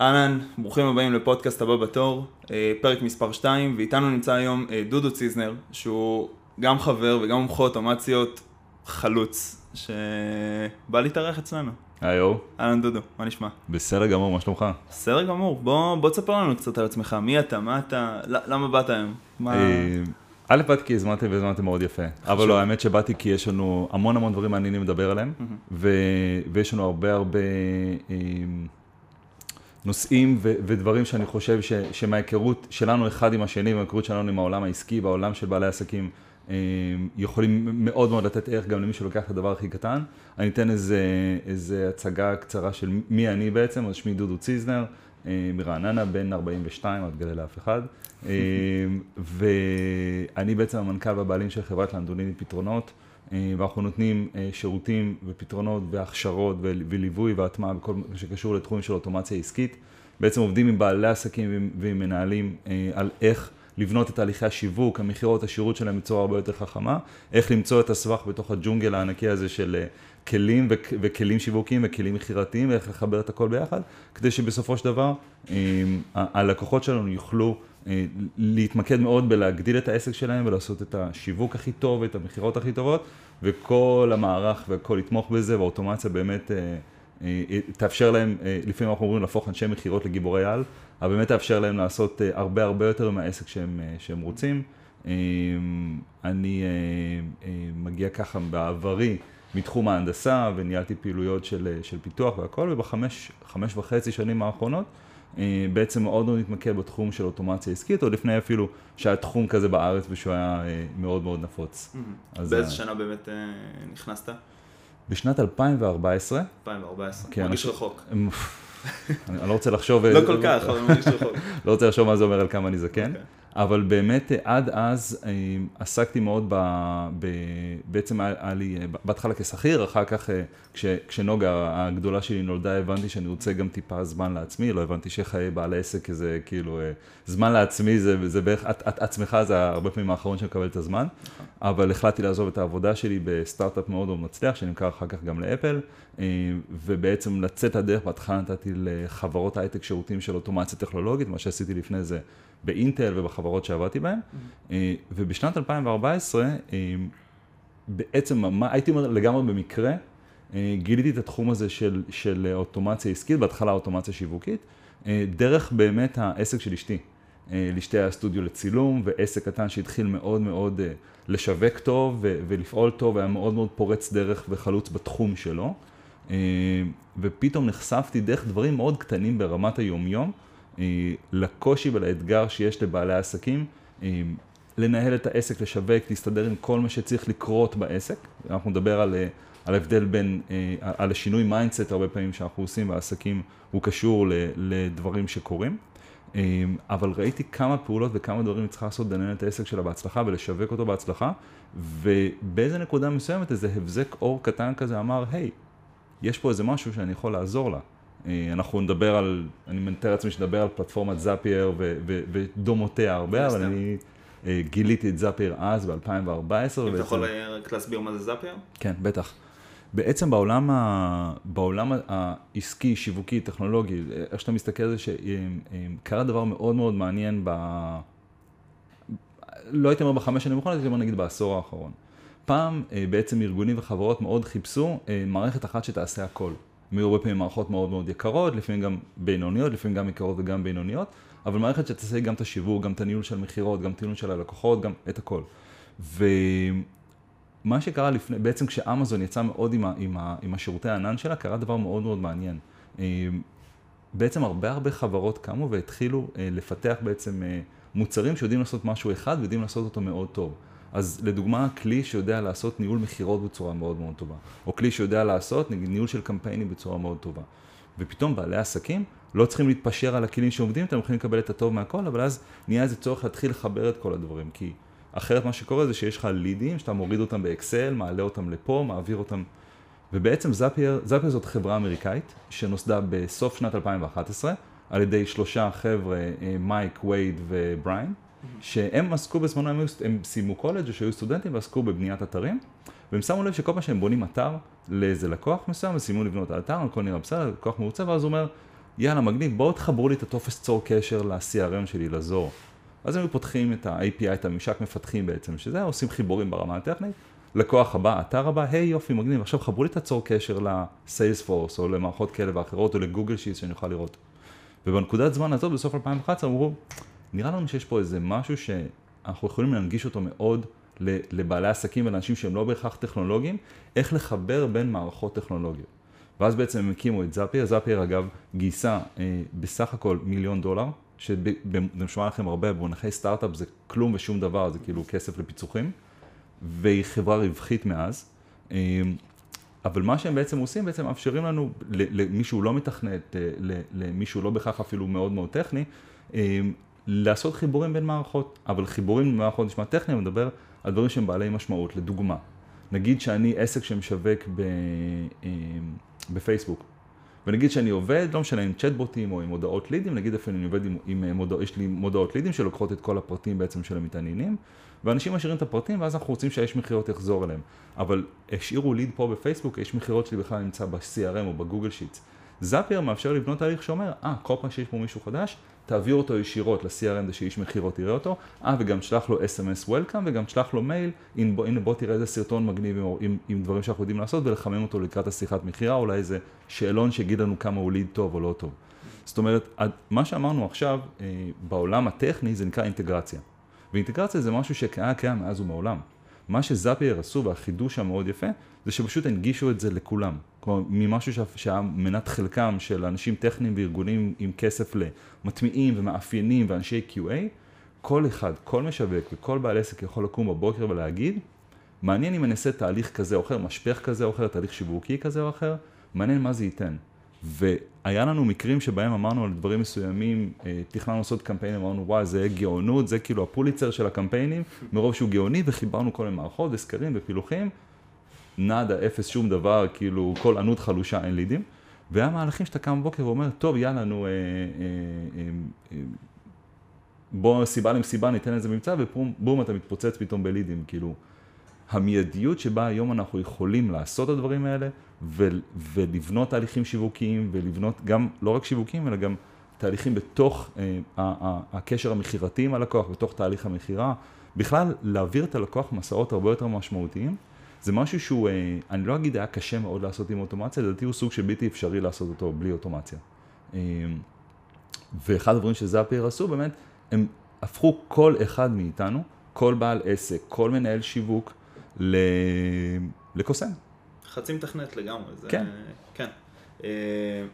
אהלן, ברוכים הבאים לפודקאסט הבא בתור, אה, פרק מספר 2, ואיתנו נמצא היום אה, דודו ציזנר, שהוא גם חבר וגם מומחה אוטומציות חלוץ, שבא להתארח אצלנו. היי אור, אהלן דודו, מה נשמע? בסדר גמור, מה שלומך? בסדר גמור, בוא, בוא תספר לנו קצת על עצמך, מי אתה, מה אתה, למה באת היום? מה... אה, א', באתי כי הזמנתם והזמנתם מאוד יפה, אבל לא, האמת שבאתי כי יש לנו המון המון דברים מעניינים לדבר עליהם, ויש לנו הרבה הרבה נושאים ו- ודברים שאני חושב ש- שמההיכרות שלנו אחד עם השני, וההיכרות שלנו עם העולם העסקי, בעולם של בעלי עסקים, אה, יכולים מאוד מאוד לתת ערך גם למי שלוקח את הדבר הכי קטן. אני אתן איזה, איזה הצגה קצרה של מי אני בעצם, אז שמי דודו ציזנר, אה, מרעננה, בן 42, אל תגלה לאף אחד. אה, ואני בעצם המנכ"ל והבעלים של חברת לנדוליני פתרונות, ואנחנו נותנים אה, שירותים ופתרונות והכשרות ול- וליווי והטמעה בכל מה שקשור לתחומים של אוטומציה עסקית. בעצם עובדים עם בעלי עסקים ועם- מנהלים אה, על איך לבנות את תהליכי השיווק, המכירות, השירות שלהם בצורה הרבה יותר חכמה, איך למצוא את הסבך בתוך הג'ונגל הענקי הזה של אה, כלים וכ- וכלים שיווקיים וכלים מכירתיים, ואיך לחבר את הכל ביחד, כדי שבסופו של דבר אה, הלקוחות שלנו יוכלו אה, להתמקד מאוד בלהגדיל את העסק שלהם ולעשות את השיווק הכי טוב ואת המכירות הכי טובות, וכל המערך והכל יתמוך בזה, והאוטומציה באמת אה, אה, תאפשר להם, אה, לפעמים אנחנו אומרים להפוך אנשי מכירות לגיבורי על, אבל באמת תאפשר להם לעשות אה, הרבה הרבה יותר מהעסק שהם, אה, שהם רוצים. אה, אני אה, אה, מגיע ככה בעברי מתחום ההנדסה וניהלתי פעילויות של, אה, של פיתוח והכל, ובחמש חמש וחצי שנים האחרונות אה, בעצם מאוד מאוד התמקד בתחום של אוטומציה עסקית, עוד לפני אפילו שהיה תחום כזה בארץ ושהוא היה אה, מאוד מאוד נפוץ. אז, באיזה אה, שנה באמת אה, נכנסת? בשנת 2014, 2014, כן, מרגיש רחוק. אני לא רוצה לחשוב... לא כל כך, אבל מרגיש רחוק. לא רוצה לחשוב מה זה אומר על כמה אני זקן, אוקיי. אבל באמת אה, עד אז אה, עסקתי מאוד ב... ב... בעצם היה לי, אה, בהתחלה כשכיר, אחר כך אה, כש... כשנוגה הגדולה שלי נולדה, הבנתי שאני רוצה גם טיפה זמן לעצמי, לא הבנתי שחיי בעל עסק זה כאילו, אה, זמן לעצמי זה, זה בערך, את, את עצמך זה הרבה פעמים האחרון שמקבל את הזמן, אבל החלטתי לעזוב את העבודה שלי בסטארט-אפ מאוד מאוד מצליח, שנמכר אחר כך גם לאפל, אה, ובעצם לצאת לדרך, בהתחלה נתתי לחברות הייטק שירותים של אוטומציה טכנולוגית, מה שעשיתי לפני זה באינטל ובחברות שעבדתי בהן, אה, ובשנת 2014, אה, בעצם מה, הייתי אומר לגמרי במקרה, גיליתי את התחום הזה של, של אוטומציה עסקית, בהתחלה אוטומציה שיווקית, דרך באמת העסק של אשתי. אה, לאשתי היה סטודיו לצילום ועסק קטן שהתחיל מאוד מאוד לשווק טוב ו- ולפעול טוב, היה מאוד מאוד פורץ דרך וחלוץ בתחום שלו. אה, ופתאום נחשפתי דרך דברים מאוד קטנים ברמת היומיום, אה, לקושי ולאתגר שיש לבעלי העסקים, אה, לנהל את העסק, לשווק, להסתדר עם כל מה שצריך לקרות בעסק. אנחנו נדבר על, על ההבדל בין, על השינוי mindset הרבה פעמים שאנחנו עושים בעסקים, הוא קשור לדברים שקורים. אה, אבל ראיתי כמה פעולות וכמה דברים היא צריכה לעשות לנהל את העסק שלה בהצלחה ולשווק אותו בהצלחה, ובאיזה נקודה מסוימת איזה הבזק אור קטן כזה אמר, היי, יש פה איזה משהו שאני יכול לעזור לה. אה, אנחנו נדבר על, אני מתאר לעצמי שנדבר על פלטפורמת Zapier ו- ו- ודומותיה הרבה, אבל. אני אה, גיליתי את זאפייר אז ב-2014. אם אתה יכול רק להסביר מה זה זאפייר? כן, בטח. בעצם בעולם, ה... בעולם העסקי, שיווקי, טכנולוגי, איך שאתה מסתכל על זה, שקרה דבר מאוד מאוד מעניין ב... לא הייתי אומר בחמש שנים האחרונות, הייתי אומר נגיד בעשור האחרון. פעם אה, בעצם ארגונים וחברות מאוד חיפשו אה, מערכת אחת שתעשה הכל. הם היו הרבה פעמים מערכות מאוד מאוד יקרות, לפעמים גם בינוניות, לפעמים גם יקרות וגם בינוניות, אבל מערכת שתעשה גם את השיווק, גם את הניהול של מכירות, גם את הניהול של הלקוחות, גם את הכל. ומה שקרה לפני, בעצם כשאמזון יצא מאוד עם, ה, עם, ה, עם השירותי הענן שלה, קרה דבר מאוד מאוד מעניין. אה, בעצם הרבה הרבה חברות קמו והתחילו אה, לפתח בעצם אה, מוצרים שיודעים לעשות משהו אחד ויודעים לעשות אותו מאוד טוב. אז לדוגמה, כלי שיודע לעשות ניהול מכירות בצורה מאוד מאוד טובה, או כלי שיודע לעשות ניהול של קמפיינים בצורה מאוד טובה. ופתאום בעלי עסקים לא צריכים להתפשר על הכלים שעומדים, אתם יכולים לקבל את הטוב מהכל, אבל אז נהיה איזה צורך להתחיל לחבר את כל הדברים, כי אחרת מה שקורה זה שיש לך לידים, שאתה מוריד אותם באקסל, מעלה אותם לפה, מעביר אותם ובעצם Zapier, Zapier זאת חברה אמריקאית שנוסדה בסוף שנת 2011 על ידי שלושה חבר'ה, אה, מייק, וייד ובריין, שהם עסקו בזמנו, הם, הם סיימו קולג' או שהיו סטודנטים ועסקו בבניית אתרים, והם שמו לב שכל פעם שהם בונים אתר לאיזה לקוח מסוים, וסיימו לבנות את האתר, הכל נראה בסדר, לקוח מרוצה, ואז הוא אומר, יאללה, מגניב, בואו תחברו לי את הטופס צור קשר ל-CRM שלי, לזור. אז הם פותחים את ה-API, את הממשק מפתחים בעצם, שזה עושים חיבורים ברמה הטכנית. לקוח הבא, אתר הבא, היי hey, יופי, מגניב, עכשיו חברו לי את הצור קשר לסיילספורס, או למערכות כאלה ואחרות, או לגוגל שיט שאני אוכל לראות. ובנקודת זמן הזאת, בסוף 2011, אמרו, נראה לנו שיש פה איזה משהו שאנחנו יכולים להנגיש אותו מאוד לבעלי עסקים ולאנשים שהם לא בהכרח טכנולוגיים, איך לחבר בין מערכות טכנולוגיות. ואז בעצם הם הקימו את זאפייר, זאפייר אגב גייסה אה, בסך הכל מיליון דולר, שזה נשמע לכם הרבה, במונחי סטארט-אפ זה כלום ושום דבר, זה כאילו כסף לפיצוחים, והיא חברה רווחית מאז. אה, אבל מה שהם בעצם עושים, בעצם מאפשרים לנו, למישהו לא מתכנת, אה, למישהו לא בהכרח אפילו מאוד מאוד טכני, אה, לעשות חיבורים בין מערכות. אבל חיבורים בין מערכות נשמע טכני, אני מדבר על דברים שהם בעלי משמעות. לדוגמה, נגיד שאני עסק שמשווק אה, בפייסבוק, ונגיד שאני עובד, לא משנה, עם צ'טבוטים או עם הודעות לידים, נגיד אפילו אני עובד עם, עם מודע, יש לי מודעות לידים שלוקחות את כל הפרטים בעצם של המתעניינים, ואנשים משאירים את הפרטים ואז אנחנו רוצים שהאיש מכירות יחזור אליהם. אבל השאירו ליד פה בפייסבוק, האיש מכירות שלי בכלל נמצא ב-CRM או בגוגל שיטס. זאפייר מאפשר לבנות תהליך שאומר, אה, כל פעם שיש פה מישהו חדש, תעביר אותו ישירות ל-CRM זה שאיש מכירות יראה אותו, אה, וגם תשלח לו SMS Welcome וגם תשלח לו מייל, הנה בוא, בוא תראה איזה סרטון מגניב עם, עם, עם דברים שאנחנו יודעים לעשות ולחמם אותו לקראת השיחת מכירה, אולי איזה שאלון שיגיד לנו כמה הוא ליד טוב או לא טוב. זאת אומרת, מה שאמרנו עכשיו אה, בעולם הטכני זה נקרא אינטגרציה. ואינטגרציה זה משהו שהיה קיים מאז ומעולם. מה שזאפייר עשו והחידוש המאוד יפה, זה שפשוט הנגישו את זה לכולם. כלומר, ממשהו שהיה מנת חלקם של אנשים טכניים וארגונים עם כסף למטמיעים ומאפיינים ואנשי QA, כל אחד, כל משווק וכל בעל עסק יכול לקום בבוקר ולהגיד, מעניין אם אני אעשה תהליך כזה או אחר, משפך כזה או אחר, תהליך שיווקי כזה או אחר, מעניין מה זה ייתן. והיה לנו מקרים שבהם אמרנו על דברים מסוימים, אה, תכננו לעשות קמפיין, אמרנו וואי זה גאונות, זה כאילו הפוליצר של הקמפיינים, מרוב שהוא גאוני וחיברנו כל מיני מערכות וסקרים ופילוחים, נאדה, אפס, שום דבר, כאילו כל ענות חלושה, אין לידים. והיה מהלכים שאתה קם בבוקר ואומר, טוב יאללה נו, אה, אה, אה, בוא סיבה למסיבה ניתן איזה מבצע ובום אתה מתפוצץ פתאום בלידים, כאילו. המיידיות שבה היום אנחנו יכולים לעשות את הדברים האלה ו- ולבנות תהליכים שיווקיים ולבנות גם לא רק שיווקיים אלא גם תהליכים בתוך אה, הקשר המכירתי עם הלקוח, בתוך תהליך המכירה, בכלל להעביר את הלקוח מסעות הרבה יותר משמעותיים, זה משהו שהוא, אה, אני לא אגיד היה קשה מאוד לעשות עם אוטומציה, לדעתי הוא סוג שבלתי אפשרי לעשות אותו בלי אוטומציה. אה, ואחד הדברים שזאפייר עשו באמת, הם הפכו כל אחד מאיתנו, כל בעל עסק, כל מנהל שיווק, לקוסם. חצי מתכנת לגמרי. זה, כן. כן. אה,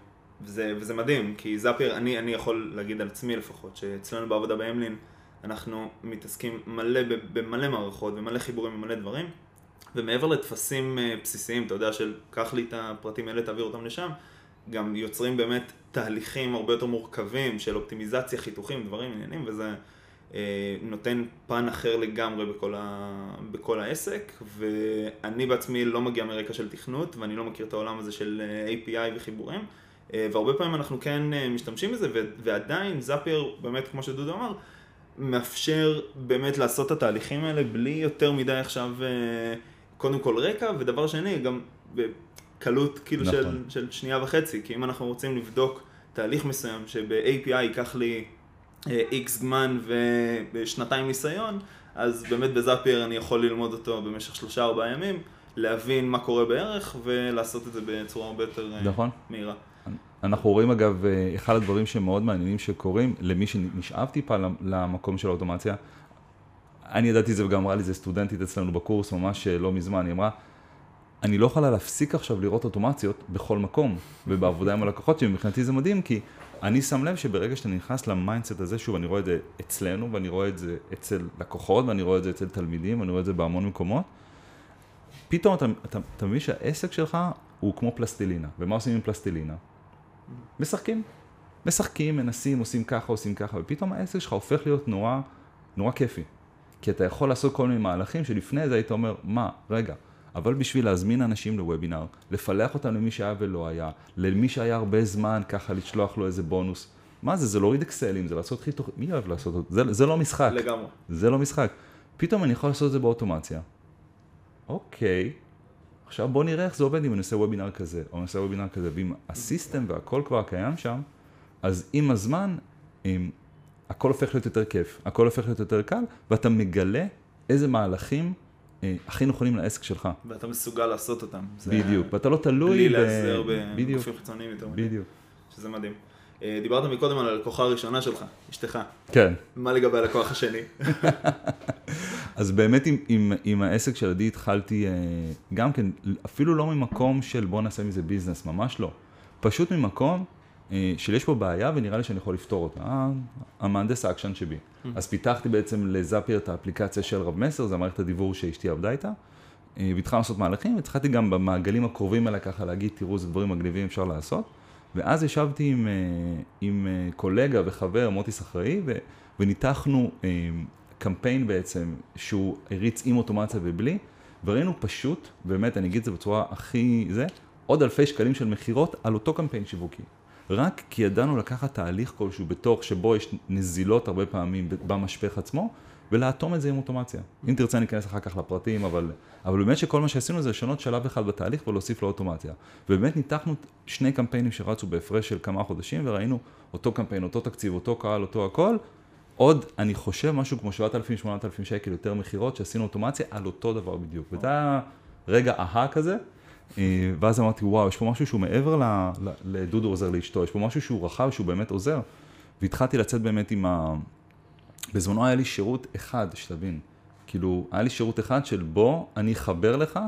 וזה, וזה מדהים, כי זאפיר, אני, אני יכול להגיד על עצמי לפחות, שאצלנו בעבודה באמלין, אנחנו מתעסקים מלא במלא מערכות ומלא חיבורים ומלא דברים, ומעבר לטפסים אה, בסיסיים, אתה יודע, של קח לי את הפרטים האלה, תעביר אותם לשם, גם יוצרים באמת תהליכים הרבה יותר מורכבים של אופטימיזציה, חיתוכים, דברים, עניינים, וזה... אה, נותן פן אחר לגמרי בכל, ה... בכל העסק, ואני בעצמי לא מגיע מרקע של תכנות, ואני לא מכיר את העולם הזה של אה, API וחיבורים, והרבה פעמים אנחנו כן משתמשים בזה, ועדיין זאפייר, באמת, כמו שדודו אמר, מאפשר באמת לעשות את התהליכים האלה בלי יותר מדי עכשיו, קודם כל רקע, ודבר שני, גם בקלות כאילו נכון. של, של שנייה וחצי, כי אם אנחנו רוצים לבדוק תהליך מסוים שב-API ייקח לי איקס זמן ושנתיים ניסיון, אז באמת בזאפייר אני יכול ללמוד אותו במשך שלושה ארבעה ימים, להבין מה קורה בערך ולעשות את זה בצורה הרבה יותר אה, נכון. מהירה. אנחנו רואים אגב, אה, אחד הדברים שמאוד מעניינים שקורים, למי שנשאב טיפה למקום של האוטומציה, אני ידעתי את זה וגם אמרה לי זה סטודנטית אצלנו בקורס ממש אה, לא מזמן, היא אמרה, אני לא יכולה להפסיק עכשיו לראות אוטומציות בכל מקום ובעבודה עם הלקוחות שלי, מבחינתי זה מדהים כי אני שם לב שברגע שאתה נכנס ל mindset הזה, שוב, אני רואה את זה אצלנו, ואני רואה את זה אצל לקוחות, ואני רואה את זה אצל תלמידים, ואני רואה את זה בהמון מקומות, פתאום אתה, אתה, אתה מבין שהעסק שלך הוא כמו פלסטלינה. ומה עושים עם פלסטלינה? משחקים. משחקים, מנסים, עושים ככה, עושים ככה, ופתאום העסק שלך הופך להיות נורא, נורא כיפי. כי אתה יכול לעשות כל מיני מהלכים שלפני זה היית אומר, מה, רגע, אבל בשביל להזמין אנשים לוובינר, לפלח אותם למי שהיה ולא היה, למי שהיה הרבה זמן, ככה לשלוח לו איזה בונוס. מה זה, זה להוריד אקסלים, זה לעשות חיתוך, מי אוהב לעשות את זה? זה לא משחק. לגמרי. זה לא משחק. פתאום אני יכול לעשות את זה באוטומציה. אוקיי, עכשיו בוא נראה איך זה עובד אם אני עושה וובינר כזה, או אני עושה וובינר כזה, ואם הסיסטם והכל כבר קיים שם, אז עם הזמן, עם, הכל הופך להיות יותר כיף, הכל הופך להיות יותר קל, ואתה מגלה איזה מהלכים אה, הכי נכונים לעסק שלך. ואתה מסוגל לעשות אותם. בדיוק, ואתה לא תלוי בלי ב- להיעזר בגופים חיצוניים יותר. מדי, בדיוק. שזה מדהים. אה, דיברת מקודם על הלקוחה הראשונה שלך, אשתך. כן. מה לגבי הלקוח השני? אז באמת עם, עם, עם העסק של עדי התחלתי אה, גם כן, אפילו לא ממקום של בוא נעשה מזה ביזנס, ממש לא. פשוט ממקום אה, של יש פה בעיה ונראה לי שאני יכול לפתור אותה. ה- המהנדס העקשן שבי. אז פיתחתי בעצם לזאפייר את האפליקציה של רב מסר, זה המערכת הדיבור שאשתי עבדה איתה. אה, והתחלנו לעשות מהלכים, והתחלתי גם במעגלים הקרובים האלה ככה להגיד, תראו איזה דברים מגניבים אפשר לעשות. ואז ישבתי עם, אה, עם אה, קולגה וחבר, מוטיס אחראי, ו, וניתחנו אה, קמפיין בעצם, שהוא הריץ עם אוטומציה ובלי, וראינו פשוט, באמת, אני אגיד את זה בצורה הכי זה, עוד אלפי שקלים של מכירות על אותו קמפיין שיווקי. רק כי ידענו לקחת תהליך כלשהו בתוך שבו יש נזילות הרבה פעמים במשפך עצמו, ולאטום את זה עם אוטומציה. אם תרצה ניכנס אחר כך לפרטים, אבל, אבל באמת שכל מה שעשינו זה לשנות שלב אחד בתהליך ולהוסיף לו אוטומציה. ובאמת ניתחנו שני קמפיינים שרצו בהפרש של כמה חודשים, וראינו אותו קמפיין, אותו תקציב, אותו קהל, אותו הכל, עוד, אני חושב, משהו כמו 7,000-8,000 שקל יותר מכירות, שעשינו אוטומציה על אותו דבר בדיוק. וזה היה רגע אהה כזה, ואז אמרתי, וואו, יש פה משהו שהוא מעבר ל- לדודו עוזר לאשתו, יש פה משהו שהוא רחב, שהוא באמת עוזר. והתחלתי לצאת באמת עם ה... בזמנו היה לי שירות אחד, שתבין. כאילו, היה לי שירות אחד של בוא, אני אחבר לך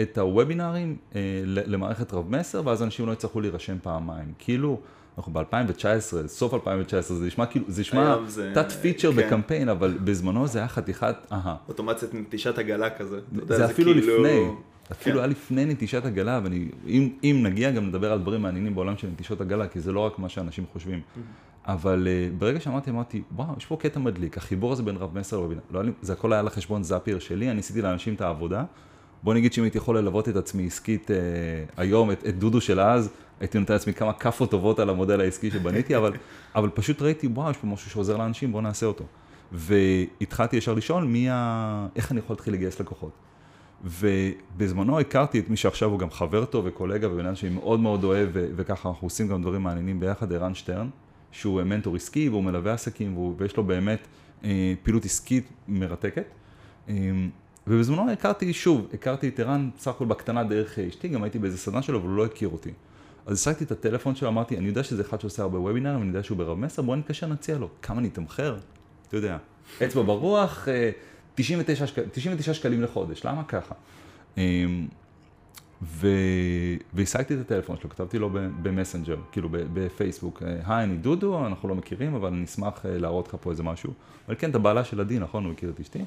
את הוובינארים אה, למערכת רב מסר, ואז אנשים לא יצטרכו להירשם פעמיים. כאילו, אנחנו ב-2019, סוף 2019, זה נשמע כאילו, זה נשמע זה- תת פיצ'ר כן. בקמפיין, אבל בזמנו זה היה חתיכת, אהה. אוטומציות נטישת עגלה כזה. יודע, זה אפילו כאילו- לפני, אפילו כן. היה לפני נטישת עגלה, ואני, אם, אם נגיע גם לדבר על דברים מעניינים בעולם של נטישות עגלה, כי זה לא רק מה שאנשים חושבים. אבל uh, ברגע שאמרתי, אמרתי, וואו, יש פה קטע מדליק, החיבור הזה בין רב מסר לרבינה, לא, זה הכל היה לחשבון זאפייר שלי, אני עשיתי לאנשים את העבודה. בוא נגיד שאם הייתי יכול ללוות את עצמי עסקית uh, היום, את, את דודו של אז, הייתי נותן לעצמי כמה כאפות טובות על המודל העסקי שבניתי, אבל, אבל פשוט ראיתי, וואו, יש פה משהו שעוזר לאנשים, בוא נעשה אותו. והתחלתי ישר לשאול, מי ה... איך אני יכול להתחיל לגייס לקוחות. ובזמנו הכרתי את מי שעכשיו הוא גם חבר טוב וקולגה ובן אדם שאני מאוד מאוד אוהב, ו- וככה אנחנו עושים גם דברים מעניינים ביחד, ערן שטרן, שהוא מנטור עסקי והוא מלווה עסקים והוא, ויש לו באמת אה, פעילות עסקית מרתקת. אה, ובזמנו הכרתי, שוב, הכרתי את ערן בסך הכל בקטנה דרך אשתי, גם הייתי באיזה סדנה שלו, אבל הוא לא הכיר אותי. אז השגתי את הטלפון שלו, אמרתי, אני יודע שזה אחד שעושה הרבה וובינארים, אני יודע שהוא ברב מסר, בוא נתקשר, נציע לו. כמה נתמחר? אתה יודע, אצבע ברוח, אה, 99, שק... 99 שקלים לחודש, למה ככה? אמ, ו... והשגתי את הטלפון שלו, כתבתי לו במסנג'ר, כאילו בפייסבוק, אה, היי, אני דודו, אנחנו לא מכירים, אבל אני אשמח אה, להראות לך פה איזה משהו. אבל כן, אתה בעלה של עדי, נכון? הוא הכיר את אשתי.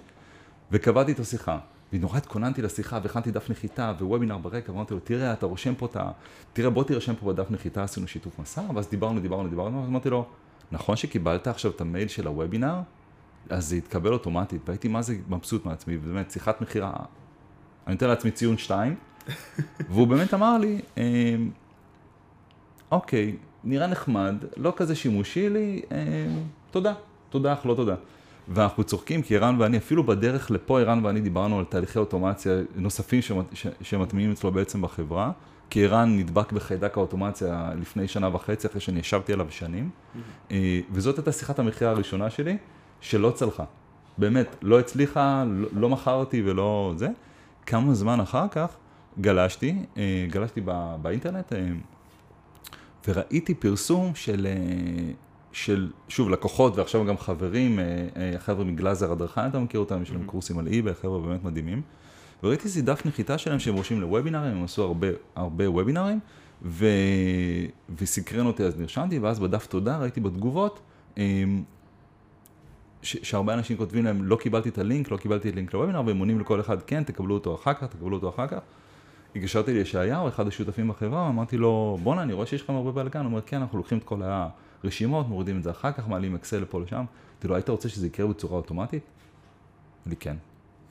וקבעתי איתו שיחה. ונורא התכוננתי לשיחה, והכנתי דף נחיתה ווובינר ברקע, ואמרתי לו, תראה, אתה רושם פה את ה... תראה, בוא תירשם פה בדף נחיתה, עשינו שיתוף מסע, ואז דיברנו, דיברנו, דיברנו, אז אמרתי לו, נכון שקיבלת עכשיו את המייל של הוובינר? אז זה התקבל אוטומטית, והייתי מה זה מבסוט מעצמי, ובאמת, שיחת מכירה, אני נותן לעצמי ציון שתיים, והוא באמת אמר לי, אמ, אוקיי, נראה נחמד, לא כזה שימושי לי, אמ, תודה, תודה אך לא תודה. ואנחנו צוחקים כי ערן ואני, אפילו בדרך לפה ערן ואני דיברנו על תהליכי אוטומציה נוספים שמת- ש- שמטמיעים אצלו בעצם בחברה, כי ערן נדבק בחיידק האוטומציה לפני שנה וחצי, אחרי שאני ישבתי עליו שנים, אה, וזאת הייתה שיחת המכירה הראשונה שלי, שלא צלחה. באמת, לא הצליחה, לא, לא מכרתי ולא זה. כמה זמן אחר כך גלשתי, אה, גלשתי בא, באינטרנט, אה, וראיתי פרסום של, אה, של, שוב, לקוחות ועכשיו גם חברים, החבר'ה מגלאזר הדרכה, אתה מכיר אותם, יש להם קורסים על אי-ביי, חבר'ה באמת מדהימים. וראיתי איזה דף נחיתה שלהם שהם רושמים לוובינרים, הם עשו הרבה, הרבה וובינרים, ו... וסקרן אותי אז נרשמתי, ואז בדף תודה ראיתי בתגובות, שהרבה אנשים כותבים להם, לא קיבלתי את הלינק, לא קיבלתי את לינק לוובינר, והם עונים לכל אחד, כן, תקבלו אותו אחר כך, תקבלו אותו אחר כך. התקשרתי לישעיהו, אחד השותפים בחברה, אמרתי לו, בואנה, אני רואה שיש לכם הרבה בלאגן, הוא אומר, כן, אנחנו לוקחים את כל הרשימות, מורידים את זה אחר כך, מעלים אקסל לפה לשם. אמרתי לו, היית רוצה שזה יקרה בצורה אוטומטית? אמר לי, כן.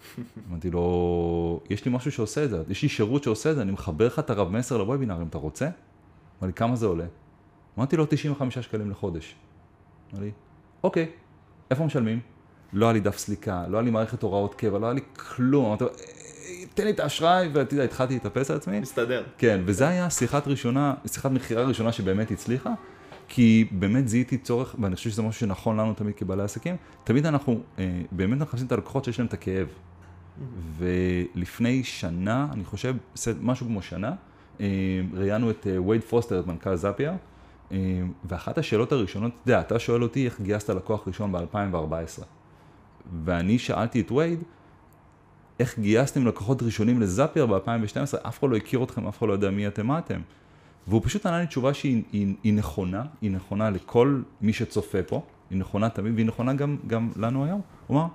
אמרתי לו, יש לי משהו שעושה את זה, יש לי שירות שעושה את זה, אני מחבר לך את הרב מסר לוובינר, אם אתה רוצה? אמר לי, כמה זה עולה? אמרתי לו, 95 שקלים לחודש. אמר לי, אוקיי, איפה משלמים? לא היה לי דף סליקה, לא היה לי מערכת הוראות קבע, לא היה לי כלום. אמרתי "אה, תן לי את האשראי, ואתה יודע, התחלתי להתאפס על עצמי. מסתדר. כן, וזה היה שיחת ראשונה, שיחת מכירה ראשונה שבאמת הצליחה, כי באמת זיהיתי צורך, ואני חושב שזה משהו שנכון לנו תמיד כבעלי עסקים, תמיד אנחנו אה, באמת מחפשים את הלקוחות שיש להם את הכאב. ולפני שנה, אני חושב, משהו כמו שנה, אה, ראיינו את אה, וייד פוסטר, את מנכ"ל זאפיה, אה, ואחת השאלות הראשונות, אתה יודע, אתה שואל אותי איך גייסת לקוח ראשון ב-2014. ואני שאלתי את וייד, איך גייסתם לקוחות ראשונים לזאפייר ב-2012, אף אחד לא הכיר אתכם, אף אחד לא יודע מי אתם, מה אתם. והוא פשוט ענה לי תשובה שהיא היא, היא נכונה, היא נכונה לכל מי שצופה פה, היא נכונה תמיד, והיא נכונה גם, גם לנו היום. הוא אמר,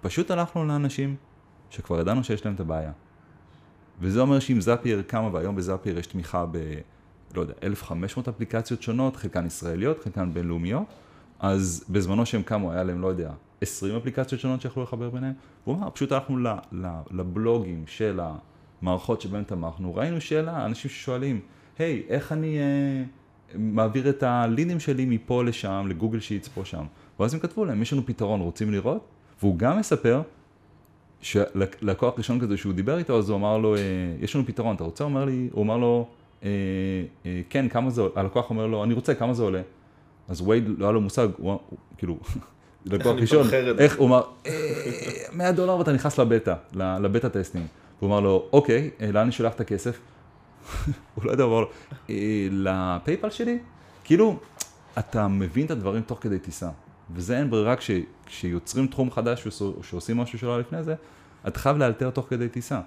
פשוט הלכנו לאנשים שכבר ידענו שיש להם את הבעיה. וזה אומר שאם זאפייר קמה, והיום בזאפייר יש תמיכה ב... לא יודע, 1,500 אפליקציות שונות, חלקן ישראליות, חלקן בינלאומיות, אז בזמנו שהם קמו, היה להם, לא יודע, 20 אפליקציות שונות שיכולו לחבר ביניהם. הוא אמר, פשוט הלכנו לבלוגים של המערכות שבהן תמכנו, ראינו שאלה, אנשים ששואלים, היי, hey, איך אני uh, מעביר את הלידים שלי מפה לשם, לגוגל שיטס פה שם. ואז הם כתבו להם, יש לנו פתרון, רוצים לראות? והוא גם מספר שלקוח ראשון כזה שהוא דיבר איתו, אז הוא אמר לו, אה, יש לנו פתרון, אתה רוצה? הוא אומר לי, הוא אמר לו, כן, כמה זה עולה? הלקוח אומר לו, אני רוצה, כמה זה עולה? אז וייד, לא היה לו מושג, הוא כאילו, לקוח ראשון, איך, הוא אמר, 100 דולר ואתה נכנס לבטא, ל beta testing. הוא אמר לו, אוקיי, לאן אני שולח את הכסף? הוא לא יודע, הוא אמר לו, לפייפל שלי? כאילו, אתה מבין את הדברים תוך כדי טיסה. וזה אין ברירה כש, כשיוצרים תחום חדש שעושים משהו שלא לפני זה, אתה חייב לאלתר תוך כדי טיסה.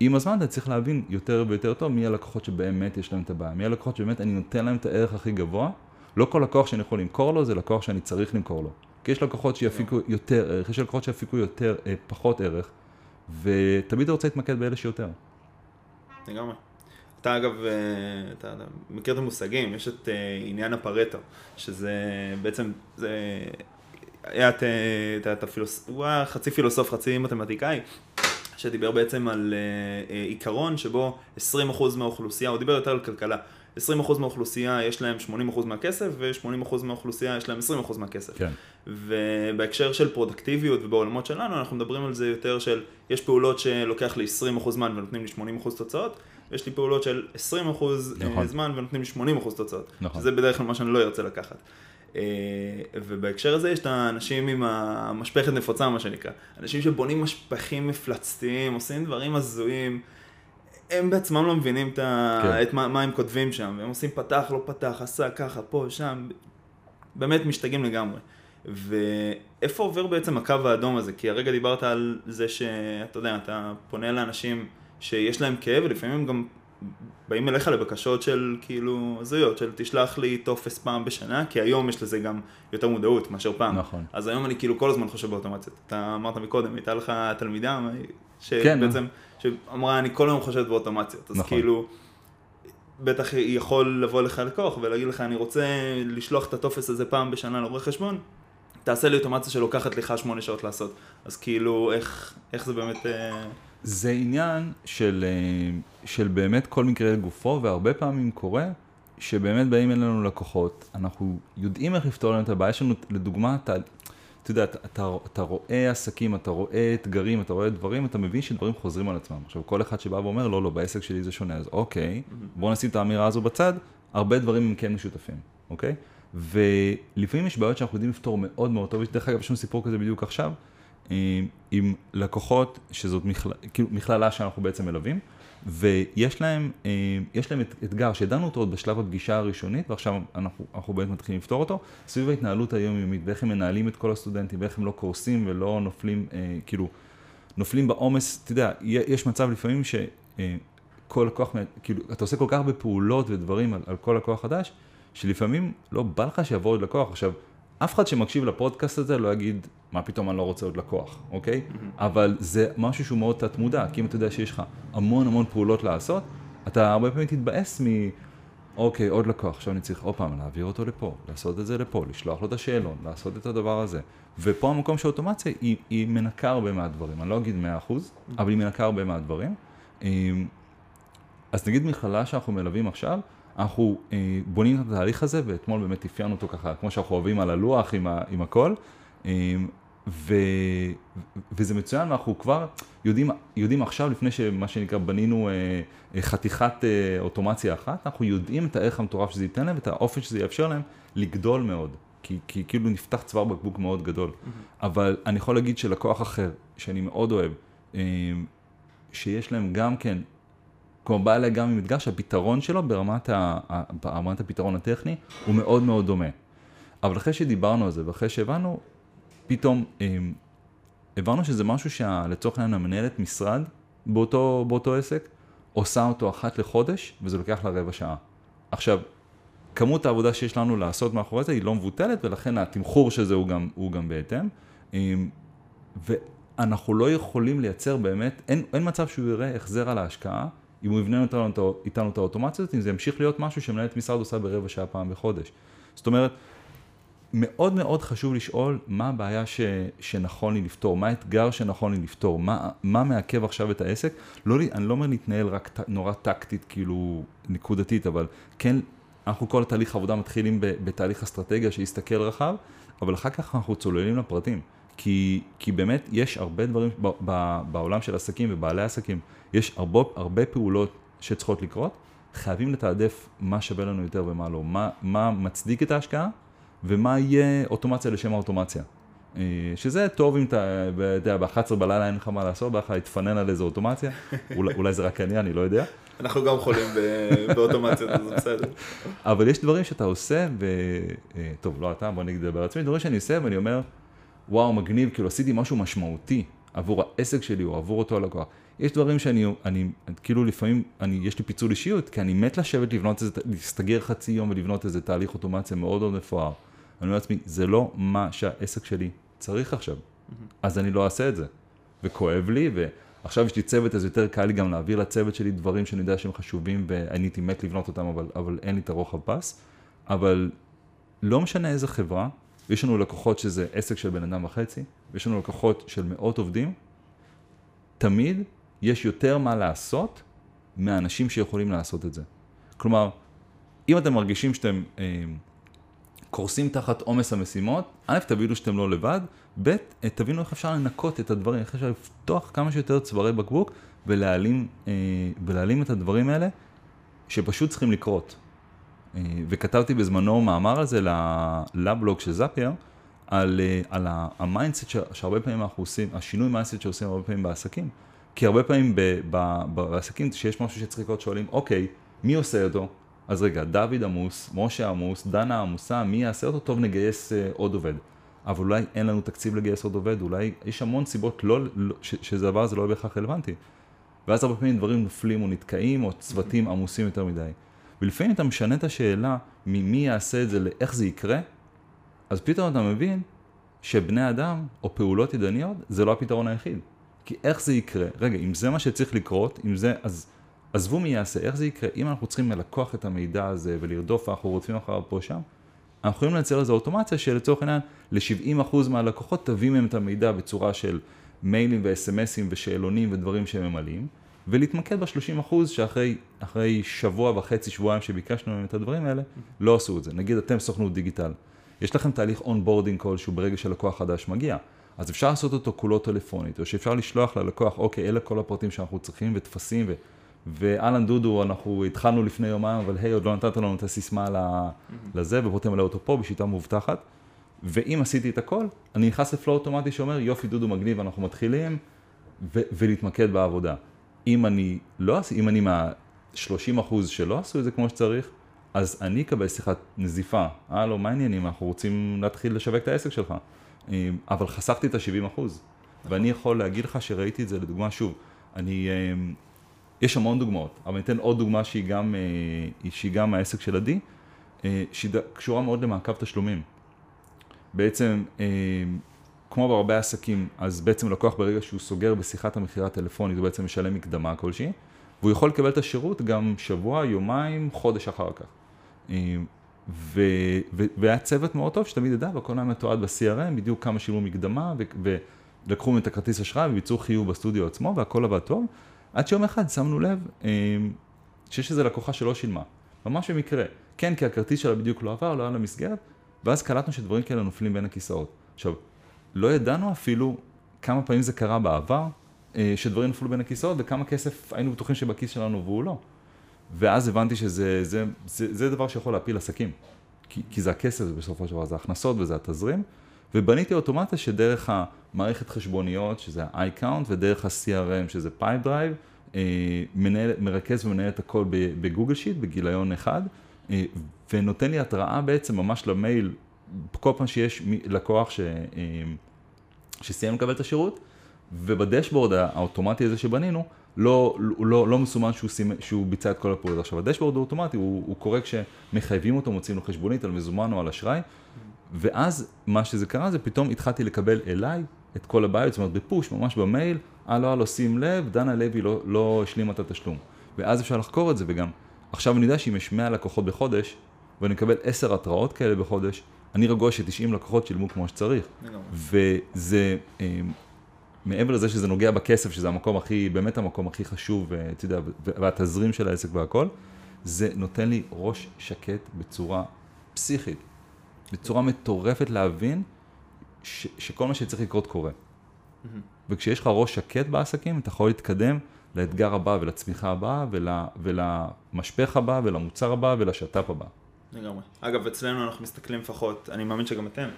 עם הזמן אתה צריך להבין יותר ויותר טוב מי הלקוחות שבאמת יש להם את הבעיה, מי הלקוחות שבאמת אני נותן להם את הערך הכי גבוה, לא כל לקוח שאני יכול למכור לו זה לקוח שאני צריך למכור לו. כי יש לקוחות שיפיקו יותר ערך, יש לקוחות שיפיקו יותר, אה, פחות ערך, ותמיד אתה רוצה להתמקד באלה שיותר. לגמרי. אתה אגב, אה, אתה מכיר את המושגים, יש את אה, עניין הפרטו, שזה בעצם, זה היה את, אה, את הפילוס... הוא היה חצי פילוסוף, חצי מתמטיקאי, שדיבר בעצם על עיקרון שבו 20% מהאוכלוסייה, הוא דיבר יותר על כלכלה, 20% מהאוכלוסייה יש להם 80% מהכסף ו-80% מהאוכלוסייה יש להם 20% מהכסף. כן. ובהקשר של פרודקטיביות ובעולמות שלנו אנחנו מדברים על זה יותר של יש פעולות שלוקח לי 20% זמן ונותנים לי 80% תוצאות ויש לי פעולות של 20% אה, נכון. זמן ונותנים לי 80% תוצאות. נכון. שזה בדרך כלל מה שאני לא ארצה לקחת. אה, ובהקשר הזה יש את האנשים עם המשפחת נפוצה מה שנקרא. אנשים שבונים משפחים מפלצתיים, עושים דברים הזויים. הם בעצמם לא מבינים את, ה... כן. את מה, מה הם כותבים שם, הם עושים פתח, לא פתח, עשה ככה, פה, שם, באמת משתגעים לגמרי. ואיפה עובר בעצם הקו האדום הזה? כי הרגע דיברת על זה שאתה יודע, אתה פונה לאנשים שיש להם כאב, ולפעמים הם גם באים אליך לבקשות של כאילו הזויות, של תשלח לי טופס פעם בשנה, כי היום יש לזה גם יותר מודעות מאשר פעם. נכון. אז היום אני כאילו כל הזמן חושב באוטומציות. אתה אמרת מקודם, הייתה לך תלמידה שבעצם, כן. שאמרה אני כל היום חושבת באוטומציות. אז נכון. כאילו, בטח יכול לבוא לך לקוח ולהגיד לך אני רוצה לשלוח את הטופס הזה פעם בשנה לרואה חשבון, תעשה לי אוטומציה שלוקחת לך שמונה שעות לעשות. אז כאילו, איך, איך זה באמת... אה, זה עניין של, אה, של באמת כל מקרה לגופו, והרבה פעמים קורה שבאמת באים אלינו לקוחות, אנחנו יודעים איך לפתור להם את הבעיה, יש לנו לדוגמה, אתה, אתה יודע, אתה, אתה, אתה רואה עסקים, אתה רואה אתגרים, אתה רואה דברים, אתה מבין שדברים חוזרים על עצמם. עכשיו, כל אחד שבא ואומר, לא, לא, בעסק שלי זה שונה, אז אוקיי, בואו נשים את האמירה הזו בצד, הרבה דברים הם כן משותפים, אוקיי? ולפעמים יש בעיות שאנחנו יודעים לפתור מאוד מאוד טוב, דרך אגב, יש לנו סיפור כזה בדיוק עכשיו, עם לקוחות, שזאת מכל... כאילו מכללה שאנחנו בעצם מלווים, ויש להם, יש להם אתגר שידענו אותו עוד בשלב הפגישה הראשונית, ועכשיו אנחנו, אנחנו באמת מתחילים לפתור אותו, סביב ההתנהלות היומיומית, ואיך הם מנהלים את כל הסטודנטים, ואיך הם לא קורסים ולא נופלים, כאילו, נופלים בעומס, אתה יודע, יש מצב לפעמים שכל לקוח, כאילו, אתה עושה כל כך הרבה פעולות ודברים על, על כל לקוח חדש, שלפעמים לא בא לך שיבוא עוד לקוח. עכשיו, אף אחד שמקשיב לפודקאסט הזה לא יגיד, מה פתאום אני לא רוצה עוד לקוח, אוקיי? Mm-hmm. אבל זה משהו שהוא מאוד תת מודע, כי אם אתה יודע שיש לך המון המון פעולות לעשות, אתה הרבה פעמים תתבאס מ... אוקיי, עוד לקוח, עכשיו אני צריך עוד פעם להעביר אותו לפה, לעשות את זה לפה, לשלוח לו את השאלון, לעשות את הדבר הזה. ופה המקום של אוטומציה היא, היא מנקה הרבה מהדברים, אני לא אגיד 100%, mm-hmm. אבל היא מנקה הרבה מהדברים. אמ, אז נגיד מכללה שאנחנו מלווים עכשיו, אנחנו אה, בונים את התהליך הזה, ואתמול באמת אפיינו אותו ככה, כמו שאנחנו אוהבים על הלוח עם, ה, עם הכל, אה, ו, וזה מצוין, ואנחנו כבר יודעים, יודעים עכשיו, לפני שמה שנקרא בנינו אה, חתיכת אה, אוטומציה אחת, אנחנו יודעים את הערך המטורף שזה ייתן להם ואת האופן שזה יאפשר להם לגדול מאוד. כי, כי כאילו נפתח צוואר בקבוק מאוד גדול. Mm-hmm. אבל אני יכול להגיד שלקוח אחר, שאני מאוד אוהב, אה, שיש להם גם כן, כלומר בא אליי גם עם אתגר שהפתרון שלו ברמת, ה, ברמת הפתרון הטכני הוא מאוד מאוד דומה. אבל אחרי שדיברנו על זה ואחרי שהבנו, פתאום אה, הבנו שזה משהו שלצורך העניין המנהלת משרד באותו, באותו עסק, עושה אותו אחת לחודש, וזה לוקח לה רבע שעה. עכשיו, כמות העבודה שיש לנו לעשות מאחורי זה היא לא מבוטלת, ולכן התמחור של זה הוא גם, הוא גם בהתאם. אה, ואנחנו לא יכולים לייצר באמת, אין, אין מצב שהוא יראה החזר על ההשקעה, אם הוא יבנה איתנו, איתנו את האוטומציה הזאת, אם זה ימשיך להיות משהו שמנהלת משרד עושה ברבע שעה פעם בחודש. זאת אומרת, מאוד מאוד חשוב לשאול מה הבעיה ש, שנכון לי לפתור, מה האתגר שנכון לי לפתור, מה, מה מעכב עכשיו את העסק. לא, אני לא אומר להתנהל רק ת, נורא טקטית, כאילו נקודתית, אבל כן, אנחנו כל התהליך העבודה מתחילים ב, בתהליך אסטרטגיה שיסתכל רחב, אבל אחר כך אנחנו צוללים לפרטים. כי, כי באמת יש הרבה דברים ב, ב, בעולם של עסקים ובעלי עסקים, יש הרבה, הרבה פעולות שצריכות לקרות, חייבים לתעדף מה שווה לנו יותר ומה לא, מה, מה מצדיק את ההשקעה. ומה יהיה אוטומציה לשם האוטומציה. אה, שזה טוב אם אתה, יודע, ב-11 בלילה אין לך מה לעשות, בא לך להתפנן על איזה אוטומציה, אולי, אולי זה רק אני, אני לא יודע. אנחנו גם חולים באוטומציות, אז זה בסדר. אבל יש דברים שאתה עושה, ו... אה, טוב, לא אתה, בוא נגיד דבר עצמי, דברים שאני עושה ואני אומר, וואו, מגניב, כאילו עשיתי משהו משמעותי עבור העסק שלי או עבור אותו הלקוח. יש דברים שאני, אני, כאילו לפעמים, אני, יש לי פיצול אישיות, כי אני מת לשבת לבנות איזה, להסתגר חצי יום ולבנות איזה תהליך אוטומציה מאוד מאוד מפואר. אני אומר לעצמי, זה לא מה שהעסק שלי צריך עכשיו, mm-hmm. אז אני לא אעשה את זה. וכואב לי, ועכשיו יש לי צוות, אז יותר קל לי גם להעביר לצוות שלי דברים שאני יודע שהם חשובים, ואני הייתי מת לבנות אותם, אבל, אבל אין לי את הרוחב פס. אבל לא משנה איזה חברה, יש לנו לקוחות שזה עסק של בן אדם וחצי, ויש לנו לקוחות של מאות עובדים, תמיד יש יותר מה לעשות מהאנשים שיכולים לעשות את זה. כלומר, אם אתם מרגישים שאתם אה, קורסים תחת עומס המשימות, א', תבינו שאתם לא לבד, ב', אה, תבינו איך אפשר לנקות את הדברים, איך אפשר לפתוח כמה שיותר צווארי בקבוק ולהעלים, אה, ולהעלים את הדברים האלה שפשוט צריכים לקרות. אה, וכתבתי בזמנו מאמר על זה לבלוג של Zapier, על, אה, על ה mindset שהרבה פעמים אנחנו עושים, השינוי mindset שעושים הרבה פעמים בעסקים. כי הרבה פעמים בעסקים שיש משהו שצריך לקרות שואלים, אוקיי, מי עושה אותו? אז רגע, דוד עמוס, משה עמוס, דנה עמוסה, מי יעשה אותו? טוב, נגייס אה, עוד עובד. אבל אולי אין לנו תקציב לגייס עוד עובד, אולי יש המון סיבות לא, לא, ש, שדבר הזה לא בהכרח רלוונטי. ואז הרבה פעמים דברים נופלים או נתקעים, או צוותים עמוסים יותר מדי. ולפעמים אתה משנה את השאלה ממי יעשה את זה לאיך זה יקרה, אז פתאום אתה מבין שבני אדם או פעולות ידניות זה לא הפתרון היחיד. כי איך זה יקרה? רגע, אם זה מה שצריך לקרות, אם זה, אז עזבו מי יעשה, איך זה יקרה? אם אנחנו צריכים ללקוח את המידע הזה ולרדוף, אנחנו רודפים אחריו פה שם, אנחנו יכולים לייצר איזו אוטומציה שלצורך העניין, ל-70% מהלקוחות תביא מהם את המידע בצורה של מיילים ו-SMSים ושאלונים ודברים שהם ממלאים, ולהתמקד ב-30% שאחרי שבוע וחצי, שבועיים שביקשנו מהם את הדברים האלה, לא עשו את זה. נגיד אתם סוכנות דיגיטל, יש לכם תהליך onboarding כלשהו ברגע שלקוח חדש מגיע. אז אפשר לעשות אותו כולו טלפונית, או שאפשר לשלוח ללקוח, אוקיי, אלה כל הפרטים שאנחנו צריכים, וטפסים, ו... ואהלן דודו, אנחנו התחלנו לפני יומיים, אבל היי, עוד לא נתת לנו את הסיסמה לזה, ובוא תמלא אותו פה בשיטה מאובטחת. ואם עשיתי את הכל, אני נכנס לפלואו אוטומטי שאומר, יופי, דודו מגניב, אנחנו מתחילים, ו- ולהתמקד בעבודה. אם אני לא, אם אני מה-30 אחוז שלא עשו את זה כמו שצריך, אז אני אקבל שיחת נזיפה. הלו, מה העניינים? אנחנו רוצים להתחיל לשווק את העסק שלך. אמ, אבל חסכתי את ה-70 אחוז. ואני יכול להגיד לך שראיתי את זה, לדוגמה, שוב, אני, אמ, יש המון דוגמאות, אבל אני אתן עוד דוגמה שהיא גם, אה, שהיא גם העסק של עדי, אה, שהיא קשורה מאוד למעקב תשלומים. בעצם, אמ, כמו בהרבה עסקים, אז בעצם לקוח ברגע שהוא סוגר בשיחת המכירה הטלפונית, הוא בעצם משלם מקדמה כלשהי, והוא יכול לקבל את השירות גם שבוע, יומיים, חודש אחר כך. ו, ו, והיה צוות מאוד טוב שתמיד ידע, והכל היה מתועד ב-CRM, בדיוק כמה שילמו מקדמה, ו, ולקחו מהם את הכרטיס אשראי וביצעו חיוב בסטודיו עצמו, והכל עבד טוב, עד שיום אחד שמנו לב אה, שיש איזו לקוחה שלא שילמה, ממש במקרה. כן, כי הכרטיס שלה בדיוק לא עבר, לא היה לה מסגרת, ואז קלטנו שדברים כאלה נופלים בין הכיסאות. עכשיו, לא ידענו אפילו כמה פעמים זה קרה בעבר, אה, שדברים נפלו בין הכיסאות, וכמה כסף היינו בטוחים שבכיס שלנו והוא לא. ואז הבנתי שזה זה, זה, זה דבר שיכול להפיל עסקים. כי, כי זה הכסף בסופו של דבר, זה ההכנסות וזה התזרים. ובניתי אוטומציה שדרך המערכת חשבוניות, שזה ה-iCount, ודרך ה-CRM, שזה PipeDrive, אה, מנהל, מרכז ומנהל את הכל בגוגל שיט, בגיליון אחד, אה, ונותן לי התראה בעצם ממש למייל, כל פעם שיש לקוח ש, אה, שסיים לקבל את השירות, ובדשבורד האוטומטי הזה שבנינו, לא, לא, לא מסומן שהוא, סימ... שהוא ביצע את כל הפעולות. עכשיו, הדשבורד הוא אוטומטי, הוא, הוא קורה כשמחייבים אותו, מוציאים לו חשבונית על מזומן או על אשראי, ואז מה שזה קרה זה פתאום התחלתי לקבל אליי את כל הבעיות, זאת אומרת בפוש, ממש במייל, הלו הלו שים לב, דנה לוי לא, לא השלימה את התשלום. ואז אפשר לחקור את זה וגם, עכשיו אני יודע שאם יש 100 לקוחות בחודש, ואני מקבל 10 התראות כאלה בחודש, אני רגוע ש-90 לקוחות שילמו כמו שצריך. וזה, אה, מעבר לזה שזה נוגע בכסף, שזה המקום הכי, באמת המקום הכי חשוב, אתה יודע, והתזרים של העסק והכל, זה נותן לי ראש שקט בצורה פסיכית, בצורה מטורפת להבין ש, שכל מה שצריך לקרות קורה. וכשיש לך ראש שקט בעסקים, אתה יכול להתקדם לאתגר הבא ולצמיחה הבאה ול, ולמשפך הבא ולמוצר הבא ולשת"פ הבא. לגמרי. אגב, אצלנו אנחנו מסתכלים לפחות, אני מאמין שגם אתם,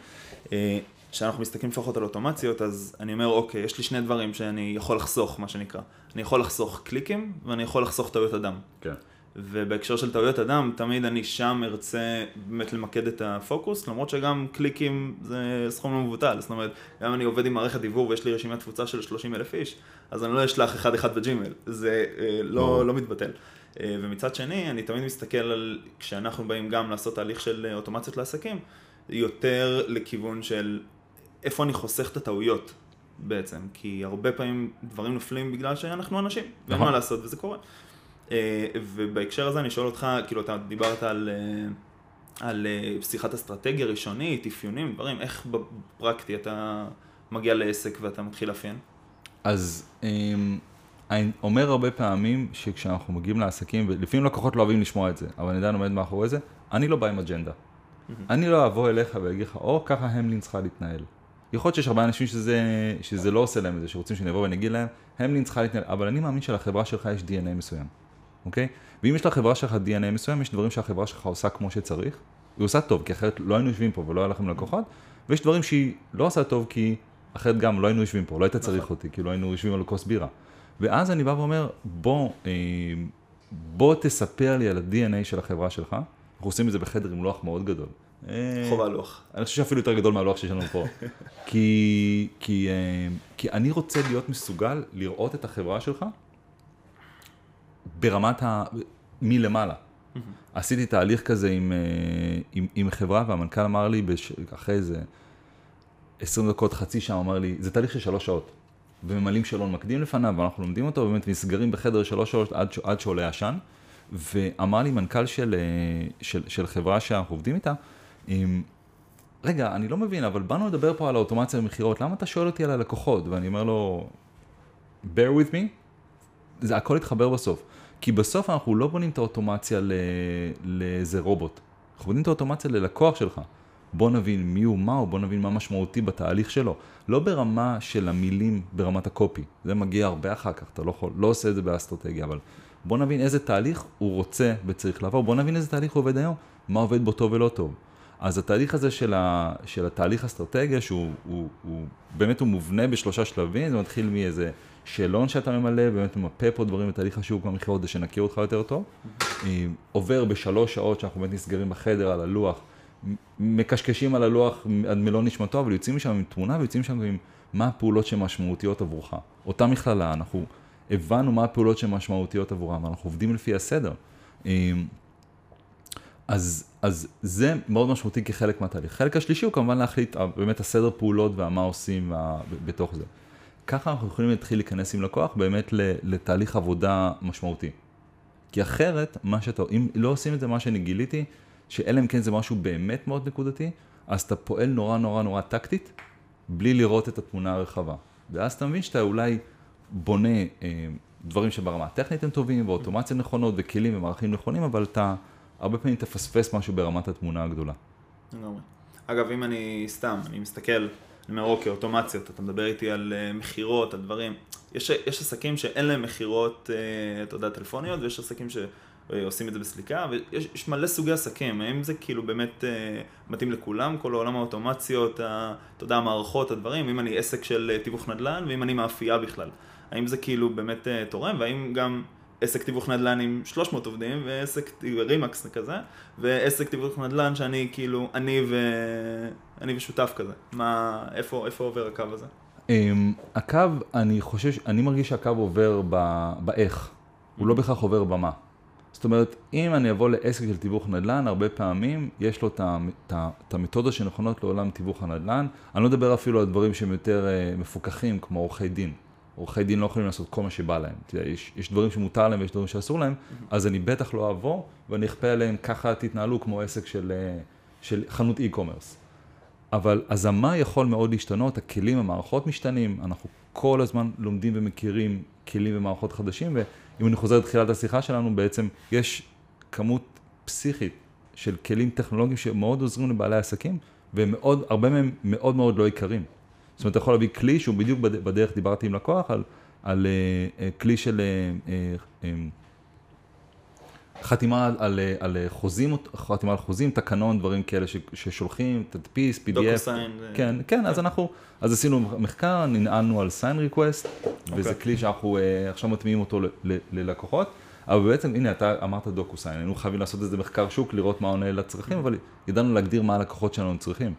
אה, כשאנחנו מסתכלים לפחות על אוטומציות, אז אני אומר, אוקיי, יש לי שני דברים שאני יכול לחסוך, מה שנקרא. אני יכול לחסוך קליקים, ואני יכול לחסוך טעויות אדם. כן. ובהקשר של טעויות אדם, תמיד אני שם ארצה באמת למקד את הפוקוס, למרות שגם קליקים זה סכום לא מבוטל, זאת אומרת, גם אני עובד עם מערכת דיוור ויש לי רשימת תפוצה של 30 אלף איש, אז אני לא אשלח אחד אחד בג'ימל, זה אה, לא, לא מתבטל. אה, ומצד שני, אני תמיד מסתכל על, כשאנחנו באים גם לעשות תהליך של אה, אוטומציות לעסקים, יותר לכיוון של איפה אני חוסך את הטעויות בעצם, כי הרבה פעמים דברים נופלים בגלל שאנחנו אנשים, ואין נכון. מה לעשות וזה קורה. אה, ובהקשר הזה אני שואל אותך, כאילו אתה דיברת על, על שיחת אסטרטגיה ראשונית, אפיונים, דברים, איך בפרקטי אתה מגיע לעסק ואתה מתחיל לאפיין? אז אמ, אני אומר הרבה פעמים שכשאנחנו מגיעים לעסקים, ולפעמים לקוחות לא אוהבים לשמוע את זה, אבל אני עדיין עומד מאחורי זה, אני לא בא עם אג'נדה. אני לא אבוא אליך ואגיד לך, או ככה המלין צריכה להתנהל. יכול להיות שיש הרבה אנשים שזה, שזה לא עושה להם את זה, שרוצים שאני אבוא ואני אגיד להם, המלין צריכה להתנהל, אבל אני מאמין שלחברה שלך יש DNA מסוים, אוקיי? ואם יש לחברה שלך DNA מסוים, יש דברים שהחברה שלך עושה כמו שצריך, היא עושה טוב, כי אחרת לא היינו יושבים פה ולא היה לכם לקוחות, ויש דברים שהיא לא עושה טוב כי אחרת גם לא היינו יושבים פה, לא היית צריך נכון. אותי, כאילו לא היינו יושבים על כוס בירה. ואז אני בא ואומר, בוא, אה, בוא תספר לי על ה-DNA של החברה שלך. אנחנו עושים את זה בחדר עם לוח מאוד גדול. אה, חובה לוח. אני חושב שאפילו יותר גדול מהלוח שיש לנו פה. כי, כי, אה, כי אני רוצה להיות מסוגל לראות את החברה שלך ברמת ה... מלמעלה. עשיתי תהליך כזה עם, עם, עם חברה, והמנכ"ל אמר לי, בש... אחרי איזה 20 דקות, חצי שעה, אמר לי, זה תהליך של שלוש שעות. וממלאים שאלון מקדים לפניו, ואנחנו לומדים אותו, ובאמת נסגרים בחדר שלוש שעות עד, עד שעולה עשן. ואמר לי מנכ"ל של, אה, של, של חברה שאנחנו עובדים איתה, עם, רגע, אני לא מבין, אבל באנו לדבר פה על האוטומציה במכירות, למה אתה שואל אותי על הלקוחות? ואני אומר לו, bear with me, זה הכל יתחבר בסוף. כי בסוף אנחנו לא בונים את האוטומציה לאיזה רובוט, אנחנו בונים את האוטומציה ללקוח שלך. בוא נבין מי הוא מה הוא, בוא נבין מה משמעותי בתהליך שלו. לא ברמה של המילים, ברמת הקופי. זה מגיע הרבה אחר כך, אתה לא, יכול, לא עושה את זה באסטרטגיה, אבל בוא נבין איזה תהליך הוא רוצה וצריך לעבור, בוא נבין איזה תהליך הוא עובד היום, מה עובד בו טוב ולא טוב. אז התהליך הזה של, ה, של התהליך אסטרטגיה, שהוא הוא, הוא, באמת הוא מובנה בשלושה שלבים, זה מתחיל מאיזה שאלון שאתה ממלא, באמת ממפה פה דברים בתהליך השיווק במכירות, כדי שנכיר אותך יותר טוב. אה, עובר בשלוש שעות שאנחנו באמת נסגרים בחדר על הלוח, מקשקשים על הלוח עד מלוא נשמתו, אבל יוצאים משם עם תמונה ויוצאים משם עם מה הפעולות שמשמעותיות עבורך. אותה מכללה, אנחנו הבנו מה הפעולות שמשמעותיות עבורם, ואנחנו עובדים לפי הסדר. אמ, אז, אז זה מאוד משמעותי כחלק מהתהליך. החלק השלישי הוא כמובן להחליט אה, באמת הסדר פעולות ומה עושים בתוך זה. ככה אנחנו יכולים להתחיל להיכנס עם לקוח באמת לתהליך עבודה משמעותי. כי אחרת, מה שאתה, אם לא עושים את זה, מה שאני גיליתי, שאלא אם כן זה משהו באמת מאוד נקודתי, אז אתה פועל נורא נורא נורא טקטית, בלי לראות את התמונה הרחבה. ואז אתה מבין שאתה אולי בונה אה, דברים שברמה הטכנית הם טובים, ואוטומציה נכונות, וכלים ומערכים נכונים, אבל אתה הרבה פעמים תפספס משהו ברמת התמונה הגדולה. אגב, אם אני סתם, אני מסתכל, אני אומר, אוקיי, אוטומציות, אתה מדבר איתי על uh, מכירות, על דברים. יש, יש עסקים שאין להם מכירות, uh, אתה יודע, טלפוניות, ויש עסקים שעושים את זה בסליקה, ויש מלא סוגי עסקים, האם זה כאילו באמת מתאים לכולם, כל העולם האוטומציות, אתה יודע, המערכות, הדברים, אם אני עסק של תיווך נדל"ן, ואם אני מאפייה בכלל. האם זה כאילו באמת תורם, והאם גם... עסק תיווך נדל"ן עם 300 עובדים, ועסק רימקס כזה, ועסק תיווך נדל"ן שאני כאילו, אני, ו... אני ושותף כזה. מה, איפה, איפה עובר הקו הזה? Um, הקו, אני חושב, אני מרגיש שהקו עובר ב, באיך, הוא לא בהכרח עובר במה. זאת אומרת, אם אני אבוא לעסק של תיווך נדל"ן, הרבה פעמים יש לו את המתודה שנכונות לעולם תיווך הנדל"ן. אני לא מדבר אפילו על דברים שהם יותר uh, מפוקחים, כמו עורכי דין. עורכי דין לא יכולים לעשות כל מה שבא להם. תראה, יש, יש דברים שמותר להם ויש דברים שאסור להם, mm-hmm. אז אני בטח לא אבוא ואני אכפה עליהם ככה תתנהלו כמו עסק של, אה, של חנות e-commerce. אבל אז המה יכול מאוד להשתנות, הכלים, המערכות משתנים, אנחנו כל הזמן לומדים ומכירים כלים ומערכות חדשים, ואם אני חוזר לתחילת השיחה שלנו, בעצם יש כמות פסיכית של כלים טכנולוגיים שמאוד עוזרים לבעלי עסקים, והרבה מהם מאוד מאוד לא יקרים. זאת אומרת, אתה יכול להביא כלי שהוא בדיוק בדרך, דיברתי עם לקוח, על, על uh, uh, כלי של uh, uh, חתימה על, על על חוזים, חתימה על חוזים, תקנון, דברים כאלה ש, ששולחים, תדפיס, PDF. דוקוסיין. כן, כן, אז אנחנו, אז עשינו מחקר, ננעלנו על סיין ריקווסט, וזה אוקיי. כלי שאנחנו uh, עכשיו מטמיעים אותו ל, ל, ללקוחות. אבל בעצם, הנה, אתה אמרת דוקוסיין, היינו חייבים לעשות איזה מחקר שוק, לראות מה עונה לצרכים, אבל ידענו להגדיר מה הלקוחות שלנו צריכים.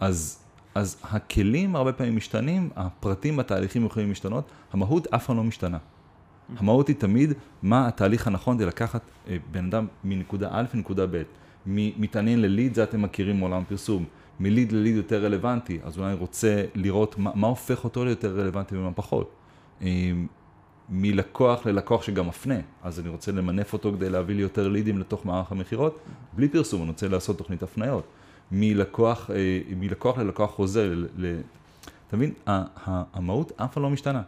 אז אז הכלים הרבה פעמים משתנים, הפרטים בתהליכים יכולים להשתנות, המהות אף פעם לא משתנה. המהות היא תמיד מה התהליך הנכון כדי לקחת אה, בן אדם מנקודה א' לנקודה ב'. מתעניין לליד, זה אתם מכירים מעולם פרסום. מליד לליד יותר רלוונטי, אז אולי רוצה לראות מה, מה הופך אותו ליותר רלוונטי ומה פחות. אה, מלקוח ללקוח שגם מפנה, אז אני רוצה למנף אותו כדי להביא לי יותר לידים לתוך מערך המכירות, בלי פרסום, אני רוצה לעשות תוכנית הפניות. מלקוח, אה, מלקוח ללקוח חוזר. אתה מבין, המהות אף פעם לא משתנה.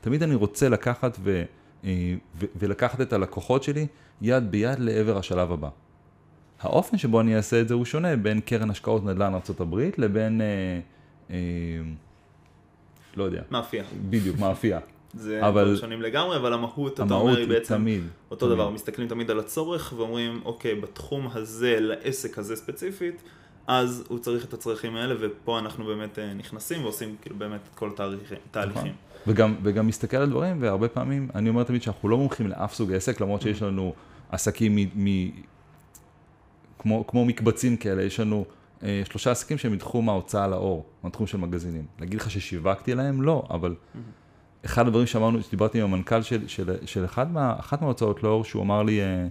תמיד אני רוצה לקחת ו, אה, ו, ולקחת את הלקוחות שלי יד ביד לעבר השלב הבא. האופן שבו אני אעשה את זה הוא שונה בין קרן השקעות נדל"ן ארה"ב לבין, אה, אה, לא יודע. מאפייה. בדיוק, מאפייה. זה אבל... שונים לגמרי, אבל המהות, אתה אומר, היא בעצם תמיד, אותו תמיד. דבר, מסתכלים תמיד על הצורך ואומרים, אוקיי, בתחום הזה, לעסק הזה ספציפית, אז הוא צריך את הצרכים האלה, ופה אנחנו באמת אה, נכנסים ועושים כאילו באמת את כל התהליכים. נכון. וגם, וגם מסתכל על דברים, והרבה פעמים, אני אומר תמיד שאנחנו לא מומחים לאף סוג עסק, למרות שיש לנו עסקים מ... מ כמו, כמו מקבצים כאלה, יש לנו אה, שלושה עסקים שהם מתחום ההוצאה לאור, מהתחום של מגזינים. להגיד לך ששיווקתי להם? לא, אבל אחד הדברים שאמרנו, שדיברתי עם המנכ"ל של, של, של אחד מה, אחת מההוצאות לאור, שהוא אמר לי, אה,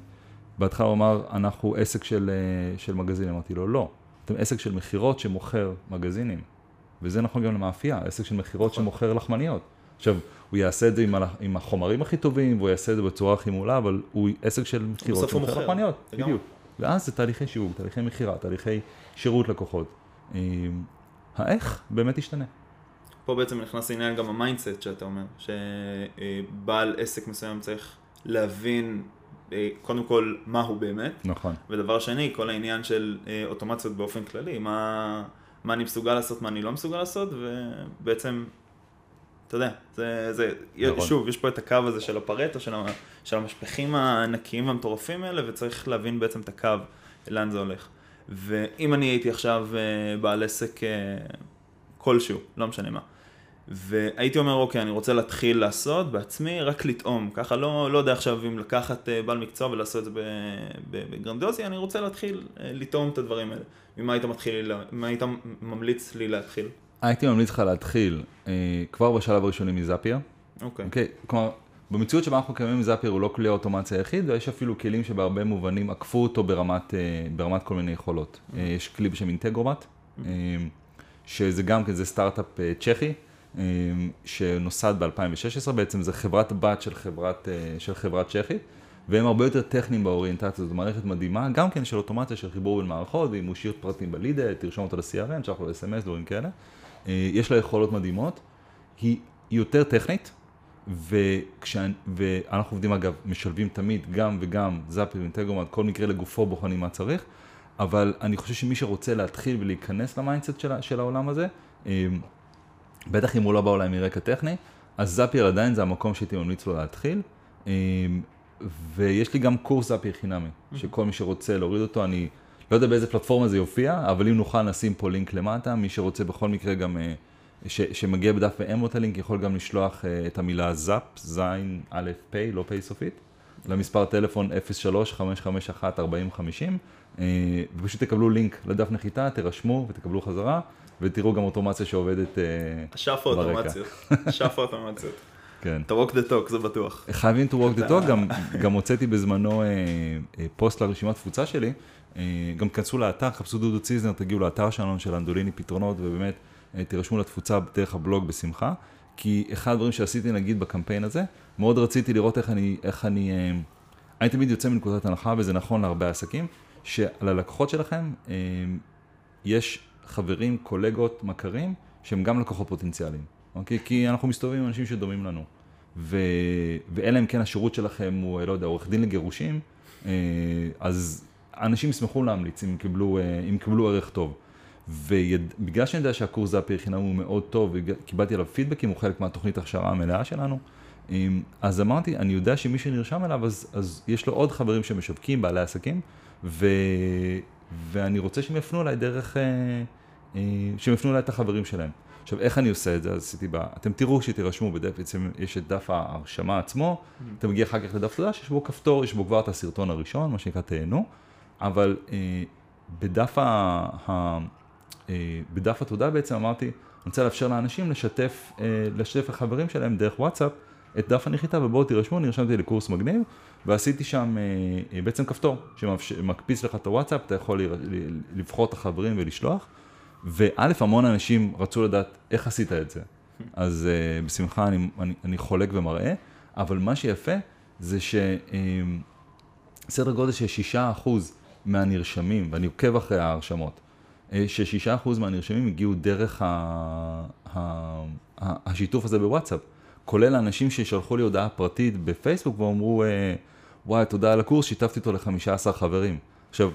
בהתחלה הוא אמר, אנחנו עסק של, אה, של מגזינים, אמרתי לו, לא. אתם עסק של מכירות שמוכר מגזינים. וזה נכון גם למאפייה, עסק של מכירות נכון. שמוכר לחמניות. עכשיו, הוא יעשה את זה עם, עם החומרים הכי טובים, והוא יעשה את זה בצורה הכי מעולה, אבל הוא עסק של מכירות שמוכר לחמניות. בדיוק. ואז זה תהליכי שיווק, תהליכי מכירה, תהליכי שירות לקוחות. אמ, האיך באמת ישתנה. פה בעצם נכנס לעניין גם ה mindset שאתה אומר, שבעל עסק מסוים צריך להבין קודם כל, מה הוא באמת. נכון. ודבר שני, כל העניין של אה, אוטומציות באופן כללי, מה, מה אני מסוגל לעשות, מה אני לא מסוגל לעשות, ובעצם, אתה יודע, זה, זה נכון. שוב, יש פה את הקו הזה של הפרטו, של, של המשפחים הענקיים והמטורפים האלה, וצריך להבין בעצם את הקו, לאן זה הולך. ואם אני הייתי עכשיו אה, בעל עסק כלשהו, לא משנה מה, והייתי אומר, אוקיי, אני רוצה להתחיל לעשות בעצמי, רק לטעום. ככה לא, לא יודע עכשיו אם לקחת אה, בעל מקצוע ולעשות את זה בגרנדוזי, אני רוצה להתחיל אה, לטעום את הדברים האלה. ממה היית מתחיל, ממה היית ממליץ לי להתחיל? הייתי ממליץ לך להתחיל אה, כבר בשלב הראשוני מזאפיה. אוקיי. אוקיי, כלומר, במציאות שבה אנחנו קיימים זאפיר הוא לא כלי האוטומציה היחיד, ויש אפילו כלים שבהרבה מובנים עקפו אותו ברמת, ברמת כל מיני יכולות. Mm-hmm. יש כלי בשם אינטגרומט, mm-hmm. שזה גם כן, זה סטארט-אפ צ'כי. אמ, שנוסד ב-2016, בעצם זה חברת בת של חברת, אה, של חברת צ'כית, והם הרבה יותר טכניים באוריינטציה, זו מערכת מדהימה, גם כן של אוטומציה של חיבור בין מערכות, ואם הוא השאיר פרטים בלידה, תרשום אותו ל-CRN, שלח לו ל-SMS, דברים כאלה. אה, יש לה יכולות מדהימות, היא, יותר טכנית, וכשה, ואנחנו עובדים אגב, משלבים תמיד גם וגם Zapier ו Integromat, כל מקרה לגופו בוחנים מה צריך, אבל אני חושב שמי שרוצה להתחיל ולהיכנס ל mindset של, של העולם הזה, אמ, בטח אם הוא לא בא אולי מרקע טכני, אז Zapier עדיין זה המקום שהייתי ממליץ לו להתחיל. אמ, ויש לי גם קורס Zapier חינמי, שכל מי שרוצה להוריד אותו, אני לא יודע באיזה פלטפורמה זה יופיע, אבל אם נוכל נשים פה לינק למטה, מי שרוצה בכל מקרה גם, אה, ש, שמגיע בדף ואין לו את הלינק, יכול גם לשלוח אה, את המילה זאפ, זין א' פ', לא פ' סופית, למספר טלפון 03-551-4050, אה, ופשוט תקבלו לינק לדף נחיתה, תירשמו ותקבלו חזרה, ותראו גם אוטומציה שעובדת השאפה ברקע. אוטומציות, השאפה אוטומציות. כן. אתה walk the talk, זה בטוח. חייבים to walk the talk, גם, גם הוצאתי בזמנו אה, אה, פוסט לרשימת תפוצה שלי, אה, גם כנסו לאתר, חפשו דודו ציזנר, תגיעו לאתר שלנו של אנדוליני פתרונות, ובאמת אה, תירשמו לתפוצה דרך הבלוג בשמחה, כי אחד הדברים שעשיתי נגיד בקמפיין הזה, מאוד רציתי לראות איך אני, איך אני, אה, אני תמיד יוצא מנקודת הנחה, וזה נכון להרבה עסקים, שללקוחות שלכם אה, יש חברים, קולגות, מכרים, שהם גם לקוחות פוטנציאליים, אוקיי? כי אנחנו מסתובבים עם אנשים שדומים לנו. ו... ואלא אם כן השירות שלכם הוא, לא יודע, עורך דין לגירושים, אה, אז אנשים ישמחו להמליץ אם קיבלו, אה, אם קיבלו ערך טוב. ובגלל שאני יודע שהקורס זאפי חינם הוא מאוד טוב, וקיבלתי עליו פידבקים, הוא חלק מהתוכנית הכשרה המלאה שלנו, אה, אז אמרתי, אני יודע שמי שנרשם אליו, אז, אז יש לו עוד חברים שמשווקים, בעלי עסקים, ו... ואני רוצה שהם יפנו אליי דרך, שהם יפנו אליי את החברים שלהם. עכשיו, איך אני עושה את זה? אז עשיתי ב... אתם תראו שתירשמו בדף, בעצם יש את דף ההרשמה עצמו, mm-hmm. אתה מגיע אחר כך לדף תודה, שיש בו כפתור, יש בו כבר את הסרטון הראשון, מה שנקרא תהנו, אבל אה, בדף, ה... ה... אה, בדף התודה בעצם אמרתי, אני רוצה לאפשר לאנשים לשתף, אה, לשתף לחברים שלהם דרך וואטסאפ את דף הנחיתה, ובואו תירשמו, נרשמתי לקורס מגניב, ועשיתי שם אה, אה, בעצם כפתור שמקפיץ לך את הוואטסאפ, אתה יכול לבחור את החברים ולשלוח. וא', המון אנשים רצו לדעת איך עשית את זה. אז uh, בשמחה אני, אני, אני חולק ומראה, אבל מה שיפה זה שסדר um, גודל של שישה אחוז מהנרשמים, ואני עוקב אחרי ההרשמות, uh, ששישה אחוז מהנרשמים הגיעו דרך ה, ה, ה, השיתוף הזה בוואטסאפ, כולל האנשים ששלחו לי הודעה פרטית בפייסבוק ואמרו, uh, וואי, תודה על הקורס, שיתפתי אותו לחמישה עשר חברים. עכשיו,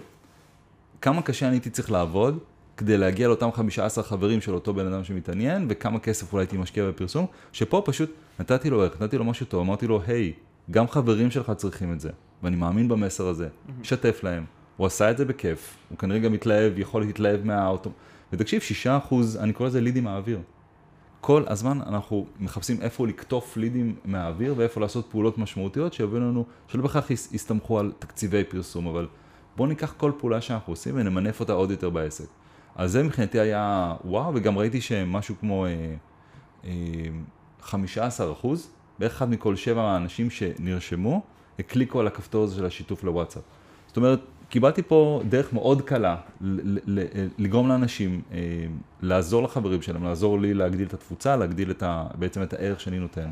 כמה קשה אני הייתי צריך לעבוד כדי להגיע לאותם 15 חברים של אותו בן אדם שמתעניין, וכמה כסף אולי הייתי משקיע בפרסום, שפה פשוט נתתי לו ערך, נתתי לו משהו טוב, אמרתי לו, היי, גם חברים שלך צריכים את זה, ואני מאמין במסר הזה, שתף להם. הוא עשה את זה בכיף, הוא כנראה גם התלהב, יכול להתלהב מהאוטו. ותקשיב, 6%, אני קורא לזה לידים מהאוויר. כל הזמן אנחנו מחפשים איפה לקטוף לידים מהאוויר ואיפה לעשות פעולות משמעותיות שיביאו לנו, שלא בהכרח יסתמכו על תקציבי פרסום, אבל בואו ניקח כל פעולה שאנחנו עושים ונמנף אותה עוד יותר בעסק. אז זה מבחינתי היה וואו, וגם ראיתי שמשהו כמו אה, אה, 15 אחוז, בערך אחד מכל שבע האנשים שנרשמו, הקליקו על הכפתור הזה של השיתוף לוואטסאפ. זאת אומרת, קיבלתי פה דרך מאוד קלה לגרום לאנשים, אה, לעזור לחברים שלהם, לעזור לי להגדיל את התפוצה, להגדיל את ה, בעצם את הערך שאני נותן.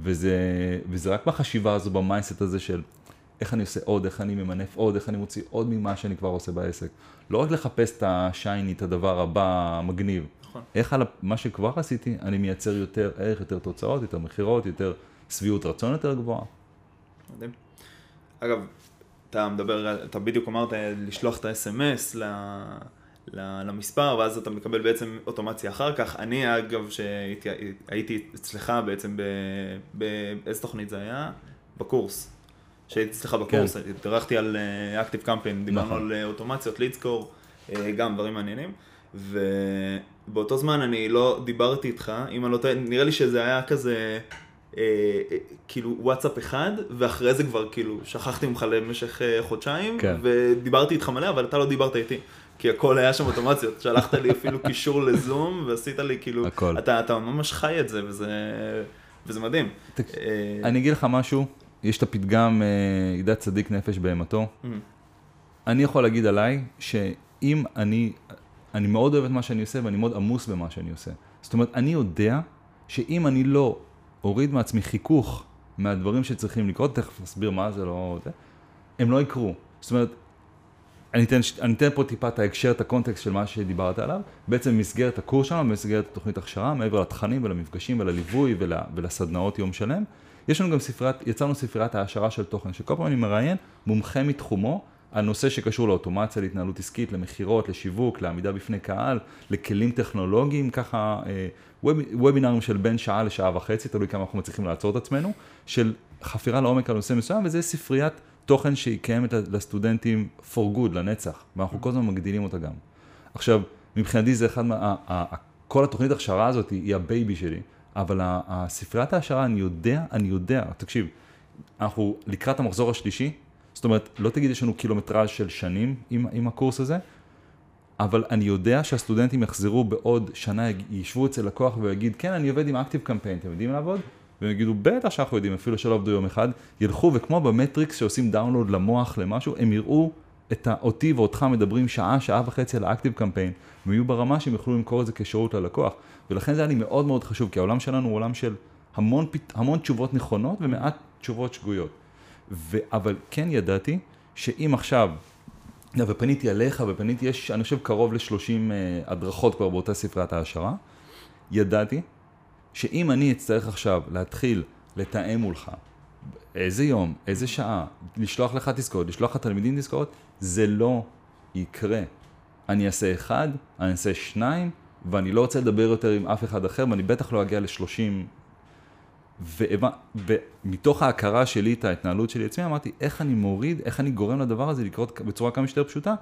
וזה, וזה רק בחשיבה הזו, במייסט הזה של איך אני עושה עוד, איך אני ממנף עוד, איך אני מוציא עוד ממה שאני כבר עושה בעסק. לא רק לחפש את השייני, את הדבר הבא המגניב. נכון. איך על מה שכבר עשיתי, אני מייצר יותר ערך, יותר תוצאות, יותר מכירות, יותר שביעות רצון יותר גבוהה. מדהים. אגב, אתה מדבר, אתה בדיוק אמרת לשלוח את ה-SMS למספר, ואז אתה מקבל בעצם אוטומציה אחר כך. אני, אגב, שהייתי אצלך בעצם, באיזה תוכנית זה היה? בקורס. שהייתי אצלך בקורס, כן. התארחתי על אקטיב uh, קמפיין, דיברנו נכון. על uh, אוטומציות, לידסקור, uh, גם דברים מעניינים. ובאותו זמן אני לא דיברתי איתך, אם אני לא טועה, נראה לי שזה היה כזה, אה, אה, כאילו וואטסאפ אחד, ואחרי זה כבר כאילו שכחתי ממך למשך אה, חודשיים, כן. ודיברתי איתך מלא, אבל אתה לא דיברת איתי. כי הכל היה שם אוטומציות, שלחת לי אפילו קישור לזום, ועשית לי כאילו, הכל. אתה, אתה ממש חי את זה, וזה, וזה מדהים. אה... אני אגיד לך משהו, יש את הפתגם, אה, ידע צדיק נפש בהמתו. Mm-hmm. אני יכול להגיד עליי, שאם אני, אני מאוד אוהב את מה שאני עושה ואני מאוד עמוס במה שאני עושה. זאת אומרת, אני יודע שאם אני לא אוריד מעצמי חיכוך מהדברים שצריכים לקרות, תכף נסביר מה זה, לא... זה, הם לא יקרו. זאת אומרת, אני אתן, אני אתן פה טיפה את ההקשר, את הקונטקסט של מה שדיברת עליו. בעצם במסגרת הקורס שלנו, במסגרת התוכנית הכשרה, מעבר לתכנים ולמפגשים ולליווי ול, ולסדנאות יום שלם, יש לנו גם ספריית, יצרנו ספריית העשרה של תוכן, שכל פעם אני מראיין מומחה מתחומו, הנושא שקשור לאוטומציה, להתנהלות עסקית, למכירות, לשיווק, לעמידה בפני קהל, לכלים טכנולוגיים, ככה אה, ווב, וובינרים של בין שעה לשעה וחצי, תלוי כמה אנחנו מצליחים לעצור את עצמנו, של חפירה לעומק על נושא מסוים, וזה ספריית תוכן שהיא קיימת לסטודנטים for good, לנצח, ואנחנו כל הזמן מגדילים אותה גם. עכשיו, מבחינתי זה אחד מה... כל התוכנית הכשרה הזאת היא ה baby שלי, אבל הספריית העשרה, אני יודע, אני יודע, תקשיב, אנחנו לקראת המחזור השלישי, זאת אומרת, לא תגיד יש לנו קילומטראז' של שנים עם, עם הקורס הזה, אבל אני יודע שהסטודנטים יחזרו בעוד שנה, ישבו אצל לקוח ויגיד, כן, אני עובד עם ActiveCampaign, אתם יודעים לעבוד? והם יגידו, בטח שאנחנו יודעים, אפילו שלא עבדו יום אחד, ילכו וכמו במטריקס שעושים דאונלוד למוח למשהו, הם יראו את אותי ואותך מדברים שעה, שעה וחצי על האקטיב קמפיין, והם יהיו ברמה שהם יוכלו למכור את זה כשירות ללקוח. ולכן זה היה לי מאוד מאוד חשוב, כי העולם שלנו הוא עולם של המון, המון תשובות נכונות ומעט תשובות שגויות. ו... אבל כן ידעתי שאם עכשיו, ופניתי עליך ופניתי, יש אני חושב קרוב ל-30 uh, הדרכות כבר באותה ספריית העשרה, ידעתי שאם אני אצטרך עכשיו להתחיל לתאם מולך איזה יום, איזה שעה, לשלוח לך תזכורת, לשלוח לך תלמידים תזכורת, זה לא יקרה. אני אעשה אחד, אני אעשה שניים, ואני לא רוצה לדבר יותר עם אף אחד אחר, ואני בטח לא אגיע לשלושים. ומתוך ההכרה שלי את ההתנהלות שלי עצמי, אמרתי, איך אני מוריד, איך אני גורם לדבר הזה לקרות בצורה כמה שיותר פשוטה,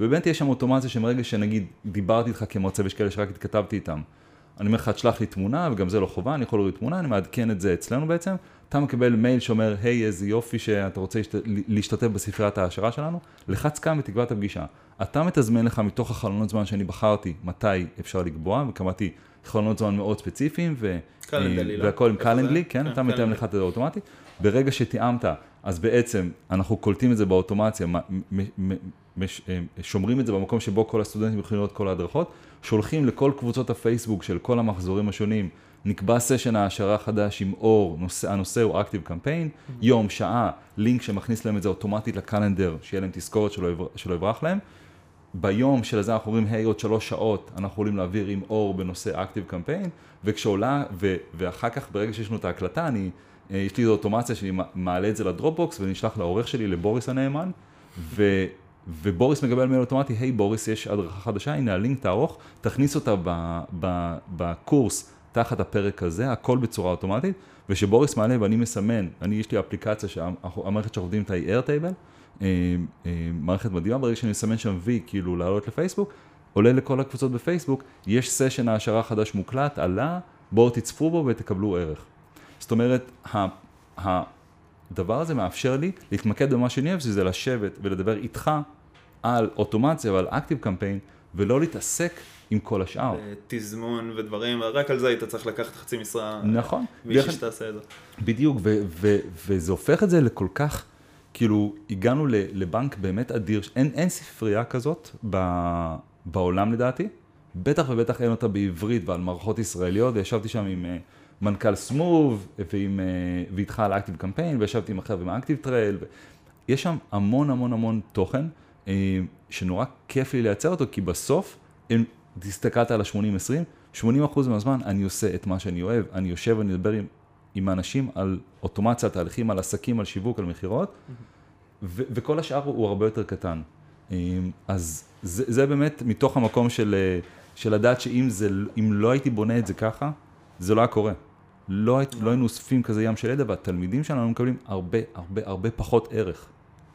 ובאמת יש שם אוטומציה שמרגע שנגיד דיברתי איתך כמרצה ויש כאלה שרק התכתבתי איתם. אני אומר לך, תשלח לי תמונה, וגם זה לא חובה, אני יכול להוריד תמונה, אני מעדכן את זה אצלנו בעצם, אתה מקבל מייל שאומר, היי, איזה יופי שאתה רוצה להשתתף בספריית ההעשרה שלנו, לחץ כאן ותקבע את הפגישה. אתה מתזמן לך מתוך החלונות זמן שאני בחרתי מתי אפשר לקבוע, וקבעתי חלונות זמן מאוד ספציפיים, ו... והכל עם קלנדלי, כן, כן, אתה מתאם לך את זה אוטומטית. ברגע שתיאמת, אז בעצם אנחנו קולטים את זה באוטומציה, אה, שומרים את זה במקום שבו כל הסטודנטים יכולים לראות כל ההדרכות, שולחים לכל קבוצות הפייסבוק של כל המחזורים השונים, נקבע סשן העשרה חדש עם אור, נושא, הנושא הוא ActiveCampaign, mm-hmm. יום, שעה, לינק שמכניס להם את זה אוטומטית ל calendar, שיהיה להם תזכורת שלא, שלא יברח להם. ביום של זה אנחנו אומרים, היי, עוד שלוש שעות אנחנו יכולים להעביר עם אור בנושא ActiveCampaign, וכשעולה, ו, ואחר כך ברגע שיש לנו את ההקלטה, אני, אה, יש לי אוטומציה שאני מעלה את זה ל Dropbox ונשלח לעורך שלי, לבוריס הנאמן, ו... ובוריס מקבל מייל אוטומטי, היי hey, בוריס, יש הדרכה חדשה, הנה הלינק תערוך, תכניס אותה בקורס תחת הפרק הזה, הכל בצורה אוטומטית, ושבוריס מעלה ואני מסמן, אני יש לי אפליקציה שהמערכת שאנחנו עובדים איתה היא אה, מערכת מדהימה, ברגע שאני מסמן שם V, כאילו לעלות לפייסבוק, עולה לכל הקבוצות בפייסבוק, יש סשן העשרה חדש מוקלט, עלה, בואו תצפו בו ותקבלו ערך. זאת אומרת, הדבר הזה מאפשר לי להתמקד במה שאני אוהב, שזה לשבת ולדבר איתך על אוטומציה ועל אקטיב קמפיין, ולא להתעסק עם כל השאר. תזמון ודברים, רק על זה היית צריך לקחת חצי משרה. נכון. מישהי שתעשה את זה. בדיוק, וזה הופך את זה לכל כך, כאילו, הגענו לבנק באמת אדיר, אין, אין ספרייה כזאת בעולם לדעתי, בטח ובטח אין אותה בעברית ועל מערכות ישראליות, וישבתי שם עם... אה, מנכ"ל Smoove, ועם, אה, ואיתך על ActiveCampaign, וישבתי עם אחר עם ActiveTrail, יש שם המון המון המון תוכן, אה, שנורא כיף לי לייצר אותו, כי בסוף, אם תסתכלת על ה-80-20, 80% מהזמן אני עושה את מה שאני אוהב, אני יושב ואני מדבר עם, עם האנשים על אוטומציה, תהליכים, על עסקים, על שיווק, על מכירות, ו- וכל השאר הוא הרבה יותר קטן. אה, אז זה, זה באמת מתוך המקום של, של לדעת שאם זה, לא הייתי בונה את זה ככה, זה לא היה קורה. לא, לא היינו אוספים כזה ים של ידע, והתלמידים שלנו מקבלים הרבה הרבה הרבה פחות ערך.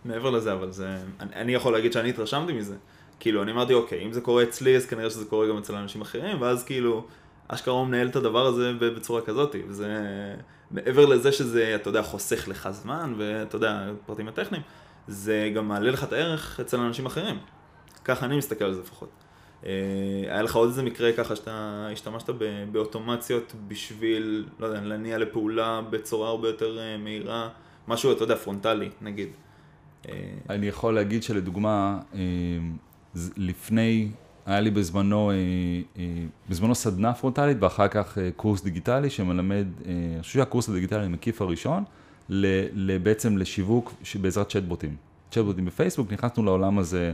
מעבר לזה, אבל זה, אני, אני יכול להגיד שאני התרשמתי מזה. כאילו, אני אמרתי, אוקיי, אם זה קורה אצלי, אז כנראה שזה קורה גם אצל אנשים אחרים, ואז כאילו, אשכרה הוא מנהל את הדבר הזה בצורה כזאת, וזה, מעבר לזה שזה, אתה יודע, חוסך לך זמן, ואתה יודע, פרטים הטכניים, זה גם מעלה לך את הערך אצל אנשים אחרים. ככה אני מסתכל על זה לפחות. אה, היה לך עוד איזה מקרה ככה שאתה השתמשת באוטומציות בשביל, לא יודע, להניע לפעולה בצורה הרבה יותר אה, מהירה, משהו, אתה יודע, פרונטלי, נגיד. אה, אני יכול להגיד שלדוגמה, לפני, היה לי בזמנו, בזמנו סדנה פרונטלית ואחר כך קורס דיגיטלי שמלמד, אני חושב שהקורס הדיגיטלי המקיף הראשון, בעצם לשיווק בעזרת צ'טבוטים. צ'טבוטים בפייסבוק, נכנסנו לעולם הזה.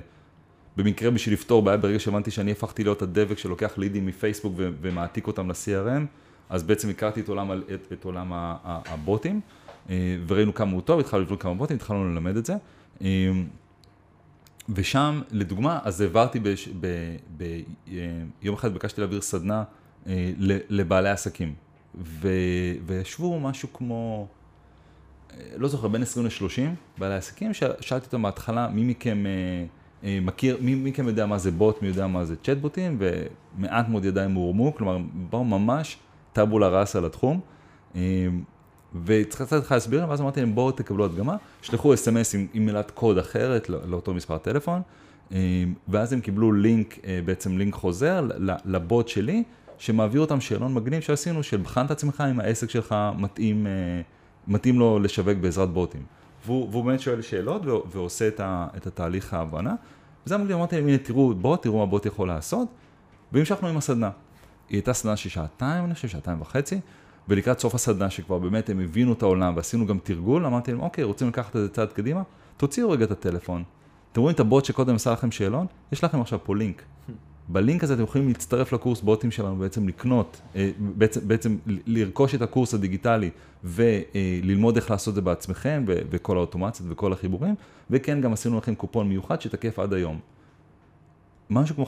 במקרה בשביל לפתור בעיה, ברגע שהבנתי שאני הפכתי להיות הדבק שלוקח לידים מפייסבוק ומעתיק אותם ל-CRM, אז בעצם הכרתי את עולם, את, את עולם הבוטים, אה, וראינו כמה הוא טוב, התחלנו לבנות כמה בוטים, התחלנו ללמד את זה. ושם, לדוגמה, אז העברתי ביום אה, אחד ביקשתי להעביר סדנה אה, לבעלי עסקים. וישבו משהו כמו, אה, לא זוכר, בין 20 ל-30 בעלי עסקים, שאלתי אותם בהתחלה, מי מכם מכיר, מי מכם יודע מה זה בוט, מי יודע מה זה צ'טבוטים, ומעט מאוד ידיים הורמו, כלומר, באו ממש טאבולה ראסה לתחום. וצריך לך להסביר, ואז אמרתי להם בואו תקבלו הדגמה, שלחו אס.אם.אס עם, עם מילת קוד אחרת לא, לאותו מספר טלפון, אה, ואז הם קיבלו לינק, אה, בעצם לינק חוזר לבוט שלי, שמעביר אותם שאלון מגניב שעשינו, של בחן את עצמך אם העסק שלך מתאים, אה, מתאים לו לשווק בעזרת בוטים. והוא, והוא באמת שואל שאלות ועושה את, ה, את התהליך ההבנה. וזה אמרתי, אמרתי להם, הנה תראו בוט, תראו מה בוט יכול לעשות, והמשכנו עם הסדנה. היא הייתה סדנה של שעתיים, אני חושב, שעתיים וחצי. ולקראת סוף הסדנה, שכבר באמת הם הבינו את העולם ועשינו גם תרגול, אמרתי להם, אוקיי, רוצים לקחת את זה צעד קדימה? תוציאו רגע את הטלפון. אתם רואים את הבוט שקודם עשה לכם שאלון? יש לכם עכשיו פה לינק. בלינק הזה אתם יכולים להצטרף לקורס בוטים שלנו, בעצם לקנות, אה, בעצם, בעצם לרכוש את הקורס הדיגיטלי וללמוד איך לעשות את זה בעצמכם וכל האוטומציות וכל החיבורים, וכן, גם עשינו לכם קופון מיוחד שתקף עד היום. משהו כמו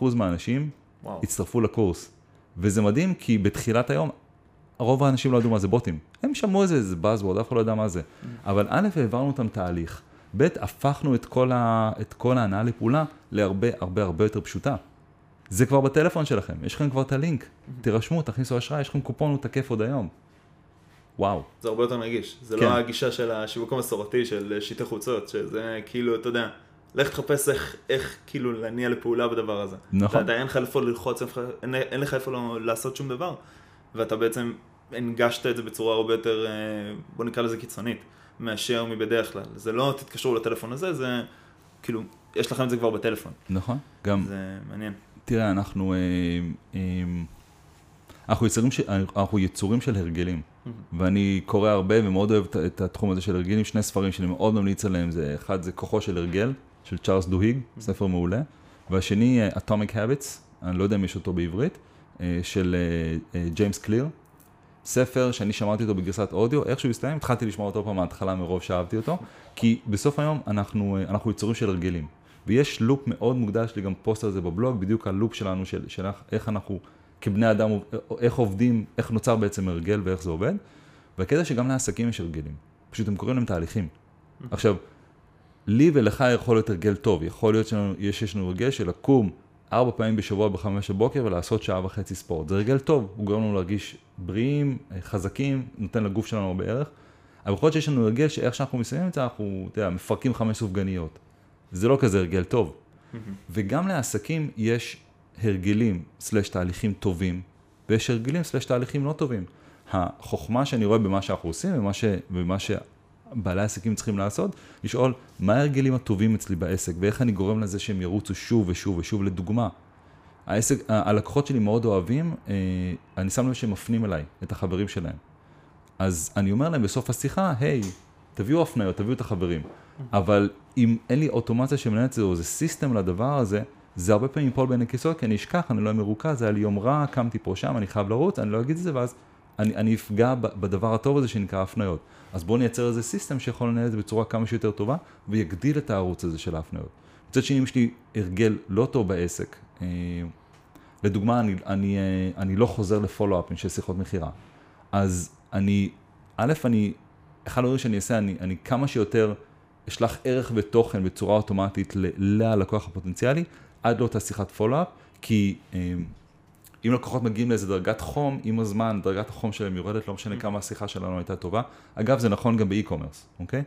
50% מהאנשים וואו. הצטרפו לקורס. וזה מדהים כי בתחילת היום רוב האנשים לא ידעו מה זה בוטים. הם שמעו איזה, איזה buzzword, אף אחד לא ידע מה זה. Mm. אבל א', העברנו אותם תהליך, ב', הפכנו את כל, ה, את כל ההנאה לפעולה להרבה הרבה הרבה יותר פשוטה. זה כבר בטלפון שלכם, יש לכם כבר את הלינק, mm-hmm. תירשמו, תכניסו אשראי, יש לכם קופון, הוא תקף עוד היום. וואו. זה הרבה יותר נגיש, זה לא כן. לא הגישה של השיווק המסורתי של שיטי חוצות, שזה כאילו, אתה יודע, לך תחפש איך, איך כאילו להניע לפעולה בדבר הזה. נכון. אתה, אין לך איפה ללחוץ, אין, אין לך איפה לא, לעשות שום דבר. ואתה בעצם הנגשת את זה בצורה הרבה יותר, אה, בוא נקרא לזה קיצונית, מאשר מבדרך כלל. זה לא תתקשרו לטלפון הזה, זה כאילו, יש לכם את זה כבר בטלפון. נכון, גם... זה מעניין. תראה, אנחנו, אה, אה, אנחנו, יצורים, ש... אנחנו יצורים של הרגלים, ואני קורא הרבה ומאוד אוהב את התחום הזה של הרגלים. שני ספרים שאני מאוד ממליץ עליהם, זה אחד זה כוחו של הרגל, של צ'ארלס דוהיג, ספר מעולה, והשני Atomic Habits, אני לא יודע אם יש אותו בעברית. אה, של ג'יימס אה, קליר, אה, ספר שאני שמעתי אותו בגרסת אודיו, איך שהוא הסתיים, התחלתי לשמוע אותו פעם מההתחלה מרוב שאהבתי אותו, כי בסוף היום אנחנו, אנחנו יצורים של הרגלים. ויש לופ מאוד מוקדש, יש לי גם פוסט על זה בבלוג, בדיוק הלופ שלנו, של, של איך אנחנו כבני אדם, איך עובדים, איך נוצר בעצם הרגל ואיך זה עובד. והקטע שגם לעסקים יש הרגלים, פשוט הם קוראים להם תהליכים. עכשיו, לי ולך יכול להיות הרגל טוב, יכול להיות שיש לנו הרגל של לקום ארבע פעמים בשבוע בחמש בבוקר ולעשות שעה וחצי ספורט. זה רגל טוב, הוא גורם לנו להרגיש בריאים, חזקים, נותן לגוף שלנו הרבה ערך. אבל יכול להיות שיש לנו הרגל שאיך שאנחנו מסיימים את זה, אנחנו, אתה יודע, מפרקים חמש סופגניות. זה לא כזה הרגל טוב. וגם לעסקים יש הרגלים סלש תהליכים טובים, ויש הרגלים סלש תהליכים לא טובים. החוכמה שאני רואה במה שאנחנו עושים, ומה, ש, ומה בעלי עסקים צריכים לעשות, לשאול מה ההרגלים הטובים אצלי בעסק ואיך אני גורם לזה שהם ירוצו שוב ושוב ושוב. לדוגמה, העסק, הלקוחות שלי מאוד אוהבים, אה, אני שם לב שהם מפנים אליי, את החברים שלהם. אז אני אומר להם בסוף השיחה, היי, תביאו הפניות, תביאו את החברים. אבל אם אין לי אוטומציה שמנהלת את זה, או איזה סיסטם לדבר הזה, זה הרבה פעמים ייפול בין הכיסאות, כי אני אשכח, אני לא אהיה מרוכז, היה לי יום רע, קמתי פה שם, אני חייב לרוץ, אני לא אגיד את זה, ואז אני, אני אפגע בדבר הטוב הזה שנקרא הפניות. אז בואו נייצר איזה system שיכול לנהל את זה בצורה כמה שיותר טובה, ויגדיל את הערוץ הזה של ההפניות. מצד שני, אם יש לי הרגל לא טוב בעסק, אה, לדוגמה, אני, אני, אה, אני לא חוזר ל follow-up ים של שיחות מכירה, אז אני, א', אני, אחד הדברים שאני אעשה, אני, אני כמה שיותר אשלח ערך ותוכן בצורה אוטומטית ללקוח הפוטנציאלי, עד לאותה שיחת follow-up, כי אה, אם לקוחות מגיעים לאיזה דרגת חום, עם הזמן דרגת החום שלהם יורדת, לא משנה mm. כמה השיחה שלנו הייתה טובה. אגב, זה נכון גם באי-קומרס, אוקיי?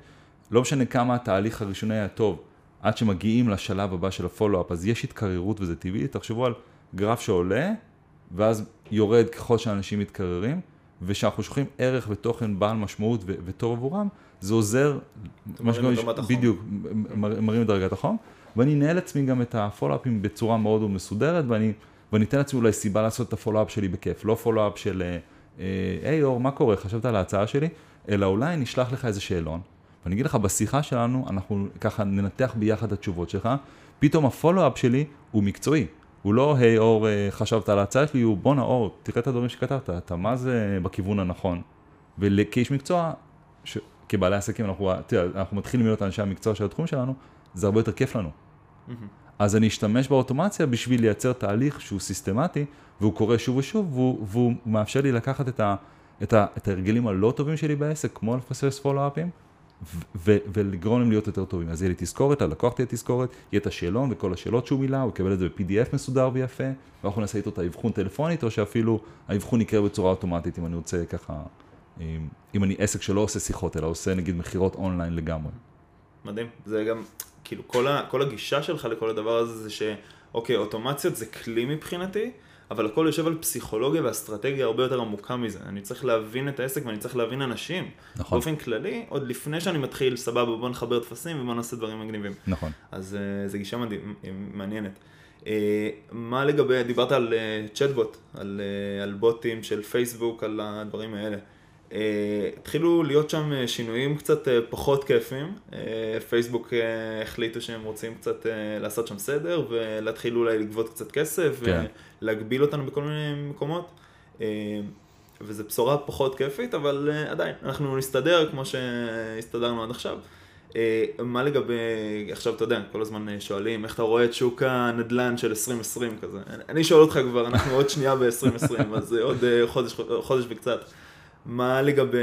לא משנה כמה התהליך הראשוני היה טוב, עד שמגיעים לשלב הבא של הפולו-אפ, אז יש התקררות וזה טבעי. תחשבו על גרף שעולה, ואז יורד ככל שאנשים מתקררים, ושאנחנו שולחים ערך ותוכן בעל משמעות ו- וטוב עבורם, זה עוזר, רמת החום. בדיוק, מרים את דרגת החום, ואני אנהל עצמי גם את הפולו-אפים בצורה מאוד מסודרת, ואני... ואני אתן לעצמי אולי סיבה לעשות את הפולו-אפ שלי בכיף, לא פולו-אפ של, אה, אה, היי אור, מה קורה, חשבת על ההצעה שלי? אלא אולי נשלח לך איזה שאלון, ואני אגיד לך, בשיחה שלנו, אנחנו ככה ננתח ביחד את התשובות שלך, פתאום הפולו-אפ שלי הוא מקצועי. הוא לא, היי אור, אה, חשבת על ההצעה שלי, הוא בואנה אור, תראה את הדברים שכתבת, אתה מה זה בכיוון הנכון. וכאיש מקצוע, ש... כבעלי עסקים, אנחנו, תראה, אנחנו מתחילים להיות אנשי המקצוע של התחום שלנו, זה הרבה יותר כיף לנו. אז אני אשתמש באוטומציה בשביל לייצר תהליך שהוא סיסטמטי, והוא קורה שוב ושוב, והוא, והוא מאפשר לי לקחת את, ה, את, ה, את ההרגלים הלא טובים שלי בעסק, כמו לפסס פולו-אפים, ולגרום להם להיות יותר טובים. אז יהיה לי תזכורת, ללקוח תהיה תזכורת, יהיה את השאלון וכל השאלות שהוא מילא, הוא יקבל את זה ב-PDF מסודר ויפה, ואנחנו נעשה איתו את האבחון טלפונית, או שאפילו האבחון יקרה בצורה אוטומטית, אם אני רוצה ככה, אם, אם אני עסק שלא עושה שיחות, אלא עושה נגיד מכירות אונליין לגמרי. מדהים. זה גם, כאילו, כל, ה, כל הגישה שלך לכל הדבר הזה זה שאוקיי, אוטומציות זה כלי מבחינתי, אבל הכל יושב על פסיכולוגיה ואסטרטגיה הרבה יותר עמוקה מזה. אני צריך להבין את העסק ואני צריך להבין אנשים. נכון. באופן כללי, עוד לפני שאני מתחיל, סבבה, בוא נחבר טפסים ובוא נעשה דברים מגניבים. נכון. אז uh, זו גישה מדהים, מעניינת. Uh, מה לגבי, דיברת על uh, צ'טבוט, על, uh, על בוטים של פייסבוק, על הדברים האלה. Uh, התחילו להיות שם uh, שינויים קצת uh, פחות כיפים. פייסבוק החליטו שהם רוצים קצת לעשות שם סדר ולהתחיל אולי לגבות קצת כסף כן. ולהגביל אותנו בכל מיני מקומות. וזו בשורה פחות כיפית, אבל עדיין, אנחנו נסתדר כמו שהסתדרנו עד עכשיו. מה לגבי, עכשיו אתה יודע, כל הזמן שואלים, איך אתה רואה את שוק הנדל"ן של 2020 כזה? אני שואל אותך כבר, אנחנו עוד שנייה ב-2020, אז עוד חודש, חודש וקצת. מה לגבי,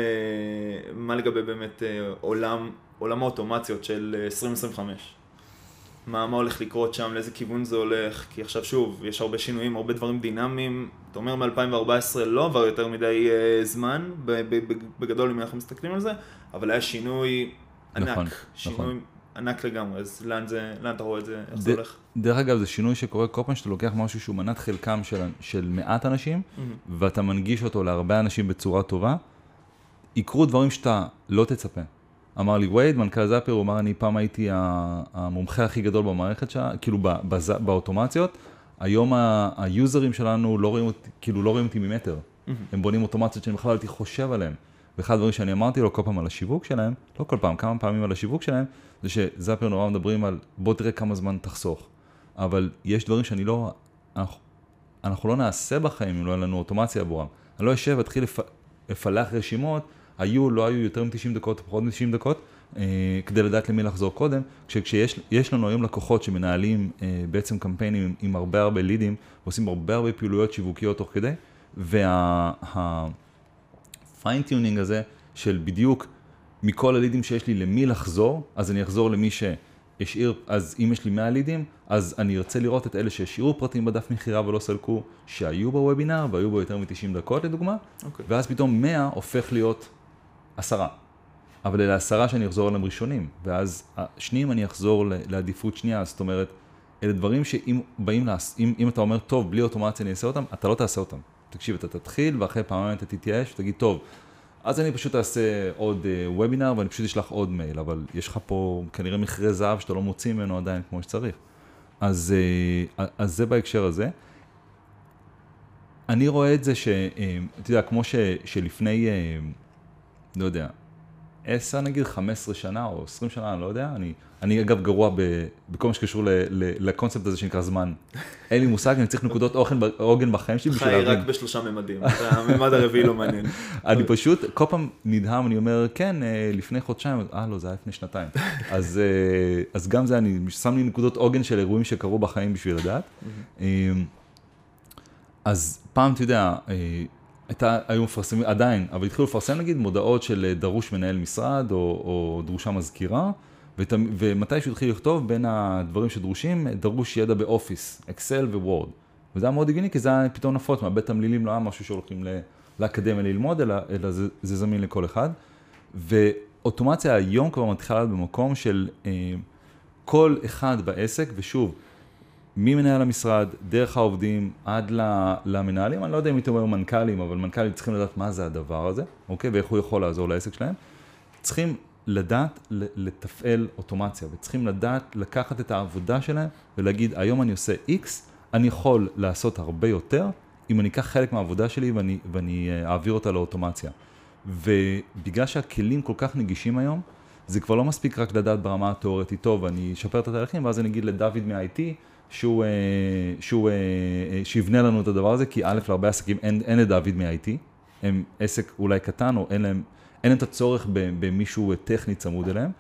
מה לגבי באמת אה, עולם, עולם האוטומציות של אה, 2025? מה, מה הולך לקרות שם, לאיזה כיוון זה הולך? כי עכשיו שוב, יש הרבה שינויים, הרבה דברים דינמיים. אתה אומר מ-2014 לא עבר יותר מדי אה, זמן, בגדול אם אנחנו מסתכלים על זה, אבל היה שינוי ענק, נכון, שינוי נכון. ענק לגמרי, אז לאן, זה, לאן אתה רואה את זה, איך זה הולך? דרך אגב, זה שינוי שקורה כל פעם שאתה לוקח משהו שהוא מנת חלקם של, של מעט אנשים, ואתה מנגיש אותו להרבה אנשים בצורה טובה, יקרו דברים שאתה לא תצפה. אמר לי וייד, מנכ"ל זאפר, הוא אמר, אני פעם הייתי המומחה הכי גדול במערכת שלה, כאילו בז- באוטומציות, היום ה- היוזרים שלנו לא רואים אותי, כאילו לא רואים אותי ממטר. הם בונים אוטומציות שאני בכלל לא הייתי חושב עליהן. ואחד הדברים שאני אמרתי לו כל פעם על השיווק שלהם, לא כל פעם, כמה פעמים על השיווק שלהם, זה שזאפר נורא מדברים על בוא תראה כמה זמן תחסוך. אבל יש דברים שאני לא, אנחנו, אנחנו לא נעשה בחיים אם לא יהיה לנו אוטומציה עבורם. אני לא אשב ואתחיל לפ, לפלח רשימות, היו, לא היו יותר מ-90 דקות, פחות מ-90 דקות, אה, כדי לדעת למי לחזור קודם. כשיש יש לנו היום לקוחות שמנהלים אה, בעצם קמפיינים עם, עם הרבה הרבה לידים, ועושים הרבה הרבה פעילויות שיווקיות תוך כדי, וה-fine-tuning הזה של בדיוק מכל הלידים שיש לי למי לחזור, אז אני אחזור למי שהשאיר, אז אם יש לי 100 לידים, אז אני ארצה לראות את אלה שהשאירו פרטים בדף מכירה ולא סלקו, שהיו בוובינר והיו בו יותר מ-90 דקות לדוגמה, אוקיי. ואז פתאום 100 הופך להיות עשרה. אבל אלה עשרה שאני אחזור עליהם ראשונים, ואז השניים אני אחזור לעדיפות שנייה, זאת אומרת, אלה דברים שאם באים, לעש, אם, אם אתה אומר, טוב, בלי אוטומציה אני אעשה אותם, אתה לא תעשה אותם. תקשיב, אתה תתחיל, ואחרי פעמיים אתה תתייאש, ותגיד, טוב, אז אני פשוט אעשה עוד וובינר, ואני פשוט אשלח עוד מייל, אבל יש לך פה כנראה מכרה זהב שאתה לא מוציא ממנו עדיין כמו שצריך. אז, אה, אז זה בהקשר הזה. אני רואה את זה ש... אה, אתה יודע, כמו ש, שלפני, אה, לא יודע, 10 נגיד, 15 שנה או 20 שנה, אני לא יודע, אני, אני אגב גרוע ב, בכל מה שקשור ל, ל, לקונספט הזה שנקרא זמן. אין לי מושג, אני צריך נקודות עוגן, בחיים שלי בשביל חי להבין. רק בשלושה ממדים, הממד הרביעי לא מעניין. אני פשוט, כל פעם נדהם, אני אומר, כן, אה, לפני חודשיים, אה, לא, זה היה לפני שנתיים. אז, אה, אז גם זה, אני שם לי נקודות עוגן של אירועים שקרו בחיים בשביל לדעת. אה, אז פעם, אתה יודע, אה, הייתה, היו מפרסמים, עדיין, אבל התחילו לפרסם נגיד מודעות של דרוש מנהל משרד או, או דרושה מזכירה, ות, ומתי שהוא התחיל לכתוב בין הדברים שדרושים, דרוש ידע באופיס, אקסל וורד. וזה היה מאוד הגיוני, כי זה היה פתאום נפוץ, מהבית תמלילים לא היה משהו שהולכים ל- לאקדמיה ללמוד, אלא, אלא זה, זה זמין לכל אחד. ואוטומציה היום כבר מתחילה במקום של אה, כל אחד בעסק, ושוב, ממנהל המשרד, דרך העובדים, עד למנהלים, אני לא יודע אם הייתי אומר מנכ"לים, אבל מנכ"לים צריכים לדעת מה זה הדבר הזה, אוקיי? ואיך הוא יכול לעזור לעסק שלהם. צריכים לדעת לתפעל אוטומציה, וצריכים לדעת לקחת את העבודה שלהם ולהגיד, היום אני עושה X, אני יכול לעשות הרבה יותר, אם אני אקח חלק מהעבודה שלי ואני, ואני אה, אעביר אותה לאוטומציה. ובגלל שהכלים כל כך נגישים היום, זה כבר לא מספיק רק לדעת ברמה התיאורטית, טוב, אני אשפר את התהליכים, ואז אני אגיד לדוד מה-IT, שהוא, אה, שהוא, אה, אה, שיבנה לנו את הדבר הזה, כי א', להרבה עסקים אין, אין לדוד מה-IT, הם עסק אולי קטן, או אין להם, אין את הצורך במישהו טכני צמוד אליהם,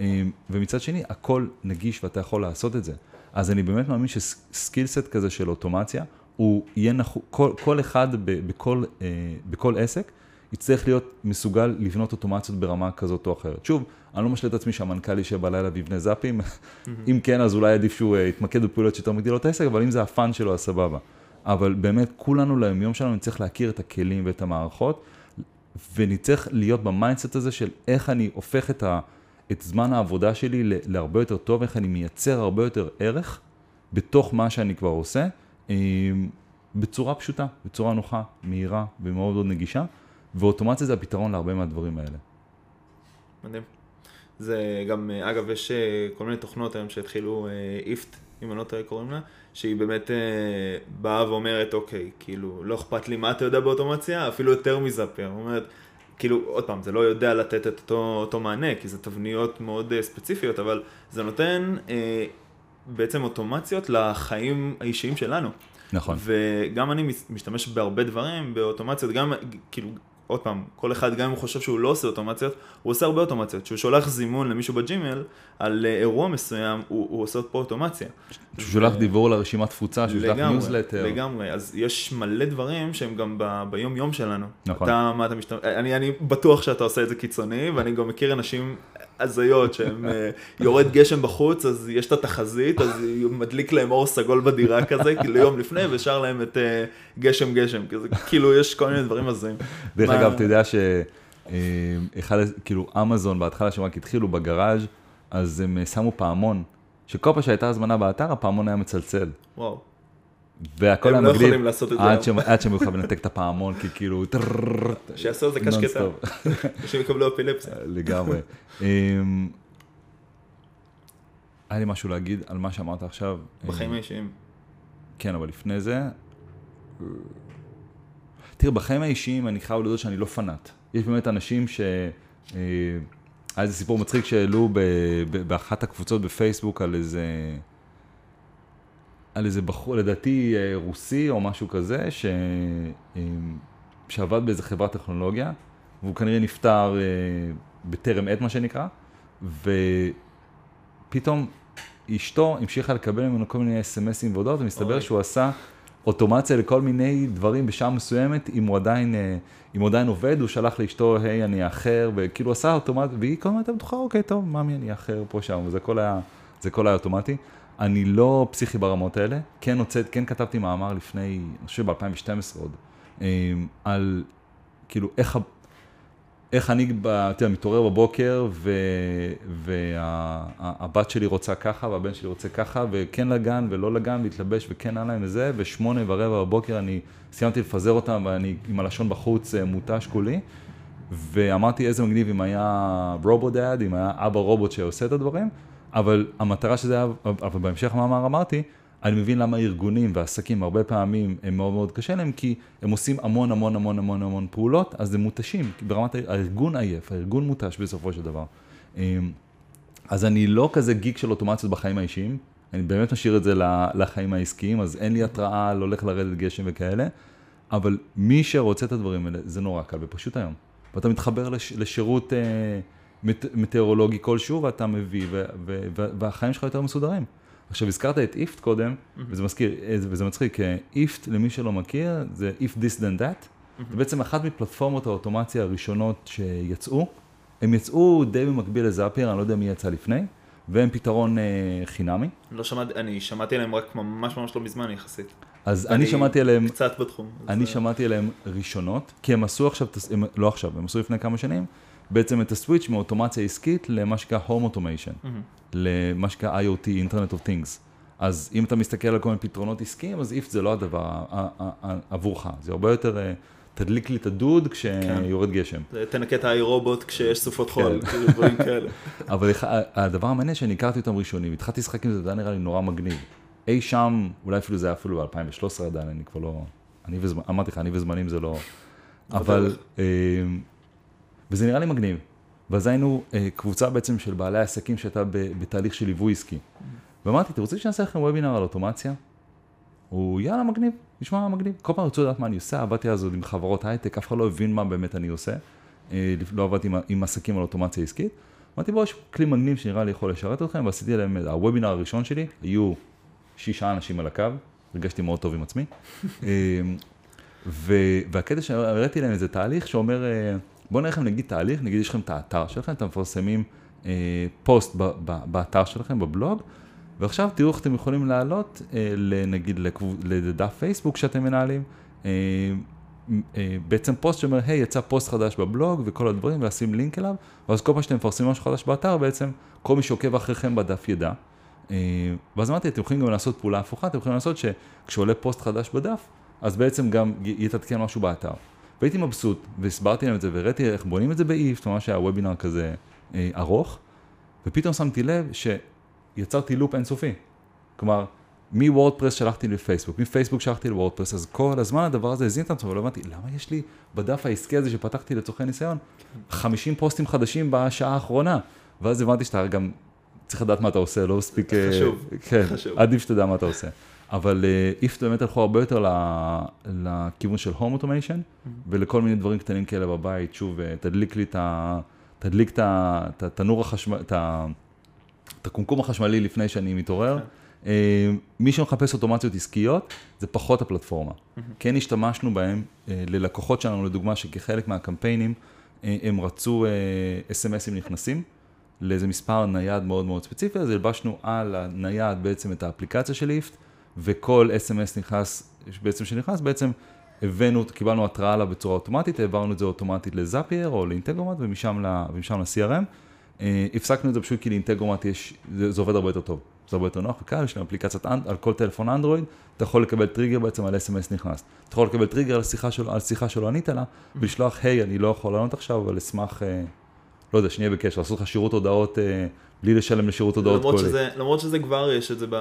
אה, ומצד שני, הכל נגיש ואתה יכול לעשות את זה. אז אני באמת מאמין שסקילסט כזה של אוטומציה, הוא יהיה נחו, כל, כל אחד ב, בכל, אה, בכל עסק, יצטרך להיות מסוגל לבנות אוטומציות ברמה כזאת או אחרת. שוב, אני לא משלה את עצמי שהמנכ"ל יישב בלילה ויבנה זאפים, אם כן, אז אולי עדיף שהוא אה, יתמקד בפעולות שיותר מגדילות העסק, אבל אם זה הפאן שלו, אז סבבה. אבל באמת, כולנו ליומיום שלנו נצטרך להכיר את הכלים ואת המערכות, ונצטרך להיות ב mindset הזה של איך אני הופך את, ה, את זמן העבודה שלי להרבה יותר טוב, איך אני מייצר הרבה יותר ערך בתוך מה שאני כבר עושה, אה, בצורה פשוטה, בצורה נוחה, מהירה ומאוד מאוד נגישה, ואוטומציה זה הפתרון להרבה מהדברים האלה. מדהים. זה גם, אגב, יש אה, כל מיני תוכנות היום שהתחילו, איפט, אם אני לא טועה קוראים לה, שהיא באמת אה, באה ואומרת, אוקיי, כאילו, לא אכפת לי מה אתה יודע באוטומציה, אפילו יותר מזאפר. אומרת, כאילו, עוד פעם, זה לא יודע לתת את אותו, אותו מענה, כי זה תבניות מאוד אה, ספציפיות, אבל זה נותן אה, בעצם אוטומציות לחיים האישיים שלנו. נכון. וגם אני משתמש בהרבה דברים, באוטומציות, גם, כאילו, עוד פעם, כל אחד, גם אם הוא חושב שהוא לא עושה אוטומציות, הוא עושה הרבה אוטומציות. כשהוא שולח זימון למישהו בג'ימל על אה, אירוע מסוים, הוא, הוא עושה פה אוטומציה. כשהוא שולח ו... דיוור לרשימת תפוצה, שהוא שולח ניוזלטר. לגמרי, אז יש מלא דברים שהם גם ב, ביום יום שלנו. נכון. אתה, מה אתה משתמש, אני, אני בטוח שאתה עושה את זה קיצוני, ואני גם מכיר אנשים הזיות שהם, אה, יורד גשם בחוץ, אז יש את התחזית, אז מדליק להם אור סגול בדירה כזה, כאילו יום לפני, ושר להם את אה, גשם גשם, כאילו יש כל מיני דברים הזויים. דרך אגב, אתה יודע שאחד, כאילו אמזון בהתחלה שרק התחילו בגראז', אז הם אה, שמו פעמון, שכל פעם שהייתה הזמנה באתר, הפעמון היה מצלצל. וואו. והכל היה הם לא מגניב, יכולים לעשות את זה עד. שהם- יכולים לנתק את הפעמון, כי כאילו, שיעשו על זה קשקטה, נונסטופ. שהם יקבלו אפילפסיה. לגמרי. אמ, היה לי משהו להגיד על מה שאמרת עכשיו. בחיים אמ, האישיים. כן, אבל לפני זה... תראה, בחיים האישיים אני חייב להודות שאני לא פנאט. יש באמת אנשים ש... אה, היה איזה סיפור מצחיק שהעלו באחת הקבוצות בפייסבוק על איזה... על איזה בחור, לדעתי אה, רוסי או משהו כזה, ש... אה, שעבד באיזה חברת טכנולוגיה, והוא כנראה נפטר אה, בטרם עת, מה שנקרא, ופתאום אשתו המשיכה לקבל ממנו כל מיני אס.אם.אסים והודעות, ומסתבר אוי. שהוא עשה אוטומציה לכל מיני דברים בשעה מסוימת, אם הוא עדיין, אם הוא עדיין עובד, הוא שלח לאשתו, היי, אני אאחר, וכאילו עשה אוטומט, והיא כל הזמן הייתה בטוחה, אוקיי, טוב, ממי, אני אאחר פה, שם, וזה כל היה, זה כל היה אוטומטי. אני לא פסיכי ברמות האלה, כן הוצאת, כן כתבתי מאמר לפני, אני חושב ב-2012 עוד, אה, על כאילו איך, איך אני, אתה יודע, מתעורר בבוקר והבת שלי רוצה ככה והבן שלי רוצה ככה וכן לגן ולא לגן להתלבש וכן הלאה וזה ושמונה ורבע בבוקר אני סיימתי לפזר אותם ואני עם הלשון בחוץ אה, מותש כולי. ואמרתי איזה מגניב אם היה רובו דאד, אם היה אבא רובוט שעושה את הדברים אבל המטרה שזה היה, אבל בהמשך המאמר אמרתי, אני מבין למה ארגונים ועסקים הרבה פעמים הם מאוד מאוד קשה להם, כי הם עושים המון המון המון המון המון פעולות, אז הם מותשים, כי ברמת הארגון עייף, הארגון מותש בסופו של דבר. אמ, אז אני לא כזה גיק של אוטומציות בחיים האישיים, אני באמת משאיר את זה לחיים העסקיים, אז אין לי התראה על הולך לרדת גשם וכאלה, אבל מי שרוצה את הדברים האלה, זה נורא קל ופשוט היום. ואתה מתחבר לש, לשירות אה, מט, מטאורולוגי כלשהו, ואתה מביא, ו, ו, ו, והחיים שלך יותר מסודרים. עכשיו, הזכרת את איפט קודם, וזה מזכיר, אה, וזה מצחיק, איפט, למי שלא מכיר, זה If This Then That, זה בעצם אחת מפלטפורמות האוטומציה הראשונות שיצאו. הם יצאו די במקביל לזאפייר, אני לא יודע מי יצא לפני, והם פתרון אה, חינמי. לא שמעתי, אני שמעתי עליהם רק ממש ממש לא מזמן יחסית. אז אני שמעתי עליהם, קצת בתחום. אני אה, שמעתי עליהם ראשונות, כי הם עשו עכשיו, הם, לא עכשיו, הם עשו לפני כמה שנים, בעצם את הסוויץ' מאוטומציה עסקית למה שנקרא Home Automation, מהמם. למה שנקרא IoT, Internet of Things. אז אם אתה מסתכל על כל מיני פתרונות עסקיים, אז איפט זה לא הדבר עבורך, זה הרבה יותר, אה, תדליק לי את הדוד כשיורד גשם. זה תנקה את האי רובוט כשיש סופות חול, כן. כאילו דברים כאלה. אבל הדבר המעניין שאני הכרתי אותם ראשונים, התחלתי לשחק עם זה, זה היה נראה לי נורא מגניב. אי שם, אולי אפילו זה היה אפילו ב-2013 עדיין, אני כבר לא... אני וזמנים, אמרתי לך, אני וזמנים זה לא... אבל... אה, וזה נראה לי מגניב. ואז היינו אה, קבוצה בעצם של בעלי עסקים שהייתה בתהליך של ליווי עסקי. ואמרתי, אתם רוצים שאני אעשה לכם וובינר על אוטומציה? הוא יאללה מגניב, נשמע מגניב. כל פעם רצו לדעת מה אני עושה, עבדתי אז עוד עם חברות הייטק, אף אחד לא הבין מה באמת אני עושה. אה, לא עבדתי עם, עם עסקים על אוטומציה עסקית. אמרתי בואו, יש כלי מגניב שנראה לי יכול לשרת אתכם, ועשיתי להם, הוובינר הראשון שלי, היו שישה אנשים על הקו, הרגשתי מאוד טוב עם עצמי. אמ, ו- והקטע שהראיתי להם איזה תהליך שאומר, אה, בואו נראה לכם נגיד תהליך, נגיד יש לכם את האתר שלכם, אתם מפרסמים אה, פוסט ב- ב- באתר שלכם, בבלוג, ועכשיו תראו איך אתם יכולים לעלות, אה, נגיד לדף פייסבוק שאתם מנהלים, אה, אה, בעצם פוסט שאומר, היי, יצא פוסט חדש בבלוג וכל הדברים, ולשים לינק אליו, ואז כל פעם שאתם מפרסמים משהו חדש באתר, בעצם כל מי שעוקב אחריכם בדף ידע. אה, ואז אמרתי, אתם יכולים גם לעשות פעולה הפוכה, אתם יכולים לעשות שכשעולה פוסט חדש בדף, אז בעצם גם יתעדכן משהו באתר. והייתי מבסוט, והסברתי להם את זה, והראיתי איך בונים את זה ב-IFTTT, ממש היה וובינר כזה אה, ארוך, ופתאום שמתי לב שיצרתי loop אינסופי. כלומר, מ-WordPress שלחתי לפייסבוק, מפייסבוק שלחתי ל-WordPress, אז כל הזמן הדבר הזה הזין את עצמו, ולא הבנתי, למה יש לי בדף העסקי הזה שפתחתי לצורכי ניסיון, 50 פוסטים חדשים בשעה האחרונה, ואז הבנתי שאתה גם צריך לדעת מה אתה עושה, לא מספיק... אה, חשוב, כן, חשוב. עדיף שתדע מה אתה עושה. אבל IFTTT באמת הלכו הרבה יותר לכיוון של home automation, mm-hmm. ולכל מיני דברים קטנים כאלה בבית, שוב, אה, תדליק לי את ה... תדליק את התנור החשמל, את הקומקום החשמלי לפני שאני מתעורר. כן. אה, מי שמחפש אוטומציות עסקיות, זה פחות הפלטפורמה. Mm-hmm. כן השתמשנו בהם אה, ללקוחות שלנו, לדוגמה, שכחלק מהקמפיינים, הם רצו אס.אם.אסים נכנסים. לאיזה מספר נייד מאוד מאוד ספציפי, אז הלבשנו על הנייד בעצם את האפליקציה של איפט, וכל אס.אם.אס נכנס, בעצם שנכנס, בעצם הבאנו, קיבלנו התראה עליו בצורה אוטומטית, העברנו את זה אוטומטית ל-Zapier או ל-Integromat ומשם ל-CRM. אה, הפסקנו את זה פשוט כי ל-Integromat יש, זה, זה עובד הרבה יותר טוב, זה הרבה יותר נוח וקל, יש להם אפליקציית And, על כל טלפון אנדרואיד, אתה יכול לקבל טריגר בעצם על SMS נכנס. אתה יכול לקבל טריגר על שיחה, של, על שיחה שלא ענית לה, ולשלוח, היי, אני לא יכול לענות עכשיו, אבל אשמח, אה, לא יודע, שנהיה בקשר, לעשות לך שירות הודעות אה, בלי לשלם לשירות הודעות למרות קולי. שזה, למרות שזה כבר יש את זה ב,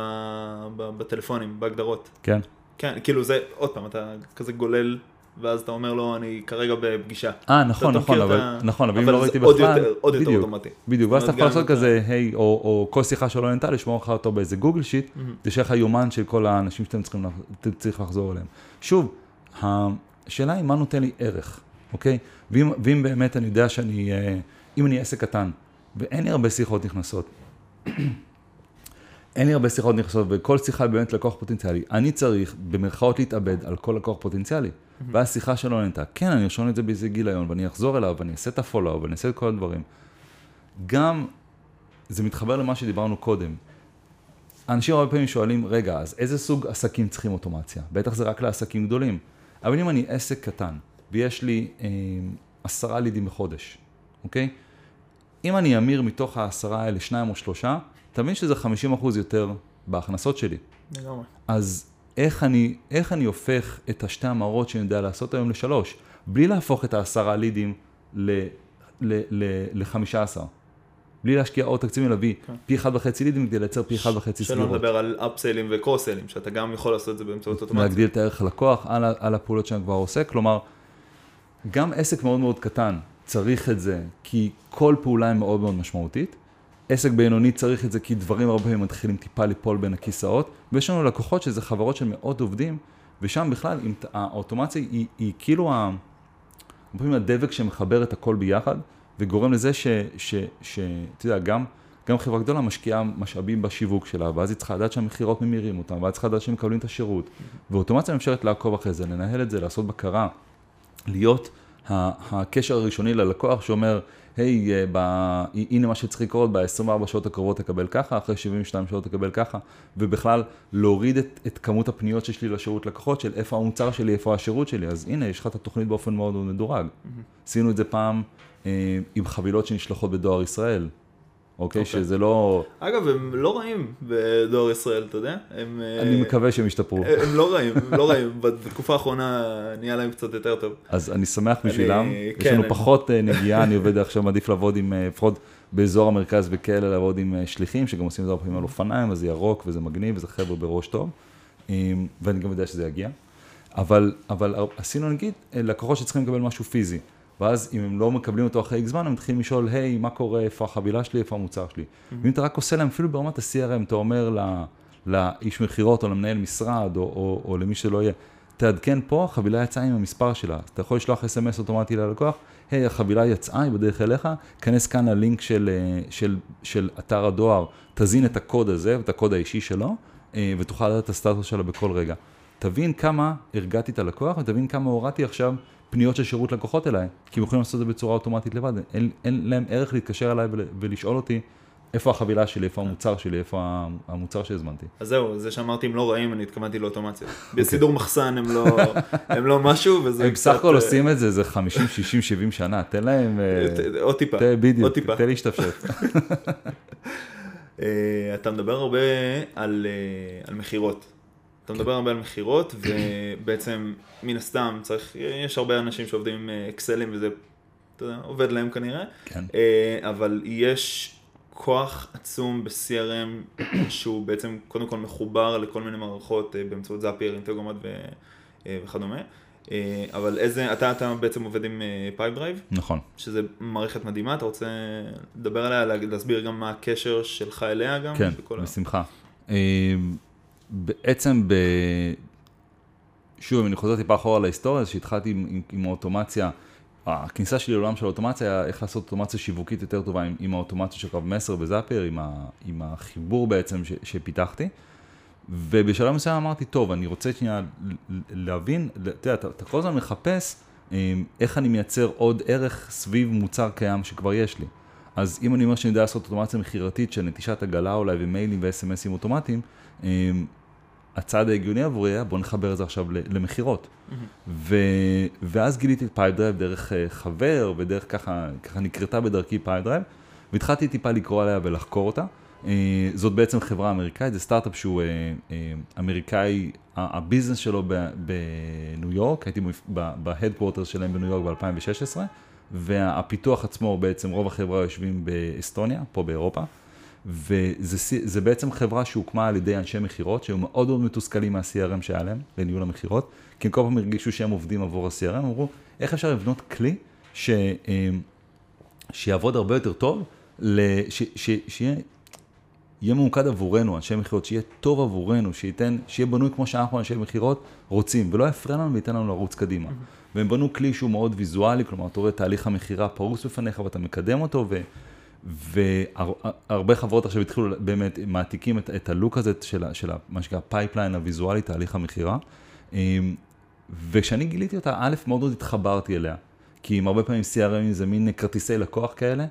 ב, בטלפונים, בהגדרות. כן. כן, כאילו זה, עוד פעם, אתה כזה גולל, ואז אתה אומר לו, אני כרגע בפגישה. אה, נכון, נכון, אבל, ה... נכון, אבל אם לא ראיתי בכלל, עוד יותר, עוד יותר אוטומטי. בדיוק, ואז אתה יכול לעשות כזה, היי, או, או כל שיחה שלא נהנתה, לשמור לך אותו באיזה גוגל שיט, תשאר לך יומן של כל האנשים שאתם צריכים, צריך לחזור אליהם. שוב, השאלה היא מה נותן לי ערך, אוקיי? ואם, ואם באמת אני יודע שאני, אה, אם אני עסק קטן, ואין לי הרבה שיחות נכנסות. אין לי הרבה שיחות נכנסות, וכל שיחה באמת לקוח פוטנציאלי. אני צריך במרכאות להתאבד על כל לקוח פוטנציאלי. ואז שיחה שלא נהנתה. כן, אני ארשום את זה באיזה גיליון, ואני אחזור אליו, ואני אעשה את הפולו, ואני אעשה את כל הדברים. גם, זה מתחבר למה שדיברנו קודם. אנשים הרבה פעמים שואלים, רגע, אז איזה סוג עסקים צריכים אוטומציה? בטח זה רק לעסקים גדולים. אבל אם אני עסק קטן, ויש לי אה, עשרה לידים בחודש, אוקיי? אם אני אמיר מתוך העשרה האלה שניים או שלושה, תבין שזה 50 אחוז יותר בהכנסות שלי. לגמרי. אז איך אני, איך אני הופך את השתי המראות שאני יודע לעשות היום לשלוש, בלי להפוך את העשרה לידים לחמישה עשר. בלי להשקיע עוד תקציבים להביא כן. פי אחד וחצי לידים כדי לייצר פי אחד וחצי סגירות. שלא נדבר על אפסיילים וקרוסיילים, שאתה גם יכול לעשות את זה באמצעות אוטומציה. להגדיל את הערך הלקוח על, על הפעולות שאני כבר עושה, כלומר, גם עסק מאוד מאוד קטן, צריך את זה, כי כל פעולה היא מאוד מאוד משמעותית. עסק בינוני צריך את זה כי דברים הרבה פעמים מתחילים טיפה ליפול בין הכיסאות, ויש לנו לקוחות שזה חברות של מאות עובדים, ושם בכלל האוטומציה היא, היא כאילו, הרבה פעמים הדבק שמחבר את הכל ביחד, וגורם לזה שאתה יודע, גם, גם חברה גדולה משקיעה משאבים בשיווק שלה, ואז היא צריכה לדעת שהמכירות ממירים אותם, ואז צריכה לדעת שהם מקבלים את השירות, ואוטומציה מאפשרת לעקוב אחרי זה, לנהל את זה, לעשות בקרה, להיות הקשר הראשוני ללקוח שאומר, היי, hey, הנה מה שצריך לקרות, ב-24 שעות הקרובות תקבל ככה, אחרי 72 שעות תקבל ככה, ובכלל להוריד את, את כמות הפניות שיש לי לשירות לקוחות, של איפה המוצר שלי, איפה השירות שלי, אז הנה, יש לך את התוכנית באופן מאוד מאוד מדורג. Mm-hmm. עשינו את זה פעם אה, עם חבילות שנשלחות בדואר ישראל. אוקיי? Okay. שזה לא... אגב, הם לא רעים בדואר ישראל, אתה יודע? הם... אני מקווה שהם ישתפרו. הם לא רעים, הם לא רעים. בתקופה האחרונה נהיה להם קצת יותר טוב. אז אני שמח בשבילם. אני... יש כן, לנו אני... פחות אה, נגיעה, אני עובד עכשיו, מעדיף לעבוד עם, אה, לפחות באזור המרכז וכאלה, לעבוד עם שליחים, שגם עושים את זה הרבה פעמים על אופניים, אז זה ירוק וזה מגניב, וזה חבר'ה בראש טוב. ואני גם יודע שזה יגיע. אבל, אבל עשינו נגיד לקוחות שצריכים לקבל משהו פיזי. ואז אם הם לא מקבלים אותו אחרי זמן, הם מתחילים לשאול, היי, מה קורה, איפה החבילה שלי, איפה המוצר שלי. Mm-hmm. ואם אתה רק עושה להם, אפילו ברמת ה-CRM, אתה אומר לה, לאיש מכירות או למנהל משרד, או, או, או למי שלא יהיה, תעדכן פה, החבילה יצאה עם המספר שלה. אתה יכול לשלוח אס.אם.אס אוטומטי ללקוח, היי, החבילה יצאה, היא בדרך אליך, כנס כאן ללינק של, של, של אתר הדואר, תזין את הקוד הזה, את הקוד האישי שלו, אה, ותוכל לדעת את הסטטוס שלה בכל רגע. תבין כמה הרגעתי את הלקוח ותבין כמה הורדתי עכשיו פניות של שירות לקוחות אליי, כי הם יכולים לעשות את זה בצורה אוטומטית לבד, אין, אין להם ערך להתקשר אליי ול, ולשאול אותי איפה החבילה שלי, איפה המוצר שלי, איפה המוצר שהזמנתי. אז זהו, זה שאמרתי הם לא רעים, אני התכוונתי לאוטומציה. בסידור מחסן הם לא, הם לא משהו, וזה הם בסך הכל עושים את זה, זה 50, 60, 70 שנה, תן להם... אה, עוד טיפה, בדיוק, תן להשתפשף. אה, אתה מדבר הרבה על, אה, על מכירות. אתה מדבר הרבה על מכירות, ובעצם, מן הסתם, צריך, יש הרבה אנשים שעובדים עם אקסלים וזה, אתה יודע, עובד להם כנראה. כן. אבל יש כוח עצום ב-CRM שהוא בעצם קודם כל מחובר לכל מיני מערכות באמצעות Zapier, Integromat וכדומה. אה, אבל איזה, אתה, אתה בעצם עובד עם Pipe אה, drive? נכון. שזה מערכת מדהימה, אתה רוצה לדבר עליה, להסביר גם מה הקשר שלך אליה גם? כן, בשמחה. אה, בעצם, ב... שוב, אם אני חוזר טיפה אחורה להיסטוריה, שהתחלתי עם, עם, עם האוטומציה, הכניסה שלי לעולם של האוטומציה היה איך לעשות אוטומציה שיווקית יותר טובה עם, עם האוטומציה של קו מסר וזאפר, עם, עם החיבור בעצם ש, שפיתחתי. ובשלב מסוים אמרתי, טוב, אני רוצה שנייה להבין, אתה יודע, אתה כל הזמן מחפש אמ, איך אני מייצר עוד ערך סביב מוצר קיים שכבר יש לי. אז אם אני אומר שאני יודע לעשות אוטומציה מכירתית של נטישת עגלה אולי ומיילים וסמסים אוטומטיים, הצעד ההגיוני עבורי היה בוא נחבר את זה עכשיו למכירות. Mm-hmm. ואז גיליתי את Pipedrive דרך אה, חבר ודרך ככה, ככה נקרתה בדרכי Pipedrive, והתחלתי טיפה לקרוא עליה ולחקור אותה. אה, זאת בעצם חברה אמריקאית, זה סטארט-אפ שהוא אה, אמריקאי, ה business שלו בניו יורק, הייתי ב headquarter שלהם בניו יורק ב-2016, והפיתוח עצמו בעצם רוב החברה יושבים באסטוניה, פה באירופה, וזה בעצם חברה שהוקמה על ידי אנשי מכירות, שהיו מאוד מאוד מתוסכלים מה-CRM שהיה להם, לניהול המכירות, כי הם כל פעם הרגישו שהם עובדים עבור ה-CRM, אמרו, איך אפשר לבנות כלי ש, שיעבוד הרבה יותר טוב, ש, ש, שיהיה יהיה ממוקד עבורנו, אנשי מכירות, שיהיה טוב עבורנו, שייתן, שיהיה בנוי כמו שאנחנו אנשי מכירות רוצים, ולא יפריע לנו וייתן לנו לרוץ קדימה. והם בנו כלי שהוא מאוד ויזואלי, כלומר, אתה רואה תהליך המכירה פרוס בפניך ואתה מקדם אותו, ו... והרבה חברות עכשיו התחילו באמת, מעתיקים את, את ה look הזה של, של מה שנקרא pipeline הוויזואלי, תהליך המכירה. אמ, וכשאני גיליתי אותה, א', מאוד מאוד התחברתי אליה. כי אם הרבה פעמים CRM זה מין כרטיסי לקוח כאלה,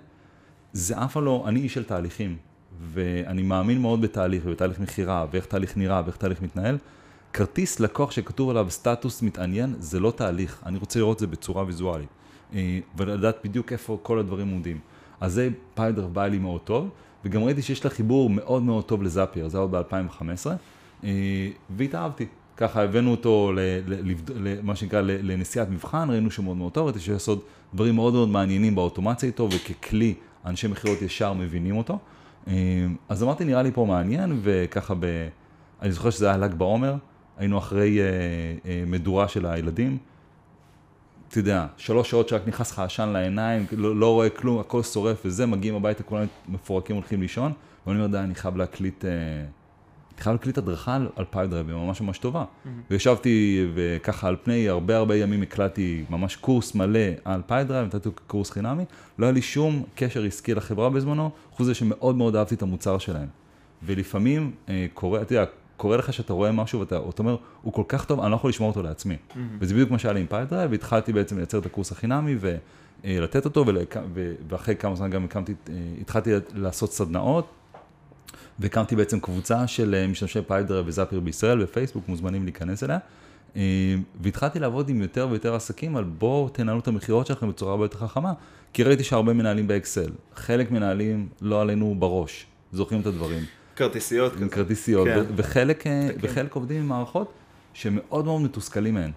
זה אף פעם לא, אני איש של תהליכים. ואני מאמין מאוד בתהליך, ובתהליך מכירה, ואיך תהליך נראה, ואיך תהליך מתנהל. כרטיס לקוח שכתוב עליו סטטוס מתעניין, זה לא תהליך, אני רוצה לראות את זה בצורה ויזואלית, אה, ולדעת בדיוק איפה כל הדברים עומדים. אז זה פיידר בא לי מאוד טוב, וגם ראיתי שיש לה חיבור מאוד מאוד טוב לזאפייר, זה היה עוד ב-2015, אה, והתאהבתי. ככה הבאנו אותו למה שנקרא לנסיעת מבחן, ראינו שהוא מאוד מאוד טוב, ראיתי שיש לעשות דברים מאוד מאוד מעניינים באוטומציה איתו, וככלי אנשי מכירות ישר מבינים אותו. אמ, אז אמרתי, נראה לי פה מעניין, וככה ב... אני זוכר שזה היה ל"ג בעומר, היינו אחרי אה, אה, מדורה של הילדים. אתה יודע, שלוש שעות שרק נכנס לך עשן לעיניים, לא, לא רואה כלום, הכל שורף וזה, מגיעים הביתה, כולם מפורקים, הולכים לישון, ואני אומר, די, אני חייב להקליט... אה, אני חייב להקליט הדרכה על, על Pipedrive, היא ממש ממש טובה. Mm-hmm. וישבתי, וככה על פני הרבה הרבה ימים הקלטתי ממש קורס מלא על Pipedrive, נתתי קורס חינמי, לא היה לי שום קשר עסקי לחברה בזמנו, חוץ מזה שמאוד מאוד אהבתי את המוצר שלהם. ולפעמים אה, קורה, אתה יודע, קורה לך שאתה רואה משהו ואתה אומר, הוא כל כך טוב, אני לא יכול לשמור אותו לעצמי. Mm-hmm. וזה בדיוק מה שהיה לי עם Pipedrive, והתחלתי בעצם לייצר את הקורס החינמי ולתת אותו, ואחרי כמה זמן גם הקמתי, אה, התחלתי לעשות סדנאות. והקמתי בעצם קבוצה של אה, משתמשי Pipedrive ו-Zapier בישראל בפייסבוק, מוזמנים להיכנס אליה. אה, והתחלתי לעבוד עם יותר ויותר עסקים על בואו תנהלו את המכירות שלכם בצורה הרבה יותר חכמה, כי ראיתי שהרבה מנהלים ב-Excel, חלק מנהלים לא עלינו בראש, זוכרים את הדברים. כרטיסיות כזה. כרטיסיות, כן. וחלק, אה, וחלק עובדים עם מערכות שמאוד מאוד מתוסכלים מהן.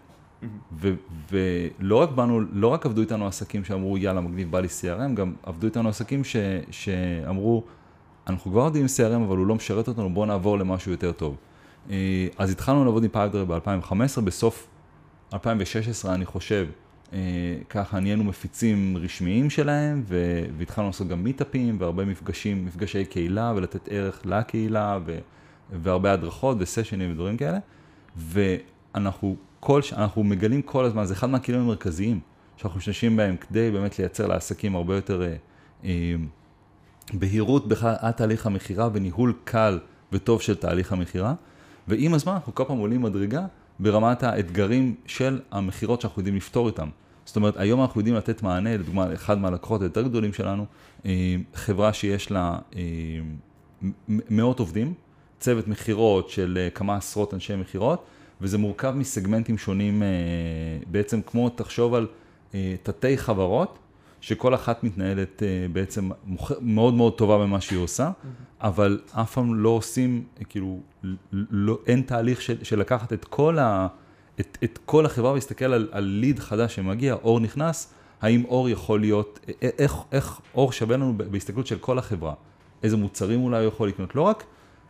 ולא רק באנו, לא רק עבדו איתנו עסקים שאמרו יאללה מגניב בא לי CRM, גם עבדו איתנו עסקים ש, שאמרו אנחנו כבר עובדים עם CRM, אבל הוא לא משרת אותנו, בואו נעבור למשהו יותר טוב. אה, אז התחלנו לעבוד עם פייפדר ב-2015, בסוף 2016 אני חושב, ככה נהיינו מפיצים רשמיים שלהם, והתחלנו לעשות גם מיטאפים והרבה מפגשים, מפגשי קהילה ולתת ערך לקהילה, ו... והרבה הדרכות וסשנים ודברים כאלה. ואנחנו כל, אנחנו מגלים כל הזמן, זה אחד מהכלים המרכזיים שאנחנו משתמשים בהם כדי באמת לייצר לעסקים הרבה יותר אה, בהירות בכלל על תהליך המכירה וניהול קל וטוב של תהליך המכירה. ועם הזמן אנחנו כל פעם עולים מדרגה ברמת האתגרים של המכירות שאנחנו יודעים לפתור איתם. זאת אומרת, היום אנחנו יודעים לתת מענה, לדוגמה, אחד מהלקוחות היותר גדולים שלנו, אה, חברה שיש לה אה, מאות עובדים, צוות מכירות של אה, כמה עשרות אנשי מכירות, וזה מורכב מסגמנטים שונים, בעצם כמו, תחשוב על תתי חברות, שכל אחת מתנהלת בעצם מאוד מאוד טובה במה שהיא עושה, אבל אף פעם לא עושים, כאילו, לא, אין תהליך של, של לקחת את כל ה... את, את כל החברה ולהסתכל על, על lead חדש שמגיע, או נכנס, האם הוא יכול להיות, איך, איך הוא שווה לנו בהסתכלות של כל החברה, איזה מוצרים אולי הוא יכול לקנות, לא רק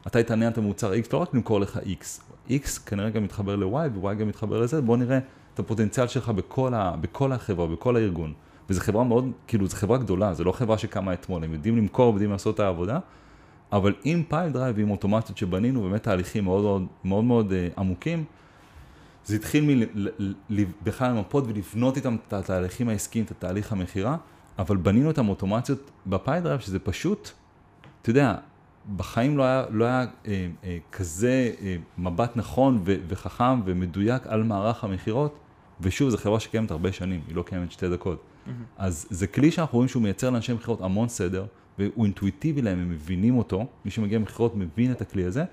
אתה התעניינת במוצר X, לא רק למכור לך X, X כנראה גם מתחבר ל-Y ו-Y גם מתחבר לזה, בוא נראה את הפוטנציאל שלך בכל, ה, בכל החברה, בכל הארגון. וזו חברה מאוד, כאילו זו חברה גדולה, זו לא חברה שקמה אתמול, הם יודעים למכור, יודעים לעשות את העבודה, אבל עם Pipedrive ועם אוטומציות שבנינו, באמת תהליכים מאוד מאוד, מאוד, מאוד uh, עמוקים, זה התחיל בכלל למפות ולבנות איתם את התהליכים העסקיים, את התהליך המכירה, אבל בנינו את האוטומציות ב-Pipedrive, שזה פשוט, אתה יודע, בחיים לא היה, לא היה אה, אה, כזה אה, מבט נכון ו, וחכם ומדויק על מערך המכירות, ושוב, זו חברה שקיימת הרבה שנים, היא לא קיימת שתי דקות. Mm-hmm. אז זה כלי שאנחנו רואים שהוא מייצר לאנשי מכירות המון סדר, והוא אינטואיטיבי להם, הם מבינים אותו, מי שמגיע ממכירות מבין את הכלי הזה,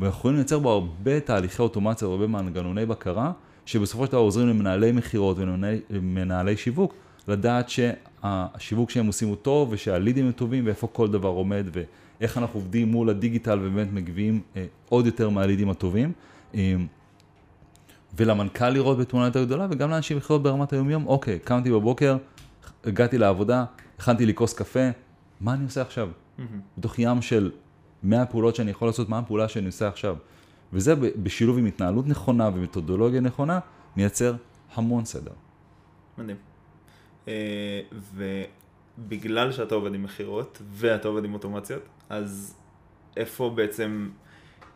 ואנחנו יכולים לייצר בו הרבה תהליכי אוטומציה והרבה מנגנוני בקרה, שבסופו של דבר עוזרים למנהלי מכירות ולמנהלי שיווק, לדעת שהשיווק שהם עושים הוא טוב ושהלידים הם טובים ואיפה כל דבר עומד ואיך אנחנו עובדים מול הדיגיטל ובאמת מגביהים אה, עוד יותר מהלידים הטובים. אה, ולמנכ"ל לראות בתמונה יותר גדולה וגם לאנשים מכירות ברמת היומיום, אוקיי, קמתי בבוקר, הגעתי לעבודה, הכנתי לי כוס קפה, מה אני עושה עכשיו? Mm-hmm. בתוך ים של מה הפעולות שאני יכול לעשות, מה הפעולה שאני עושה עכשיו. וזה בשילוב עם התנהלות נכונה ומתודולוגיה נכונה, מייצר המון סדר. מדהים. אה, ובגלל שאתה עובד עם מכירות ואתה עובד עם אוטומציות, אז איפה בעצם,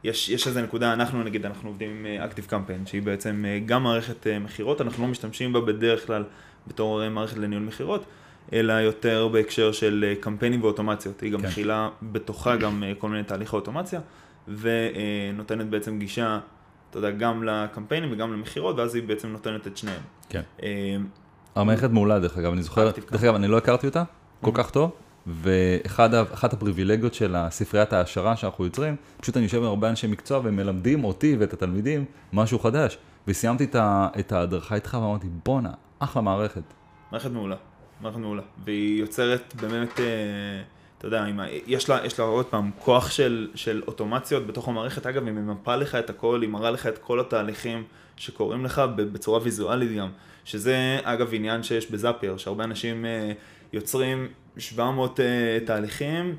יש, יש איזה נקודה, אנחנו נגיד, אנחנו עובדים עם אקטיב קמפיין, שהיא בעצם אה, גם מערכת אה, מכירות, אנחנו לא משתמשים בה בדרך כלל בתור מערכת לניהול מכירות, אלא יותר בהקשר של אה, קמפיינים ואוטומציות. היא גם כן. מכילה בתוכה גם אה, כל מיני תהליכי אוטומציה, ונותנת בעצם גישה, אתה יודע, גם לקמפיינים וגם למכירות, ואז היא בעצם נותנת את שניהם. כן. אה, המערכת מעולה, דרך אגב, אני זוכר, דרך אגב, אני לא הכרתי אותה כל כך טוב, ואחת הפריבילגיות של הספריית העשרה שאנחנו יוצרים, פשוט אני יושב עם הרבה אנשי מקצוע ומלמדים אותי ואת התלמידים משהו חדש. וסיימתי את ההדרכה איתך ואמרתי, בואנה, אחלה מערכת. מערכת מעולה. מערכת מעולה. והיא יוצרת באמת, אה, אתה יודע, יש לה, יש לה עוד פעם כוח של, של אוטומציות בתוך המערכת. אגב, היא ממפה לך את הכל, היא מראה לך את כל התהליכים שקורים לך בצורה ויזואלית גם. שזה אגב עניין שיש בזאפייר, שהרבה אנשים אה, יוצרים 700 אה, תהליכים.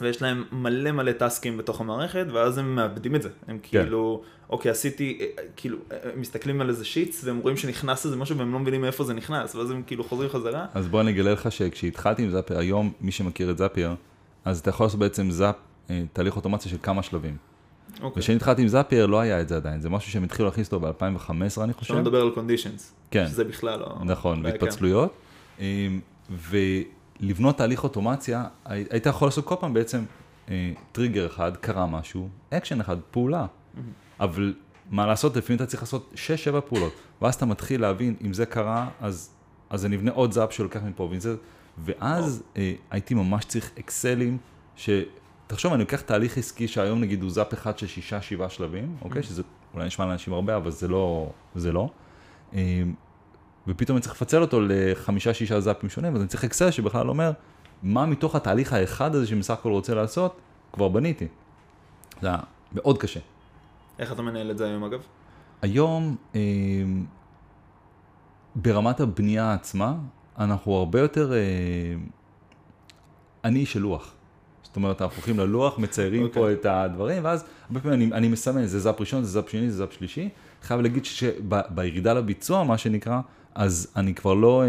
ויש להם מלא מלא טסקים בתוך המערכת, ואז הם מאבדים את זה. הם כן. כאילו, אוקיי, עשיתי, אה, אה, כאילו, אה, הם מסתכלים על איזה שיטס, והם רואים שנכנס איזה משהו, והם לא מבינים מאיפה זה נכנס, ואז הם כאילו חוזרים חזרה. אז בוא אני אגלה לך שכשהתחלתי עם זאפייר, היום, מי שמכיר את זאפייר, אז אתה יכול לעשות בעצם זאפ, תהליך אוטומציה של כמה שלבים. אוקיי. וכשאני התחלתי עם זאפייר לא היה את זה עדיין, זה משהו שהם התחילו להכניס אותו ב-2015 אני חושב. אפשר לדבר על קונדישנס. כן. שזה בכלל לא... נכון, בהתפצלויות. ולבנות תהליך אוטומציה, היית יכול לעשות כל פעם בעצם טריגר אחד, קרה משהו, אקשן אחד, פעולה. אבל מה לעשות, לפעמים אתה צריך לעשות 6-7 פעולות, ואז אתה מתחיל להבין אם זה קרה, אז, אז אני אבנה עוד zap שלוקח מפה, וזה, ואז אה, הייתי ממש צריך אקסלים, שתחשוב, אני לוקח תהליך עסקי שהיום נגיד הוא zap אחד של 6-7 שלבים, אוקיי? שזה אולי נשמע לאנשים הרבה, אבל זה לא, זה לא. אה, ופתאום אני צריך לפצל אותו לחמישה-שישה zapים שונים, אז אני צריך Excel שבכלל אומר, מה מתוך התהליך האחד הזה שבסך הכל רוצה לעשות, כבר בניתי. זה היה מאוד קשה. איך אתה מנהל את זה היום אגב? היום, אה, ברמת הבנייה עצמה, אנחנו הרבה יותר, אה, אני של לוח. זאת אומרת, אנחנו הולכים ללוח, מציירים okay. פה אוקיי. את הדברים, ואז הרבה פעמים אני, אני מסמן, זה זאפ ראשון, זה זאפ שני, זה זאפ שלישי. חייב להגיד שבירידה לביצוע, מה שנקרא, אז אני כבר לא, אה,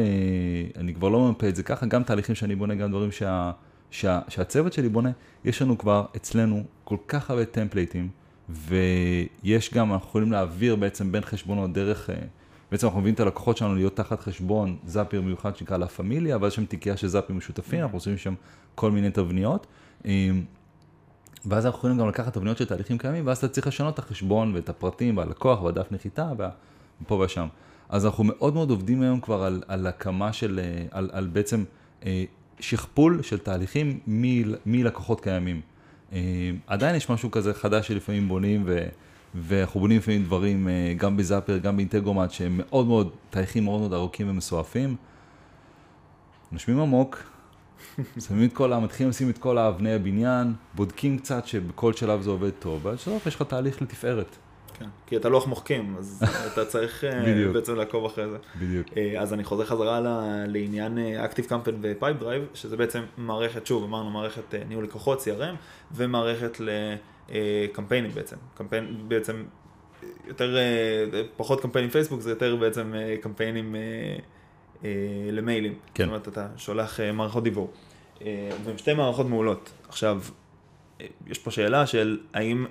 אני כבר לא ממפה את זה ככה, גם תהליכים שאני בונה, גם דברים שה, שה, שהצוות שלי בונה, יש לנו כבר אצלנו כל כך הרבה טמפלייטים, ויש גם, אנחנו יכולים להעביר בעצם בין חשבונות דרך, אה, בעצם אנחנו מביאים את הלקוחות שלנו להיות תחת חשבון זאפיר מיוחד שנקרא לה פמיליה, ואז יש שם תיקייה של זאפים משותפים, אנחנו עושים שם כל מיני תבניות. אה, ואז אנחנו יכולים גם לקחת תבניות של תהליכים קיימים, ואז אתה צריך לשנות את החשבון ואת הפרטים והלקוח והדף נחיתה ופה ושם. אז אנחנו מאוד מאוד עובדים היום כבר על, על הקמה של, אה, על, על בעצם אה, שכפול של תהליכים מלקוחות קיימים. אה, עדיין יש משהו כזה חדש שלפעמים בונים, ו, ואנחנו בונים לפעמים דברים גם בזאפר, גם באינטגרומט, שהם מאוד מאוד, תהליכים מאוד מאוד ארוכים ומסועפים. נושמים עמוק, שמים את כל, מתחילים לשים את כל האבני הבניין, בודקים קצת שבכל שלב זה עובד טוב, ואז בסוף יש לך תהליך לתפארת. כן, כי אתה לוח מוחקים, אז אתה צריך אה, בעצם לעקוב אחרי זה. בדיוק. אה, אז אני חוזר חזרה לעניין אה, Active Campaign ו-Pipe Drive, שזה בעצם מערכת, שוב, אמרנו מערכת ניהול לקוחות, CRM, ומערכת לקמפיינים בעצם. קמפיין בעצם, יותר, פחות קמפיינים פייסבוק, זה יותר בעצם קמפיינים למיילים. כן. זאת אומרת, אתה שולח מערכות דיבור. והן שתי מערכות מעולות. עכשיו, יש פה שאלה של האם,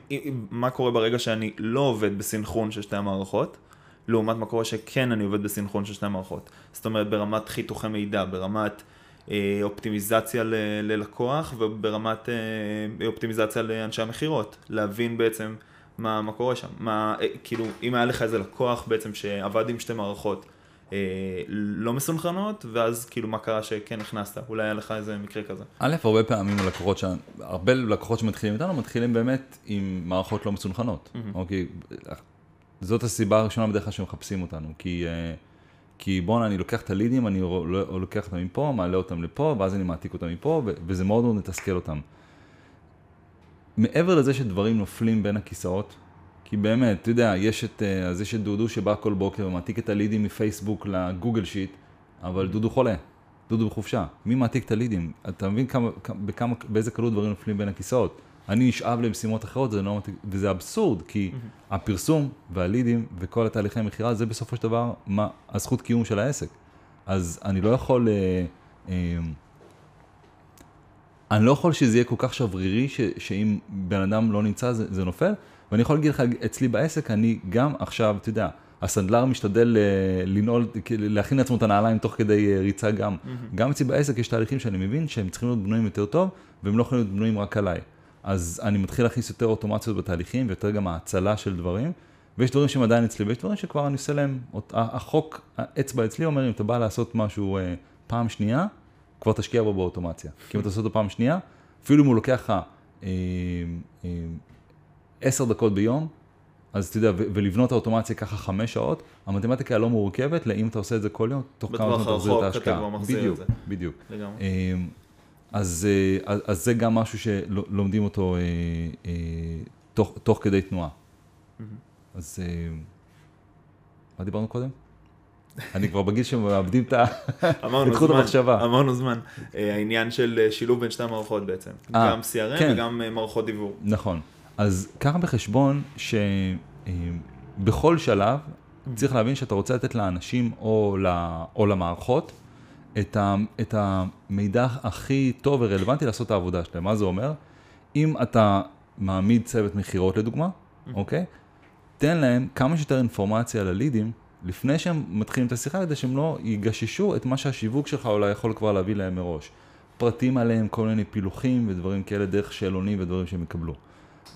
מה קורה ברגע שאני לא עובד בסינכרון של שתי המערכות, לעומת מה קורה שכן אני עובד בסינכרון של שתי המערכות. זאת אומרת, ברמת חיתוכי מידע, ברמת אה, אופטימיזציה ל, ללקוח וברמת אה, אופטימיזציה לאנשי המכירות. להבין בעצם מה, מה קורה שם. מה, אה, כאילו, אם היה לך איזה לקוח בעצם שעבד עם שתי מערכות, לא מסונכרנות, ואז כאילו מה קרה שכן נכנסת, אולי היה לך איזה מקרה כזה. א', הרבה פעמים לקוחות, ש... הרבה לקוחות שמתחילים איתנו, מתחילים באמת עם מערכות לא מסונכרנות, mm-hmm. אוקיי? זאת הסיבה הראשונה בדרך כלל שמחפשים אותנו, כי, אה, כי בואנה, אני לוקח את הלידים, אני לא, לוקח אותם מפה, מעלה אותם לפה, ואז אני מעתיק אותם מפה, וזה מאוד מאוד מתסכל אותם. מעבר לזה שדברים נופלים בין הכיסאות, כי באמת, אתה יודע, יש את, אה, אז יש את דודו שבא כל בוקר ומעתיק את הלידים מפייסבוק לגוגל שיט, אבל דודו חולה, דודו בחופשה. מי מעתיק את הלידים? אתה מבין כמה, בכמה, באיזה קלות דברים נופלים בין הכיסאות? אני נשאב למשימות אחרות, זה לא, וזה אבסורד, כי mm-hmm. הפרסום והלידים וכל התהליכי המכירה, זה בסופו של דבר מה, הזכות קיום של העסק. אז אני לא יכול, אה, אה, אני לא יכול שזה יהיה כל כך שברירי, ש, שאם בן אדם לא נמצא זה, זה נופל, ואני יכול להגיד לך, אצלי בעסק, אני גם עכשיו, אתה יודע, הסנדלר משתדל אה, לנעול, להכין לעצמו את הנעליים תוך כדי אה, ריצה גם. Mm-hmm. גם אצלי בעסק יש תהליכים שאני מבין שהם צריכים להיות בנויים יותר טוב, והם לא יכולים להיות בנויים רק עליי. אז אני מתחיל להכניס יותר אוטומציות בתהליכים, ויותר גם האצלה של דברים, ויש דברים שהם עדיין אצלי, ויש דברים שכבר אני עושה להם, החוק, האצבע אצלי אומר, אם אתה בא לעשות משהו אה, פעם שנייה, כבר תשקיע בו באוטומציה. כי אם אתה עושה אותו פעם שנייה, אפילו אם הוא לוקח לך עשר דקות ביום, אז אתה יודע, ולבנות האוטומציה ככה חמש שעות, המתמטיקה הלא מורכבת, לאם אתה עושה את זה כל יום, תוך כמה זמן אתה מחזיר את ההשקעה. בדיוק, בדיוק. לגמרי. אמ, אז, אה, אז, אז זה גם משהו שלומדים אותו אה, אה, תוך, תוך כדי תנועה. אז מה דיברנו קודם? אני כבר בגיל שמאבדים את חוט המחשבה. אמרנו זמן. העניין של שילוב בין שתי המערכות בעצם. גם CRM כן. וגם מערכות דיבור. נכון. אז קח בחשבון שבכל שלב צריך להבין שאתה רוצה לתת לאנשים או, או למערכות את, ה, את המידע הכי טוב ורלוונטי לעשות את העבודה שלהם. מה זה אומר? אם אתה מעמיד צוות מכירות לדוגמה, אוקיי? תן להם כמה שיותר אינפורמציה על הלידים לפני שהם מתחילים את השיחה, כדי שהם לא יגששו את מה שהשיווק שלך אולי יכול כבר להביא להם מראש. פרטים עליהם, כל מיני פילוחים ודברים כאלה דרך שאלונים ודברים שהם יקבלו.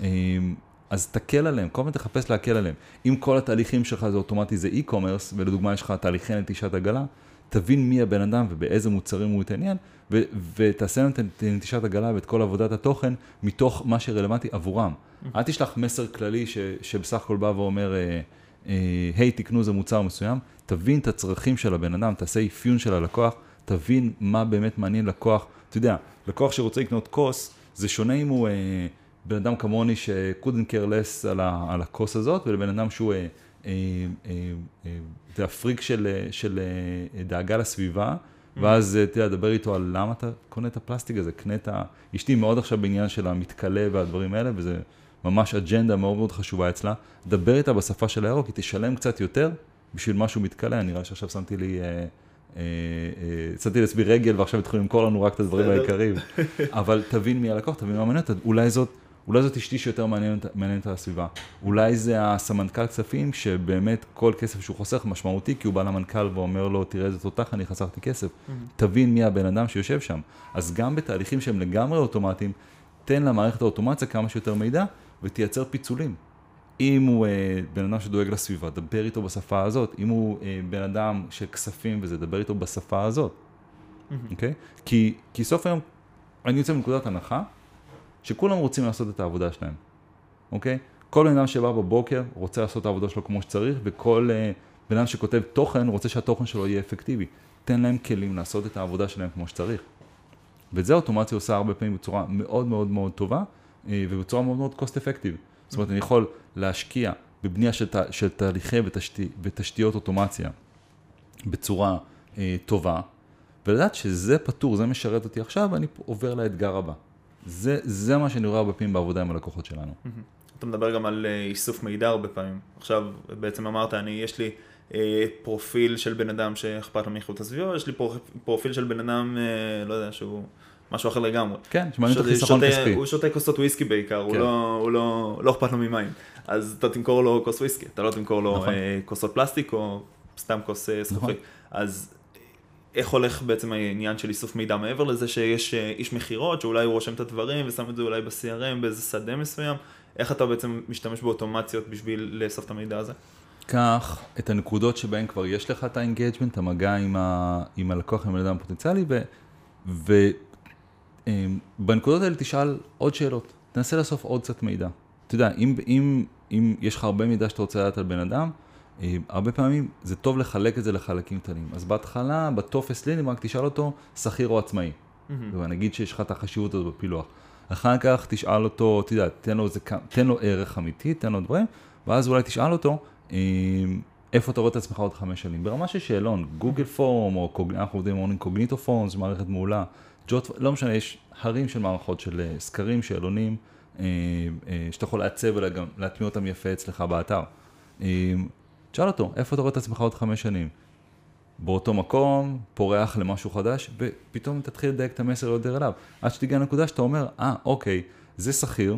אמ, אז תקל עליהם, כל הזמן תחפש להקל עליהם. אם כל התהליכים שלך זה אוטומטי, זה e-commerce, ולדוגמה יש לך תהליכי נטישת עגלה, תבין מי הבן אדם ובאיזה מוצרים הוא יתעניין, ו- ותעשה להם את נטישת עגלה ואת כל עבודת התוכן מתוך מה שרלוונטי עבורם. Mm-hmm. אל תשלח מסר כללי ש- שבסך הכל בא ואומר, אה, אה, היי, תקנו איזה מוצר מסוים, תבין את הצרכים של הבן אדם, תעשה אפיון של הלקוח, תבין מה באמת מעניין לקוח. אתה יודע, לקוח שרוצה לקנות כוס, זה שונה אם הוא... אה, בן אדם כמוני ש-couldn't care less על, ה- על הכוס הזאת, ולבן אדם שהוא, אה, אה, אה, אה, זה הפריק של, אה, של אה, דאגה לסביבה, mm-hmm. ואז אתה יודע, דבר איתו על למה אתה קונה את הפלסטיק הזה, קנה את ה... אשתי מאוד עכשיו בעניין של המתכלה והדברים האלה, וזה ממש אג'נדה מאוד מאוד חשובה אצלה. דבר איתה בשפה של הירוק, היא תשלם קצת יותר בשביל משהו מתכלה, נראה שעכשיו שמתי לי... אה, שמתי לעצמי רגל ועכשיו התחילו למכור לנו רק את הדברים העיקריים. אבל תבין מי הלקוח, תבין מה מעניין, אולי זאת אולי זאת אשתי שיותר מעניינת, מעניינת הסביבה. אולי זה הסמנכ"ל כספים שבאמת כל כסף שהוא חוסך משמעותי, כי הוא בא למנכ"ל ואומר לו, תראה איזה תותח, אני חסכתי כסף. Mm-hmm. תבין מי הבן אדם שיושב שם. אז גם בתהליכים שהם לגמרי אוטומטיים, תן למערכת האוטומציה כמה שיותר מידע ותייצר פיצולים. אם הוא אה, בן אדם שדואג לסביבה, דבר איתו בשפה הזאת. אם הוא אה, בן אדם של כספים וזה, דבר איתו בשפה הזאת. אוקיי? Okay? כי, כי סוף היום, אני יוצא מנקודת הנחה שכולם רוצים לעשות את העבודה שלהם, אוקיי? כל בן אדם שבא בבוקר רוצה לעשות את העבודה שלו כמו שצריך, וכל uh, בן אדם שכותב תוכן רוצה שהתוכן שלו יהיה אפקטיבי. תן להם כלים לעשות את העבודה שלהם כמו שצריך. ואת זה האוטומציה עושה הרבה פעמים בצורה מאוד מאוד מאוד טובה, אה, ובצורה מאוד מאוד cost effective. זאת אומרת, אני יכול להשקיע בבנייה של, ת, של תהליכי ותשתי, ותשתיות אוטומציה בצורה אה, טובה, ולדעת שזה פתור, זה משרת אותי עכשיו, ואני עובר לאתגר הבא. זה, זה מה שאני רואה הרבה פעמים בעבודה עם הלקוחות שלנו. אתה מדבר גם על אה, איסוף מידע הרבה פעמים. עכשיו, בעצם אמרת, אני, יש לי אה, פרופיל של בן אדם שאכפת לו מאיכות הסביבה, יש לי פרופיל של בן אדם, אה, לא יודע, שהוא משהו אחר לגמרי. כן, שמעניין את החיסכון כספי. הוא שותה כוסות וויסקי בעיקר, כן. הוא, לא, הוא לא, לא אכפת לו ממים. אז אתה תמכור לו כוס וויסקי, אתה לא תמכור לו נכון. אה, כוסות פלסטיק או סתם כוס אה, זכוכית. נכון. אז איך הולך בעצם העניין של איסוף מידע מעבר לזה שיש אה, איש מכירות שאולי הוא רושם את הדברים ושם את זה אולי ב-CRM באיזה שדה מסוים, איך אתה בעצם משתמש באוטומציות בשביל לאסוף את המידע הזה? קח את הנקודות שבהן כבר יש לך את ה engagement, המגע עם, ה, עם הלקוח, עם האדם הפוטנציאלי, ובנקודות אמ, האלה תשאל עוד שאלות, תנסה לאסוף עוד קצת מידע. אתה יודע, אם, אם, אם יש לך הרבה מידע שאתה רוצה לדעת על בן אדם, הרבה פעמים זה טוב לחלק את זה לחלקים קטנים. אז בהתחלה, בטופס לידים, רק תשאל אותו, שכיר או עצמאי. Mm-hmm. ונגיד שיש לך את החשיבות הזאת בפילוח. אחר כך תשאל אותו, אתה יודע, תן לו, תן לו ערך אמיתי, תן לו דברים, ואז אולי תשאל אותו, איפה אתה רואה את עצמך עוד חמש שנים? ברמה של שאלון, גוגל פורם, או קוג... אנחנו עובדים עם קוגניטו פורם, זו מערכת מעולה, ג'וט, לא משנה, יש הרים של מערכות של אה, סקרים, שאלונים, אה, אה, שאתה יכול לעצב וגם להטמיע אותם יפה אצלך באתר. תשאל אותו, איפה אתה רואה את עצמך עוד חמש שנים? באותו מקום, פורח למשהו חדש, ופתאום תתחיל לדייק את המסר יותר אליו. עד שתגיע לנקודה שאתה אומר, אה, ah, אוקיי, זה שכיר,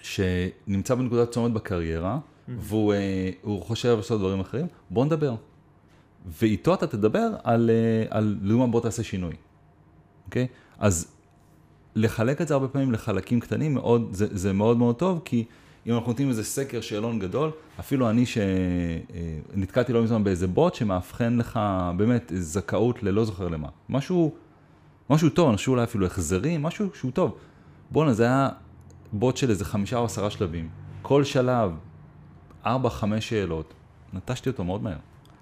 שנמצא בנקודת צומת בקריירה, והוא uh, חושב לעשות דברים אחרים, בוא נדבר. ואיתו אתה תדבר על, uh, על לעומת בוא תעשה שינוי, אוקיי? Okay? אז לחלק את זה הרבה פעמים לחלקים קטנים, מאוד, זה, זה מאוד מאוד טוב, כי אם אנחנו נותנים איזה סקר שאלון גדול, אפילו אני שנתקעתי לא מזמן באיזה בוט שמאבחן לך באמת זכאות ללא זוכר למה. משהו, משהו טוב, חושב אולי אפילו החזרים, משהו שהוא טוב. בואנה, זה היה בוט של איזה חמישה או עשרה שלבים. כל שלב ארבע, חמש שאלות, נטשתי אותו מאוד מהר.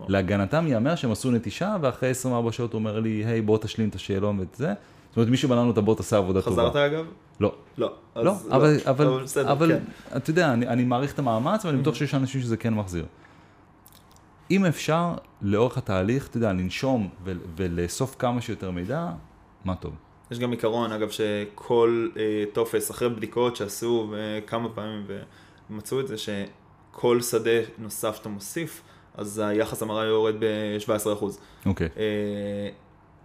להגנתם ייאמר שהם עשו נטישה, ואחרי 24 שעות הוא אומר לי, היי, בוא תשלים את השאלון ואת זה. זאת אומרת, מי שבנה לנו את הבוט עשה עבודה חזרת טובה. חזרת אגב? לא. לא. לא, לא אבל, לא. אבל, אבל, בסדר, אבל כן. אתה יודע, אני, אני מעריך את המאמץ, ואני בטוח שיש אנשים שזה כן מחזיר. אם אפשר, לאורך התהליך, אתה יודע, לנשום ו- ולאסוף כמה שיותר מידע, מה טוב. יש גם עיקרון, אגב, שכל אה, טופס, אחרי בדיקות שעשו כמה פעמים ומצאו את זה, ש... כל שדה נוסף שאתה מוסיף, אז היחס המרה יורד ב-17%. אוקיי. Okay. אה,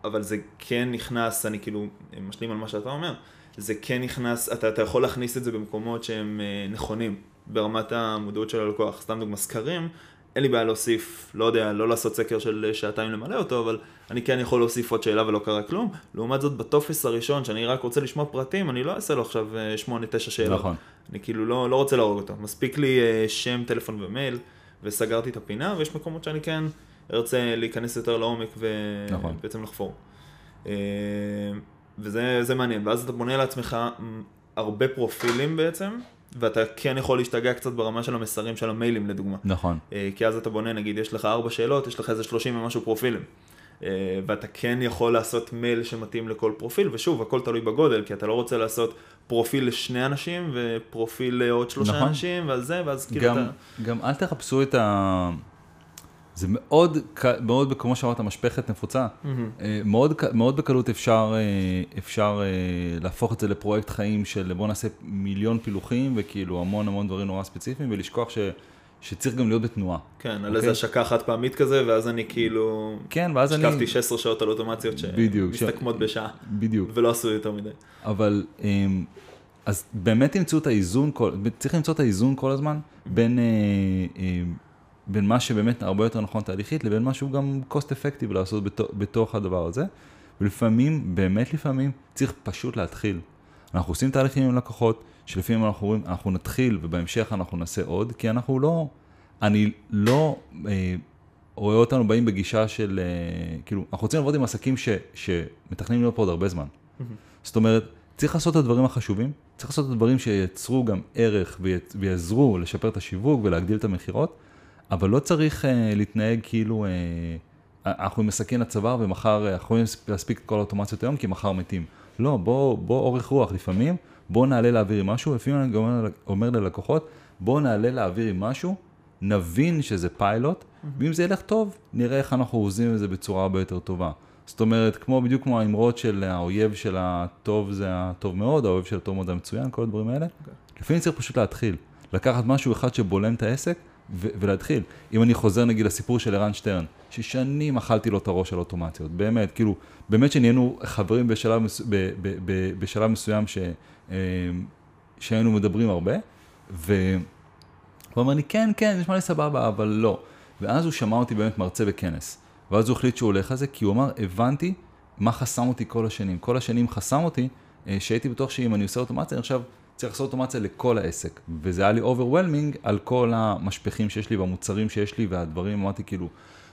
אבל זה כן נכנס, אני כאילו משלים על מה שאתה אומר, זה כן נכנס, אתה, אתה יכול להכניס את זה במקומות שהם אה, נכונים ברמת המודעות של הלקוח. סתם דוגמא, סקרים, אין לי בעיה להוסיף, לא יודע, לא לעשות סקר של שעתיים למלא אותו, אבל אני כן יכול להוסיף עוד שאלה ולא קרה כלום. לעומת זאת, בטופס הראשון, שאני רק רוצה לשמוע פרטים, אני לא אעשה לו עכשיו 8-9 אה, שאלות. נכון. אני כאילו לא, לא רוצה להרוג אותו. מספיק לי אה, שם, טלפון ומייל, וסגרתי את הפינה, ויש מקומות שאני כן ארצה להיכנס יותר לעומק ובעצם נכון. לחפור. אה, וזה מעניין, ואז אתה בונה לעצמך הרבה פרופילים בעצם, ואתה כן יכול להשתגע קצת ברמה של המסרים של המיילים לדוגמה. נכון. אה, כי אז אתה בונה, נגיד, יש לך ארבע שאלות, יש לך איזה שלושים ומשהו פרופילים. אה, ואתה כן יכול לעשות מייל שמתאים לכל פרופיל, ושוב, הכל תלוי בגודל, כי אתה לא רוצה לעשות פרופיל לשני אנשים ופרופיל לעוד שלושה נכון. אנשים, ועל זה, ואז כאילו גם, אתה... גם אל תחפשו את ה... זה מאוד, מאוד, כמו שאמרת, משפכת נפוצה. Mm-hmm. מאוד, מאוד בקלות אפשר, אה, אפשר להפוך את זה לפרויקט חיים של בוא נעשה מיליון פילוחים וכאילו המון המון דברים נורא ספציפיים ולשכוח ש... שצריך גם להיות בתנועה. כן, על אוקיי? איזה השקה חד פעמית כזה, ואז אני כאילו... כן, ואז אני... השקפתי 16 שעות על אוטומציות שמסתכמות ש... בשעה. בדיוק. ולא עשו יותר מדי. אבל, אמ, אז באמת תמצאו את האיזון, כל... צריך למצוא את האיזון כל הזמן בין, אה, אה, בין מה שבאמת הרבה יותר נכון תהליכית, לבין משהו גם cost effective לעשות בתוך, בתוך הדבר הזה. ולפעמים, באמת לפעמים, צריך פשוט להתחיל. אנחנו עושים תהליכים עם לקוחות, שלפעמים אנחנו אומרים, אנחנו נתחיל ובהמשך אנחנו נעשה עוד, כי אנחנו לא, אני לא אה, רואה אותנו באים בגישה של, אה, כאילו, אנחנו רוצים לעבוד עם עסקים ש, שמתכננים להיות פה עוד הרבה זמן. זאת אומרת, צריך לעשות את הדברים החשובים, צריך לעשות את הדברים שייצרו גם ערך ויעזרו לשפר את השיווק ולהגדיל את המכירות, אבל לא צריך אה, להתנהג כאילו... אה, אנחנו מסכן הצוואר ומחר אנחנו יכולים להספיק את כל האוטומציות היום כי מחר מתים. לא, בוא, בוא אורך רוח לפעמים, בוא נעלה לאוויר עם משהו, לפעמים אני אומר, אומר ללקוחות, בוא נעלה לאוויר עם משהו, נבין שזה פיילוט, mm-hmm. ואם זה ילך טוב, נראה איך אנחנו עוזים את זה בצורה הרבה יותר טובה. זאת אומרת, כמו, בדיוק כמו האמרות של האויב של הטוב זה הטוב מאוד, האויב של הטוב מאוד זה המצוין, כל הדברים האלה. Okay. אוקיי. לפעמים צריך פשוט להתחיל, לקחת משהו אחד שבולם את העסק, ולהתחיל. אם אני חוזר נגיד לסיפור של ערן שטרן, ששנים אכלתי לו את הראש על אוטומציות, באמת, כאילו, באמת שנהיינו חברים בשלב, מס... ב- ב- ב- בשלב מסוים ש... אה, שהיינו מדברים הרבה, והוא אומר לי, כן, כן, נשמע לי סבבה, אבל לא. ואז הוא שמע אותי באמת מרצה בכנס. ואז הוא החליט שהוא הולך על זה, כי הוא אמר, הבנתי מה חסם אותי כל השנים. כל השנים חסם אותי, אה, שהייתי בטוח שאם אני עושה אוטומציה, אני עכשיו צריך לעשות אוטומציה לכל העסק. וזה היה לי overwhelming על כל המשפכים שיש לי והמוצרים שיש לי והדברים, אמרתי כאילו,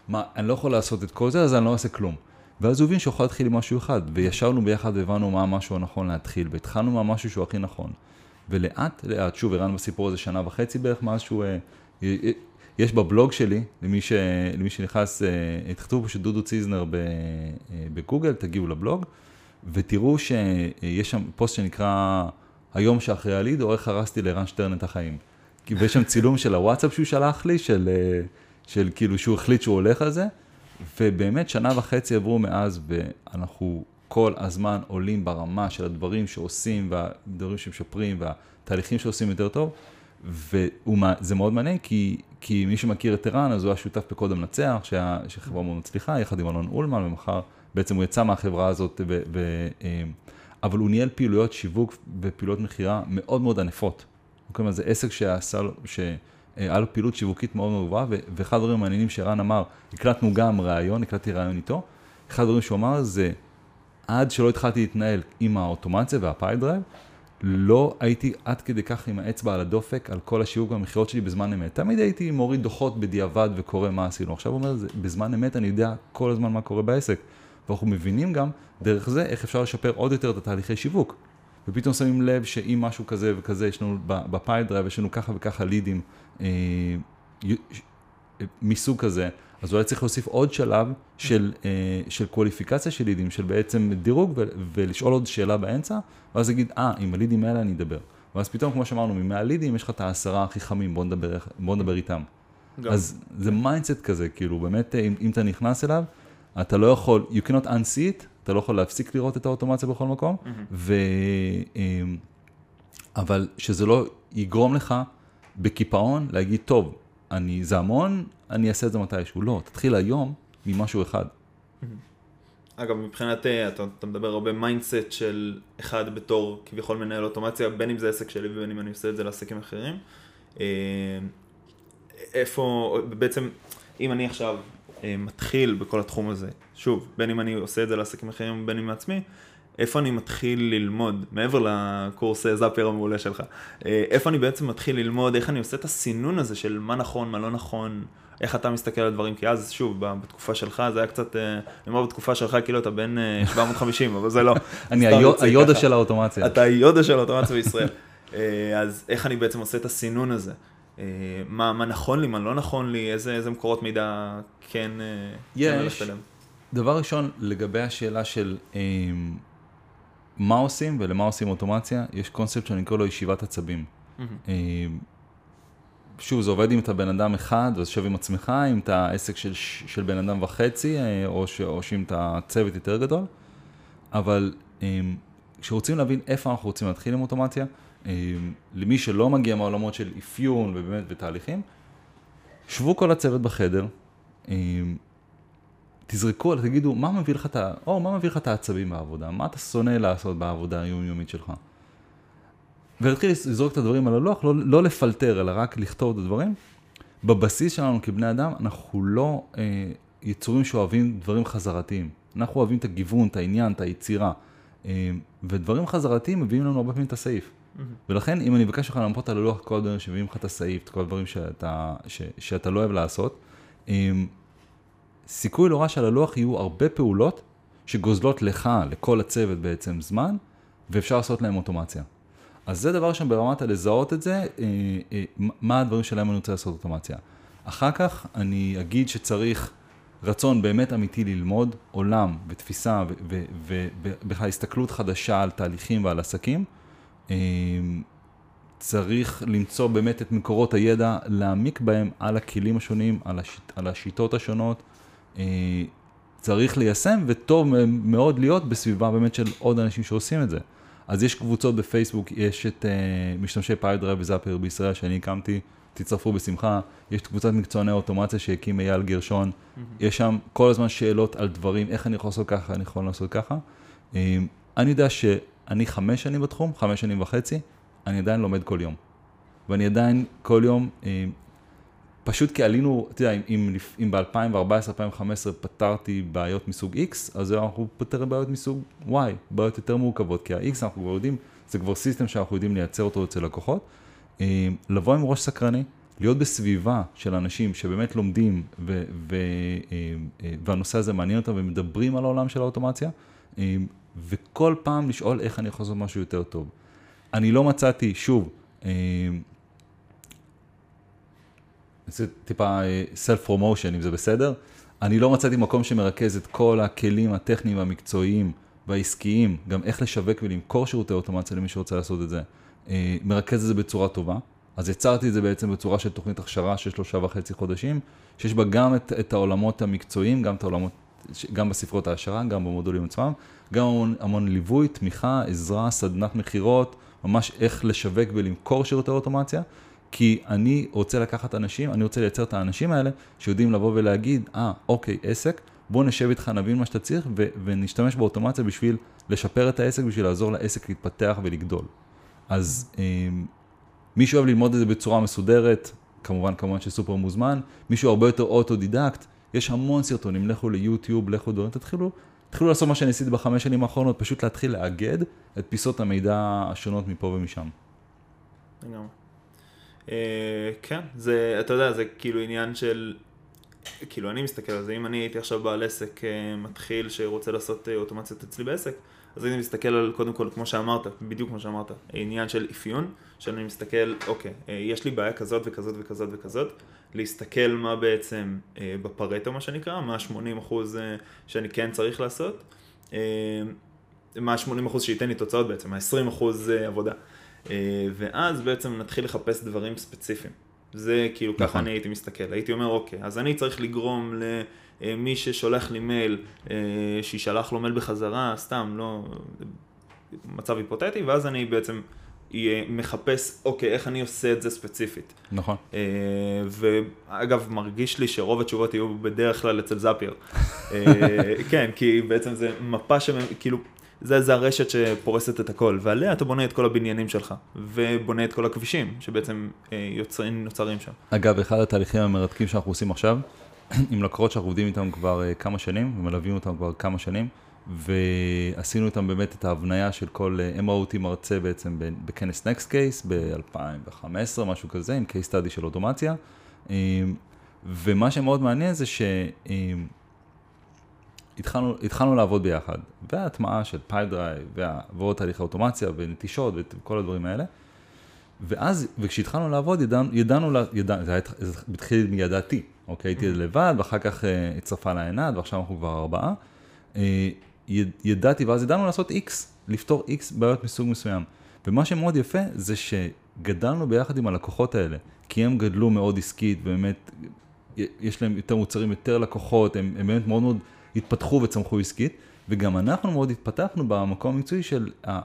מה, אני לא יכול לעשות את כל זה, אז אני לא אעשה כלום. ואז הוא הבין שהוא יכול להתחיל עם משהו אחד, וישבנו ביחד והבנו מה המשהו הנכון להתחיל, והתחלנו מהמשהו שהוא הכי נכון. ולאט לאט, שוב, הראנו בסיפור הזה שנה וחצי בערך, מאז שהוא... אה, אה, יש בבלוג שלי, למי, ש, למי שנכנס, אה, תכתבו פשוט דודו ציזנר בגוגל, תגיעו לבלוג, ותראו שיש שם פוסט שנקרא היום שאחרי הליד, או איך הרסתי לערן שטרן את החיים. ויש שם צילום של הוואטסאפ שהוא שלח לי, של, של כאילו שהוא החליט שהוא הולך על זה, ובאמת שנה וחצי עברו מאז, ואנחנו כל הזמן עולים ברמה של הדברים שעושים, והדברים שמשפרים, והתהליכים שעושים יותר טוב, וזה מאוד מעניין, כי, כי מי שמכיר את ערן, אז הוא היה שותף בקוד המנצח, שהיה חברה מאוד מצליחה, יחד עם אלון אולמן, ומחר בעצם הוא יצא מהחברה הזאת, ו, ו, אה, אבל הוא ניהל פעילויות שיווק ופעילויות מכירה מאוד מאוד ענפות. כלומר, זה עסק שעשה, שהיה לו פעילות שיווקית מאוד מאוד גבוהה, ואחד הדברים המעניינים שערן אמר, הקלטנו גם ראיון, הקלטתי ראיון איתו, אחד הדברים שהוא אמר זה, עד שלא התחלתי להתנהל עם האוטומציה וה Pipedrive, לא הייתי עד כדי כך עם האצבע על הדופק על כל השיווק והמכירות שלי בזמן אמת. תמיד הייתי מוריד דוחות בדיעבד וקורא מה עשינו. עכשיו הוא אומר, בזמן אמת אני יודע כל הזמן מה קורה בעסק. ואנחנו מבינים גם דרך זה איך אפשר לשפר עוד יותר את התהליכי שיווק. ופתאום שמים לב שאם משהו כזה וכזה יש לנו ב Pipedrive, יש לנו ככה וככה לידים אה, מסוג כזה, אז אולי צריך להוסיף עוד שלב של, אה, של קווליפיקציה של לידים, של בעצם דירוג ו- ולשאול עוד שאלה באמצע, ואז להגיד, אה, עם הלידים האלה אני אדבר. ואז פתאום, כמו שאמרנו, ממאה לידים יש לך את העשרה הכי חמים, בוא נדבר, בוא נדבר איתם. גם. אז זה mindset כזה, כאילו, באמת, אם, אם אתה נכנס אליו, אתה לא יכול, you cannot unsee it, אתה לא יכול להפסיק לראות את האוטומציה בכל מקום, mm-hmm. ו... אמ, אבל שזה לא יגרום לך בקיפאון להגיד, טוב, אני, זה המון, אני אעשה את זה מתישהו. לא, תתחיל היום ממשהו אחד. אגב, מבחינת, אה, אתה, אתה מדבר הרבה mindset של אחד בתור כביכול מנהל אוטומציה, בין אם זה עסק שלי ובין אם אני עושה את זה לעסקים אחרים. אה, איפה, בעצם, אם אני עכשיו אה, מתחיל בכל התחום הזה, שוב, בין אם אני עושה את זה לעסקים אחרים ובין אם מעצמי, איפה אני מתחיל ללמוד, מעבר לקורס זאפר המעולה שלך, איפה אני בעצם מתחיל ללמוד, איך אני עושה את הסינון הזה של מה נכון, מה לא נכון, איך אתה מסתכל על דברים, כי אז, שוב, בתקופה שלך זה היה קצת, אה, אני אומר בתקופה שלך כאילו אתה בן 750, אה, אבל זה לא. אני היודה של האוטומציה. אתה היודה של האוטומציה בישראל. אה, אז איך אני בעצם עושה את הסינון הזה? מה, מה נכון לי, מה לא נכון לי, איזה, איזה מקורות מידע כן, כן יש. כן דבר ראשון, לגבי השאלה של מה עושים ולמה עושים אוטומציה, יש קונספט שאני קורא לו ישיבת עצבים. Mm-hmm. שוב, זה עובד אם אתה בן אדם אחד, אז שב עם עצמך, אם אתה עסק של, של בן אדם וחצי, אה, או, ש, או שאם אתה צוות יותר גדול, אבל אמ, כשרוצים להבין איפה אנחנו רוצים להתחיל עם אוטומציה, למי שלא מגיע מהעולמות של אפיון ובאמת בתהליכים, שבו כל הצוות בחדר, תזרקו, תגידו, מה מביא לך את ה... או, מה מביא לך את העצבים בעבודה? מה אתה שונא לעשות בעבודה היומיומית שלך? ולהתחיל לזרוק את הדברים על הלוח, לא, לא לפלטר, אלא רק לכתוב את הדברים. בבסיס שלנו כבני אדם, אנחנו לא אה, יצורים שאוהבים דברים חזרתיים. אנחנו אוהבים את הגיוון, את העניין, את היצירה. אה, ודברים חזרתיים מביאים לנו הרבה פעמים את הסעיף. ולכן, אם אני אבקש ממך למפות על הלוח כל הדברים שמביאים לך את הסעיף, את כל הדברים שאתה, ש, שאתה לא אוהב לעשות, סיכוי לא רע שעל הלוח יהיו הרבה פעולות שגוזלות לך, לכל הצוות בעצם זמן, ואפשר לעשות להם אוטומציה. אז זה דבר שם ברמת הלזהות את זה, אה, אה, מה הדברים שלהם אני רוצה לעשות אוטומציה. אחר כך אני אגיד שצריך רצון באמת אמיתי ללמוד עולם ותפיסה ובכלל הסתכלות חדשה על תהליכים ועל עסקים. אה, צריך למצוא באמת את מקורות הידע, להעמיק בהם על הכלים השונים, על, השיט, על השיטות השונות. צריך ליישם, וטוב מאוד להיות בסביבה באמת של עוד אנשים שעושים את זה. אז יש קבוצות בפייסבוק, יש את uh, משתמשי Pipedrive ו Zapier בישראל שאני הקמתי, תצטרפו בשמחה. יש את קבוצת מקצועני אוטומציה שהקים אייל גרשון, mm-hmm. יש שם כל הזמן שאלות על דברים, איך אני יכול לעשות ככה, אני יכול לעשות ככה. Um, אני יודע שאני חמש שנים בתחום, חמש שנים וחצי, אני עדיין לומד כל יום. ואני עדיין כל יום um, פשוט כי עלינו, אתה יודע, אם, אם ב-2014-2015 פתרתי בעיות מסוג X, אז אנחנו פותר בעיות מסוג Y, בעיות יותר מורכבות, כי ה-X אנחנו כבר יודעים, זה כבר system שאנחנו יודעים לייצר אותו אצל לקוחות. אה, לבוא עם ראש סקרני, להיות בסביבה של אנשים שבאמת לומדים ו- ו- אה, אה, והנושא הזה מעניין אותם ומדברים על העולם של האוטומציה, וכל פעם לשאול איך אני יכול לעשות משהו יותר טוב. אני לא מצאתי, שוב, זה טיפה self promotion, אם זה בסדר. אני לא מצאתי מקום שמרכז את כל הכלים הטכניים והמקצועיים והעסקיים, גם איך לשווק ולמכור שירותי אוטומציה למי שרוצה לעשות את זה. אה, מרכז את זה בצורה טובה. אז יצרתי את זה בעצם בצורה של תוכנית הכשרה של שלושה וחצי חודשים, שיש בה גם את, את העולמות המקצועיים, גם את העולמות, גם בספרות ההשערה, גם במודולים עצמם, גם המון, המון ליווי, תמיכה, עזרה, סדנת מכירות, ממש איך לשווק ולמכור שירותי אוטומציה. כי אני רוצה לקחת אנשים, אני רוצה לייצר את האנשים האלה שיודעים לבוא ולהגיד, אה, ah, אוקיי, עסק, בוא נשב איתך, נבין מה שאתה צריך ו- ונשתמש באוטומציה בשביל לשפר את העסק, בשביל לעזור לעסק להתפתח ולגדול. אז אה, מי שאוהב ללמוד את זה בצורה מסודרת, כמובן, כמובן שסופר מוזמן, מישהו הרבה יותר אוטודידקט, יש המון סרטונים, לכו ליוטיוב, לכו דברים, תתחילו, תתחילו לעשות מה שאני עשיתי בחמש שנים האחרונות, פשוט להתחיל לאגד את פיסות המידע השונות מפה ומשם. לגמרי. אה, כן, זה, אתה יודע, זה כאילו עניין של, כאילו אני מסתכל על זה, אם אני הייתי עכשיו בעל עסק אה, מתחיל שרוצה לעשות אה, אוטומציות אצלי בעסק, אז אני מסתכל על, קודם כל, כמו שאמרת, בדיוק כמו שאמרת, עניין של אפיון, שאני מסתכל, אוקיי, יש לי בעיה כזאת וכזאת וכזאת וכזאת, להסתכל מה בעצם בפרטו, מה שנקרא, מה ה-80% שאני כן צריך לעשות, מה ה-80% שייתן לי תוצאות בעצם, ה-20% עבודה. אה, ואז בעצם נתחיל לחפש דברים ספציפיים. זה כאילו נכון. ככה אני הייתי מסתכל, הייתי אומר אוקיי, אז אני צריך לגרום למי ששולח לי מייל, אה, שישלח לו מייל בחזרה, סתם, לא, מצב היפותטי, ואז אני בעצם מחפש, אוקיי, איך אני עושה את זה ספציפית. נכון. אה, ואגב, מרגיש לי שרוב התשובות יהיו בדרך כלל אצל זאפייר. כן, כי בעצם זה מפה שכאילו, זה, זה הרשת שפורסת את הכל, ועליה אתה בונה את כל הבניינים שלך, ובונה את כל הכבישים שבעצם אה, יוצרים, נוצרים שם. אגב, אחד התהליכים המרתקים שאנחנו עושים עכשיו, עם לקוחות שאנחנו עובדים איתם כבר אה, כמה שנים, ומלווים אותם כבר כמה שנים, ועשינו איתם באמת את ההבניה של כל, אה, אותי מרצה בעצם בכנס Next Case ב-2015, משהו כזה, עם case study של אוטומציה, ומה שמאוד מעניין זה ש... התחלנו, התחלנו לעבוד ביחד, וההטמעה של Pipedrive, ועוד תהליך האוטומציה, ונטישות, וכל הדברים האלה. ואז, וכשהתחלנו לעבוד, ידענו, ידענו, ידע, זה, היה, זה התחיל מידעתי, אוקיי? הייתי mm-hmm. לבד, ואחר כך אה, הצטרפה לה עינת, ועכשיו אנחנו כבר ארבעה. אה, ידעתי, ואז ידענו לעשות איקס, לפתור איקס בעיות מסוג מסוים. ומה שמאוד יפה, זה שגדלנו ביחד עם הלקוחות האלה, כי הם גדלו מאוד עסקית, ובאמת, יש להם יותר מוצרים, יותר לקוחות, הם, הם באמת מאוד מאוד... התפתחו וצמחו עסקית, וגם אנחנו מאוד התפתחנו במקום המקצועי של אה,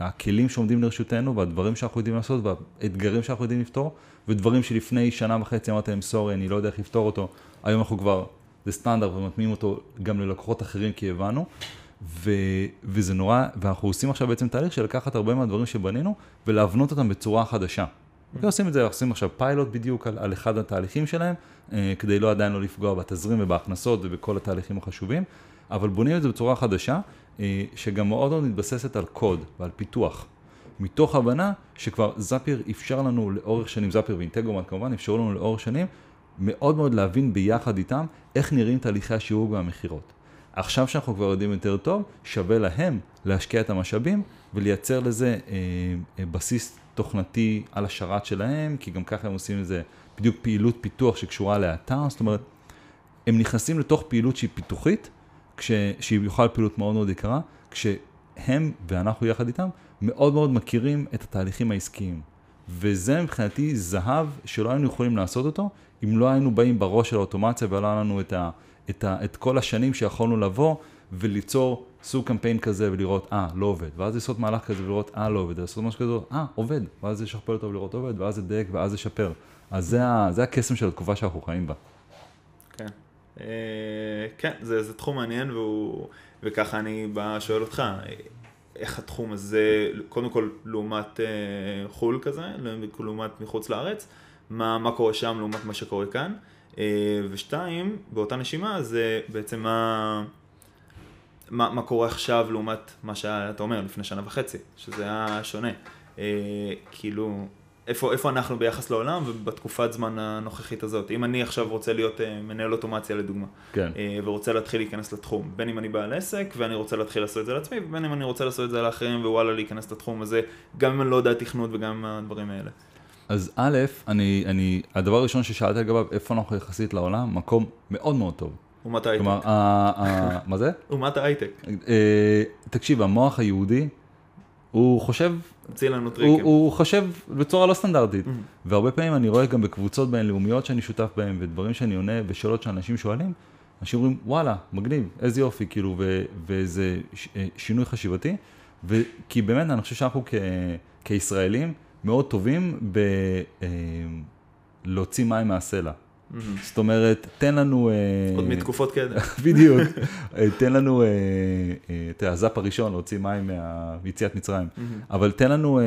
הכלים שעומדים לרשותנו והדברים שאנחנו יודעים לעשות והאתגרים שאנחנו יודעים לפתור, ודברים שלפני שנה וחצי אמרתי להם סורי, אני לא יודע איך לפתור אותו, היום אנחנו כבר, זה סטנדרט ומטמיעים אותו גם ללקוחות אחרים כי הבנו. ו, וזה נורא, ואנחנו עושים עכשיו בעצם תהליך של לקחת הרבה מהדברים שבנינו ולהבנות אותם בצורה חדשה. אוקיי, עושים את זה, עושים עכשיו פיילוט בדיוק על, על אחד התהליכים שלהם, אה, כדי לא עדיין לא לפגוע בתזרים ובהכנסות ובכל התהליכים החשובים, אבל בונים את זה בצורה חדשה, אה, שגם מאוד מאוד מתבססת על קוד ועל פיתוח. מתוך הבנה שכבר זאפיר אפשר לנו לאורך שנים, זאפיר ואינטגרומט כמובן, אפשרו לנו לאורך שנים מאוד מאוד להבין ביחד איתם איך נראים תהליכי השיווק והמכירות. עכשיו שאנחנו כבר יודעים יותר טוב, שווה להם להשקיע את המשאבים ולייצר לזה אה, אה, בסיס תוכנתי על השרת שלהם, כי גם ככה הם עושים לזה בדיוק פעילות פיתוח שקשורה לאתר, זאת אומרת, הם נכנסים לתוך פעילות שהיא פיתוחית, כש, שהיא יכולה פעילות מאוד מאוד יקרה, כשהם ואנחנו יחד איתם מאוד מאוד מכירים את התהליכים העסקיים. וזה מבחינתי זהב שלא היינו יכולים לעשות אותו, אם לא היינו באים בראש של האוטומציה ולא לנו את, ה, את, ה, את כל השנים שיכולנו לבוא וליצור סוג קמפיין כזה ולראות, אה, לא עובד, ואז לעשות מהלך כזה ולראות, אה, לא עובד, לעשות משהו כזה, אה, עובד, ואז לשכפל אותו ולראות עובד, ואז לדייק ואז לשפר. אז זה, זה הקסם של התקופה שאנחנו חיים בה. כן, אה, כן, זה, זה תחום מעניין והוא, וככה אני בא שואל אותך, איך התחום הזה, קודם כל לעומת אה, חו"ל כזה, לעומת מחוץ לארץ, מה, מה קורה שם לעומת מה שקורה כאן, אה, ושתיים, באותה נשימה זה בעצם מה, מה, מה קורה עכשיו לעומת מה שאתה אומר לפני שנה וחצי, שזה היה שונה. אה, כאילו, איפה, איפה אנחנו ביחס לעולם ובתקופת זמן הנוכחית הזאת. אם אני עכשיו רוצה להיות uh, מנהל אוטומציה לדוגמה, כן. uh, ורוצה להתחיל להיכנס לתחום, בין אם אני בעל עסק ואני רוצה להתחיל לעשות את זה לעצמי, ובין אם אני רוצה לעשות את זה לאחרים ווואלה להיכנס לתחום הזה, גם אם אני לא יודע תכנות וגם עם הדברים האלה. אז א', אני, אני, הדבר הראשון ששאלתי לגביו, איפה אנחנו יחסית לעולם, מקום מאוד מאוד טוב. אומת ההייטק. כלומר, ה, ה, מה זה? אומת ההייטק. אה, תקשיב, המוח היהודי, הוא חושב המציא לנו טריקים. הוא, הוא חושב בצורה לא סטנדרטית. Mm-hmm. והרבה פעמים אני רואה גם בקבוצות בינלאומיות שאני שותף בהן, ודברים שאני עונה ושאלות שאנשים שואלים, אנשים אומרים, וואלה, מגניב, איזה יופי, כאילו, ו, ואיזה ש, אה, שינוי חשיבתי. כי באמת, אני חושב שאנחנו כ, כישראלים מאוד טובים בלהוציא אה, מים מהסלע. זאת אומרת, תן לנו... אה, עוד מתקופות קדם. בדיוק. אה, תן לנו, אה, יודע, הזאפ הראשון, להוציא מים מיציאת מצרים. אבל תן לנו,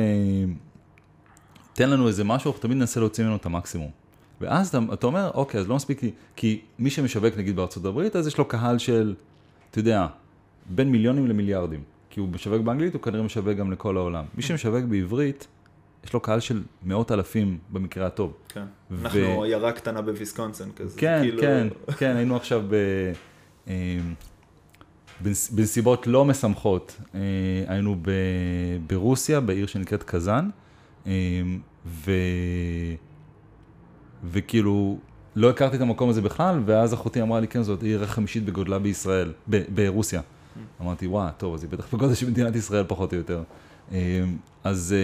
תן לנו איזה משהו, אנחנו תמיד ננסה להוציא ממנו את המקסימום. ואז אתה, אתה אומר, אוקיי, אז לא מספיק לי, כי מי שמשווק נגיד בארצות הברית, אז יש לו קהל של, אתה יודע, בין מיליונים למיליארדים. כי הוא משווק באנגלית, הוא כנראה משווק גם לכל העולם. מי שמשווק בעברית, יש לו קהל של מאות אלפים במקרה הטוב. כן, ו... אנחנו עיירה קטנה בוויסקונסין כזה. כן, כאילו... כן, כן, היינו עכשיו ב... אה, בנסיבות לא משמחות, אה, היינו ב... ברוסיה, בעיר שנקראת קזאן, אה, ו... וכאילו, לא הכרתי את המקום הזה בכלל, ואז אחותי אמרה לי, כן, זאת עיר החמישית בגודלה בישראל, ב... ברוסיה. אמרתי, וואה, טוב, אז היא בטח בגודל של מדינת ישראל פחות או יותר. אז,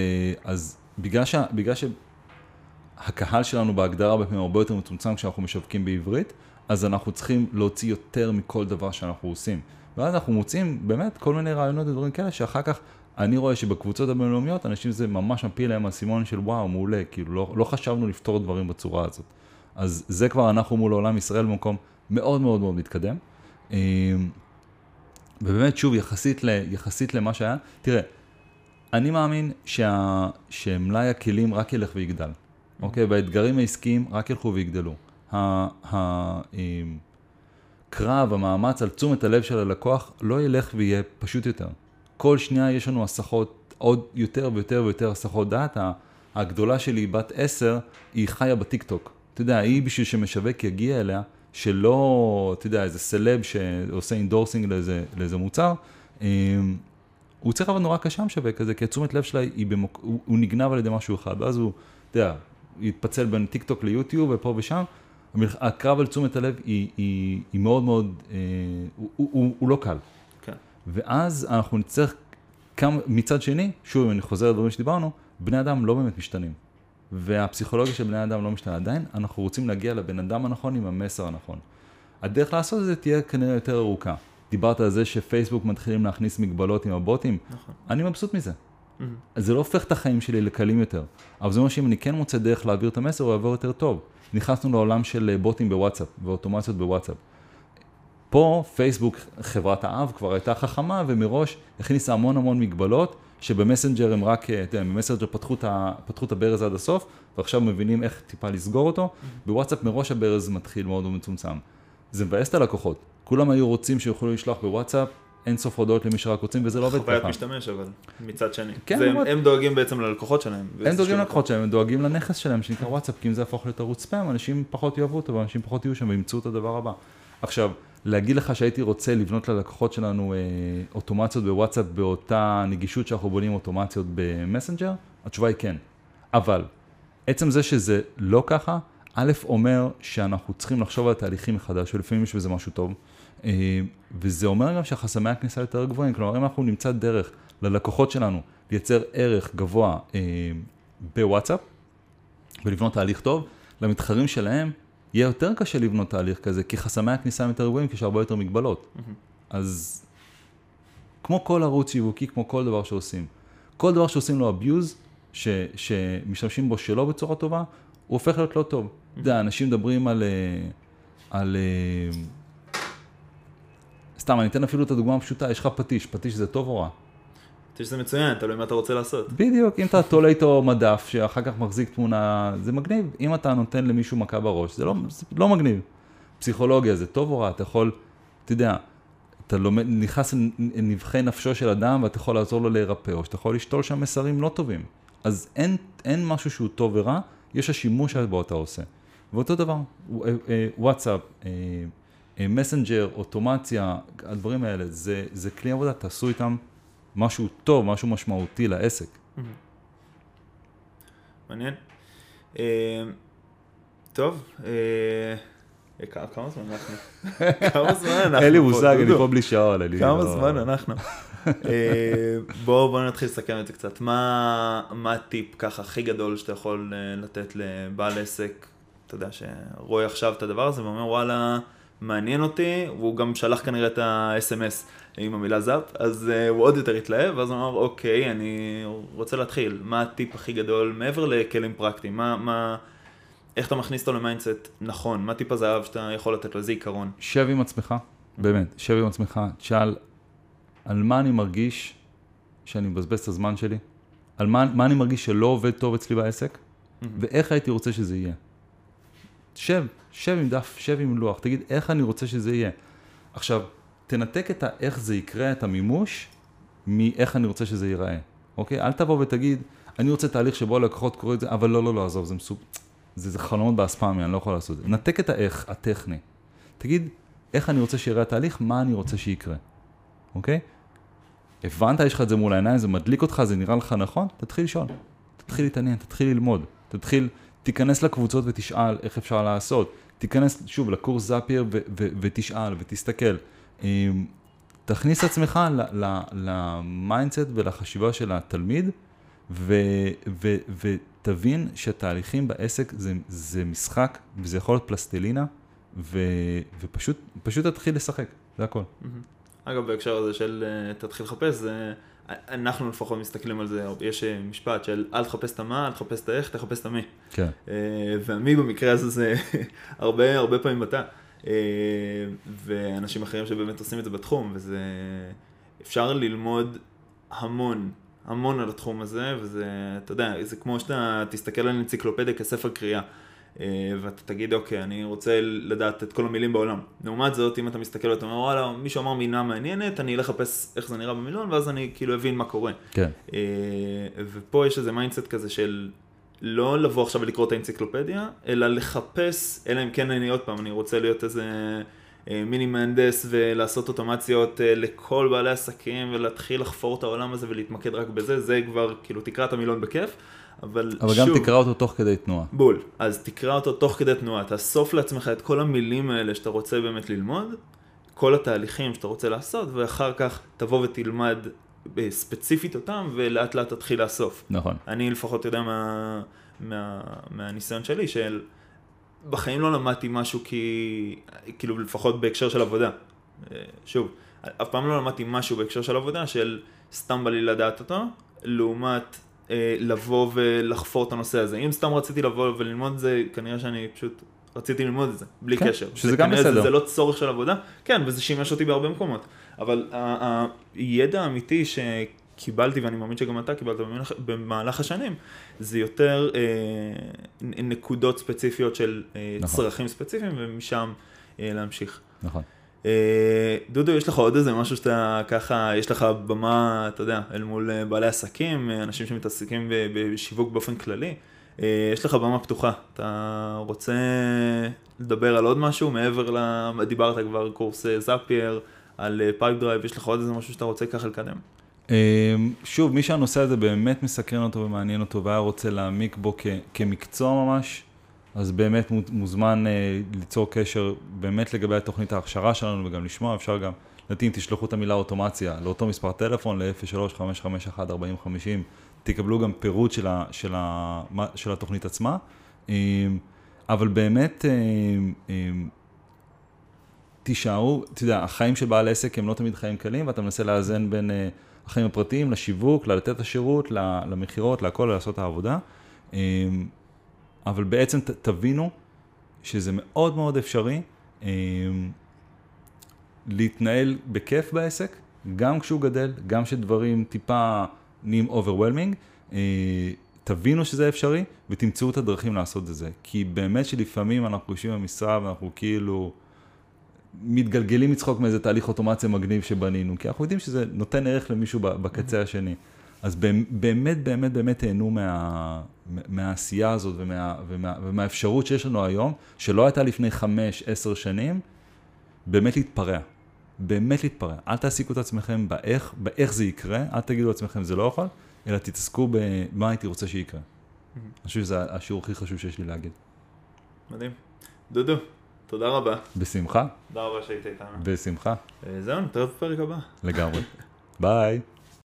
אז בגלל, שה, בגלל שהקהל שלנו בהגדרה הרבה פעמים הרבה יותר מצומצם כשאנחנו משווקים בעברית, אז אנחנו צריכים להוציא יותר מכל דבר שאנחנו עושים. ואז אנחנו מוצאים באמת כל מיני רעיונות ודברים כאלה שאחר כך אני רואה שבקבוצות הבינלאומיות אנשים זה ממש מפיל להם אסימון של וואו מעולה, כאילו לא, לא חשבנו לפתור דברים בצורה הזאת. אז זה כבר אנחנו מול העולם ישראל במקום מאוד מאוד מאוד מתקדם. אמ, ובאמת שוב יחסית, ל, יחסית למה שהיה, תראה, אני מאמין שה, שמלאי הכלים רק ילך ויגדל, אוקיי? והאתגרים העסקיים רק ילכו ויגדלו. הקרב, המאמץ על תשומת הלב של הלקוח לא ילך ויהיה פשוט יותר. כל שנייה יש לנו הסחות, עוד יותר ויותר ויותר הסחות דעת. הגדולה שלי, בת עשר, היא חיה בטיקטוק. אתה יודע, היא בשביל שמשווק יגיע אליה, שלא, אתה יודע, איזה סלב שעושה endorsing לאיזה, לאיזה מוצר, הוא צריך לעבוד נורא קשה משווק כזה, כי התשומת לב שלה היא במוק... הוא, הוא נגנב על ידי משהו אחד, ואז הוא, אתה יודע, יתפצל בין טיק טוק ליוטיוב ופה ושם. הקרב על תשומת הלב היא, היא, היא מאוד מאוד, אה, הוא, הוא, הוא, הוא לא קל. כן. ואז אנחנו נצטרך, כמה, מצד שני, שוב, אם אני חוזר לדברים שדיברנו, בני אדם לא באמת משתנים. והפסיכולוגיה של בני אדם לא משתנה. עדיין אנחנו רוצים להגיע לבן אדם הנכון עם המסר הנכון. הדרך לעשות את זה תהיה כנראה יותר ארוכה. דיברת על זה שפייסבוק מתחילים להכניס מגבלות עם הבוטים, נכון. אני מבסוט מזה. Mm-hmm. זה לא הופך את החיים שלי לקלים יותר, אבל זה אומר שאם אני כן מוצא דרך להעביר את המסר, הוא יעבור יותר טוב. נכנסנו לעולם של אה, בוטים בוואטסאפ ואוטומציות בוואטסאפ. פה פייסבוק, חברת האב, כבר הייתה חכמה ומראש הכניסה המון המון מגבלות שבמסנג'ר הם רק, אתה יודע, במסנג'ר פתחו את, ה, פתחו את הברז עד הסוף, ועכשיו מבינים איך טיפה לסגור אותו, בוואטסאפ מראש הברז מתחיל מאוד מצומצם. זה מבאס את הלקוחות, כולם היו רוצים שיוכלו לשלוח בוואטסאפ אין סוף הודעות למי שרק רוצים, וזה לא עובד ככה. חוויית משתמש אבל, מצד שני. כן, זה, הם דואגים בעצם ללקוחות שלהם. הם דואגים ללקוחות שלהם, הם דואגים לנכס שלהם שנקרא וואטסאפ, כי אם זה יהפוך להיות ערוץ ספאם, אנשים פחות יאהבו אותו, ואנשים פחות יהיו שם וימצאו את הדבר הבא. עכשיו, להגיד לך שהייתי רוצה לבנות ללקוחות שלנו אה, אוטומציות בוואטסאפ באותה נגישות שאנחנו בונים אוטומציות במסנג'ר? התשובה היא כן. אבל, עצם זה שזה לא ככה, א', אומר שאנחנו צריכים לחשוב על התהליכים מחדש, ולפעמים יש בזה משהו טוב. אה, וזה אומר גם שהחסמי הכניסה יותר גבוהים, כלומר אם אנחנו נמצא דרך ללקוחות שלנו לייצר ערך גבוה אה, בוואטסאפ ולבנות תהליך טוב, למתחרים שלהם יהיה יותר קשה לבנות תהליך כזה, כי חסמי הכניסה הם יותר גבוהים, כי יש הרבה יותר מגבלות. אז כמו כל ערוץ שיווקי, כמו כל דבר שעושים. כל דבר שעושים לו abuse, ש, שמשתמשים בו שלא בצורה טובה, הוא הופך להיות לא טוב. אתה יודע, אנשים מדברים על... אה, על אה, סתם, אני אתן אפילו את הדוגמה הפשוטה, יש לך פטיש, פטיש זה טוב או רע? שזה מצוין, תלוי מה אתה רוצה לעשות. בדיוק, אם אתה תולה איתו מדף שאחר כך מחזיק תמונה, זה מגניב. אם אתה נותן למישהו מכה בראש, זה לא, זה לא מגניב. פסיכולוגיה זה טוב או רע, אתה יכול, אתה יודע, אתה לומד, נכנס לנבחי נפשו של אדם ואתה יכול לעזור לו להירפא, או שאתה יכול לשתול שם מסרים לא טובים. אז אין, אין משהו שהוא טוב ורע, יש השימוש שבו אתה עושה. ואותו דבר, אה, אה, וואטסאפ, אה, מסנג'ר, אוטומציה, הדברים האלה, זה, זה כלי עבודה, תעשו איתם משהו טוב, משהו משמעותי לעסק. מעניין. אה, טוב, אה, אה, כמה זמן אנחנו? כמה זמן אנחנו? אין לי מושג, אני? פה בלי שעון. אני כמה לא- זמן אנחנו? אה, בואו בוא נתחיל לסכם את זה קצת. מה הטיפ ככה הכי גדול שאתה יכול אה, לתת לבעל עסק, אתה יודע, שרואה עכשיו את הדבר הזה ואומר וואלה, מעניין אותי, והוא גם שלח כנראה את ה-SMS עם המילה זאפ, אז אה, הוא עוד יותר התלהב, ואז הוא אמר אוקיי, אני רוצה להתחיל. מה הטיפ הכי גדול מעבר לכלים פרקטיים? מה, מה, איך אתה מכניס אותו ל mindset נכון? מה טיפ הזהב שאתה יכול לתת לו? איזה עיקרון? שב עם עצמך, באמת, שב עם עצמך, תשאל על מה אני מרגיש שאני מבזבז את הזמן שלי, על מה, מה אני מרגיש שלא עובד טוב אצלי בעסק, ואיך הייתי רוצה שזה יהיה. שב, שב עם דף, שב עם לוח, תגיד איך אני רוצה שזה יהיה. עכשיו, תנתק את האיך זה יקרה, את המימוש, מאיך אני רוצה שזה ייראה, אוקיי? אל תבוא ותגיד, אני רוצה תהליך שבו הלקוחות קוראים את זה, אבל לא, לא, לא, עזוב, זה מסוג... זה, זה חלומות באספמיה, אני לא יכול לעשות את זה. נתק את האיך הטכני. תגיד, איך אני רוצה שיראה התהליך, מה אני רוצה שיקרה, אוקיי? הבנת, יש לך את זה מול העיניים, זה מדליק אותך, זה נראה לך נכון? תתחיל לשאול, תתחיל להתעניין, תתחיל ללמוד, תתחיל, תיכנס לקבוצות ותשאל איך אפשר לעשות, תיכנס שוב לקורס זאפייר ותשאל ותסתכל. אמ, תכניס עצמך ל mindset ולחשיבה של התלמיד, ותבין שהתהליכים בעסק זה, זה משחק, וזה יכול להיות פלסטלינה, ו- ופשוט פשוט תתחיל לשחק, זה הכל. אגב, בהקשר הזה של אה, תתחיל לחפש, זה, אנחנו לפחות מסתכלים על זה, יש אה, משפט של אל תחפש את המה, אל תחפש את האיך, תחפש את המי. כן. אה, והמי במקרה הזה זה הרבה הרבה פעמים אתה. אה, ואנשים אחרים שבאמת עושים את זה בתחום, וזה... אפשר ללמוד המון, המון על התחום הזה, וזה, אתה יודע, זה כמו שאתה תסתכל על אנציקלופדיה כספר קריאה. אה, ואתה תגיד, אוקיי, אני רוצה לדעת את כל המילים בעולם. לעומת זאת, אם אתה מסתכל ואתה אומר, וואלה, מישהו אמר מילה מעניינת, אני אלך לחפש איך זה נראה במילון, ואז אני כאילו אבין מה קורה. כן. אה, ופה יש איזה mindset כזה של לא לבוא עכשיו ולקרוא את האנציקלופדיה, אלא לחפש, אלא אם כן אני עוד פעם, אני רוצה להיות איזה אה, מיני מהנדס ולעשות אוטומציות לכל בעלי עסקים ולהתחיל לחפור את העולם הזה ולהתמקד רק בזה, זה כבר, כאילו תקרא את המילון בכיף, אבל, אבל שוב, גם תקרא אותו תוך כדי תנועה. בול. אז תקרא אותו תוך כדי תנועה, תאסוף לעצמך את כל המילים האלה שאתה רוצה באמת ללמוד, כל התהליכים שאתה רוצה לעשות, ואחר כך תבוא ותלמד אה, ספציפית אותם, ולאט לאט תתחיל לאסוף. נכון. אני לפחות יודע מה, מה, מהניסיון שלי, של בחיים לא למדתי משהו כי, כאילו לפחות בהקשר של עבודה. אה, שוב, אף פעם לא למדתי משהו בהקשר של עבודה של סתם בא לי לדעת אותו, לעומת לבוא ולחפור את הנושא הזה. אם סתם רציתי לבוא וללמוד את זה, כנראה שאני פשוט רציתי ללמוד את זה, בלי כן, קשר. שזה זה גם בסדר. זה, זה לא צורך של עבודה, כן, וזה שימש אותי בהרבה מקומות. אבל הידע האמיתי ש... קיבלתי, ואני מאמין שגם אתה קיבלת במהלך, במהלך השנים, זה יותר אה, נקודות ספציפיות של אה, נכון. צרכים ספציפיים, ומשם אה, להמשיך. נכון. אה, דודו, יש לך עוד איזה משהו שאתה ככה, יש לך במה, אתה יודע, אל מול אה, בעלי עסקים, אה, אנשים שמתעסקים בשיווק באופן כללי, יש לך במה פתוחה. אתה רוצה לדבר על עוד משהו מעבר ל... דיברת כבר קורס Zapier, על Pipedrive, יש לך עוד איזה משהו שאתה רוצה ככה לקדם? שוב, מי שהנושא הזה באמת מסקרן אותו ומעניין אותו והיה רוצה להעמיק בו כ- כמקצוע ממש, אז באמת מו- מוזמן אה, ליצור קשר באמת לגבי התוכנית ההכשרה שלנו וגם לשמוע, אפשר גם, לדעתי אם תשלחו את המילה אוטומציה לאותו מספר טלפון, ל-0355514050, תקבלו גם פירוט של, ה, של, ה, של התוכנית עצמה. אמ, אבל באמת, אמ, אמ, תישארו, אתה יודע, החיים של בעל עסק הם לא תמיד חיים קלים, ואתה מנסה לאזן בין אה, החיים הפרטיים לשיווק, לתת את השירות, למכירות, להכל, לעשות את העבודה. אבל בעצם ת, תבינו שזה מאוד מאוד אפשרי אה, להתנהל בכיף בעסק, גם כשהוא גדל, גם כשדברים טיפה נהיים overwhelming. אה, תבינו שזה אפשרי ותמצאו את הדרכים לעשות את זה. כי באמת שלפעמים אנחנו יושבים במשרד ואנחנו כאילו... מתגלגלים מצחוק מאיזה תהליך אוטומציה מגניב שבנינו, כי אנחנו יודעים שזה נותן ערך למישהו בקצה השני. אז באמת, באמת, באמת תהנו מה, מהעשייה הזאת ומה, ומה, ומהאפשרות שיש לנו היום, שלא הייתה לפני חמש, עשר שנים, באמת להתפרע. באמת להתפרע. אל תעסיקו את עצמכם באיך, באיך זה יקרה, אל תגידו לעצמכם זה לא יכול, אלא תתעסקו במה הייתי רוצה שיקרה. אני חושב שזה השיעור הכי חשוב שיש לי להגיד. מדהים. דודו, תודה רבה. בשמחה, תודה רבה שהיית איתנו. בשמחה, אה, זהו, נתראה בפרק הבא. לגמרי. ביי.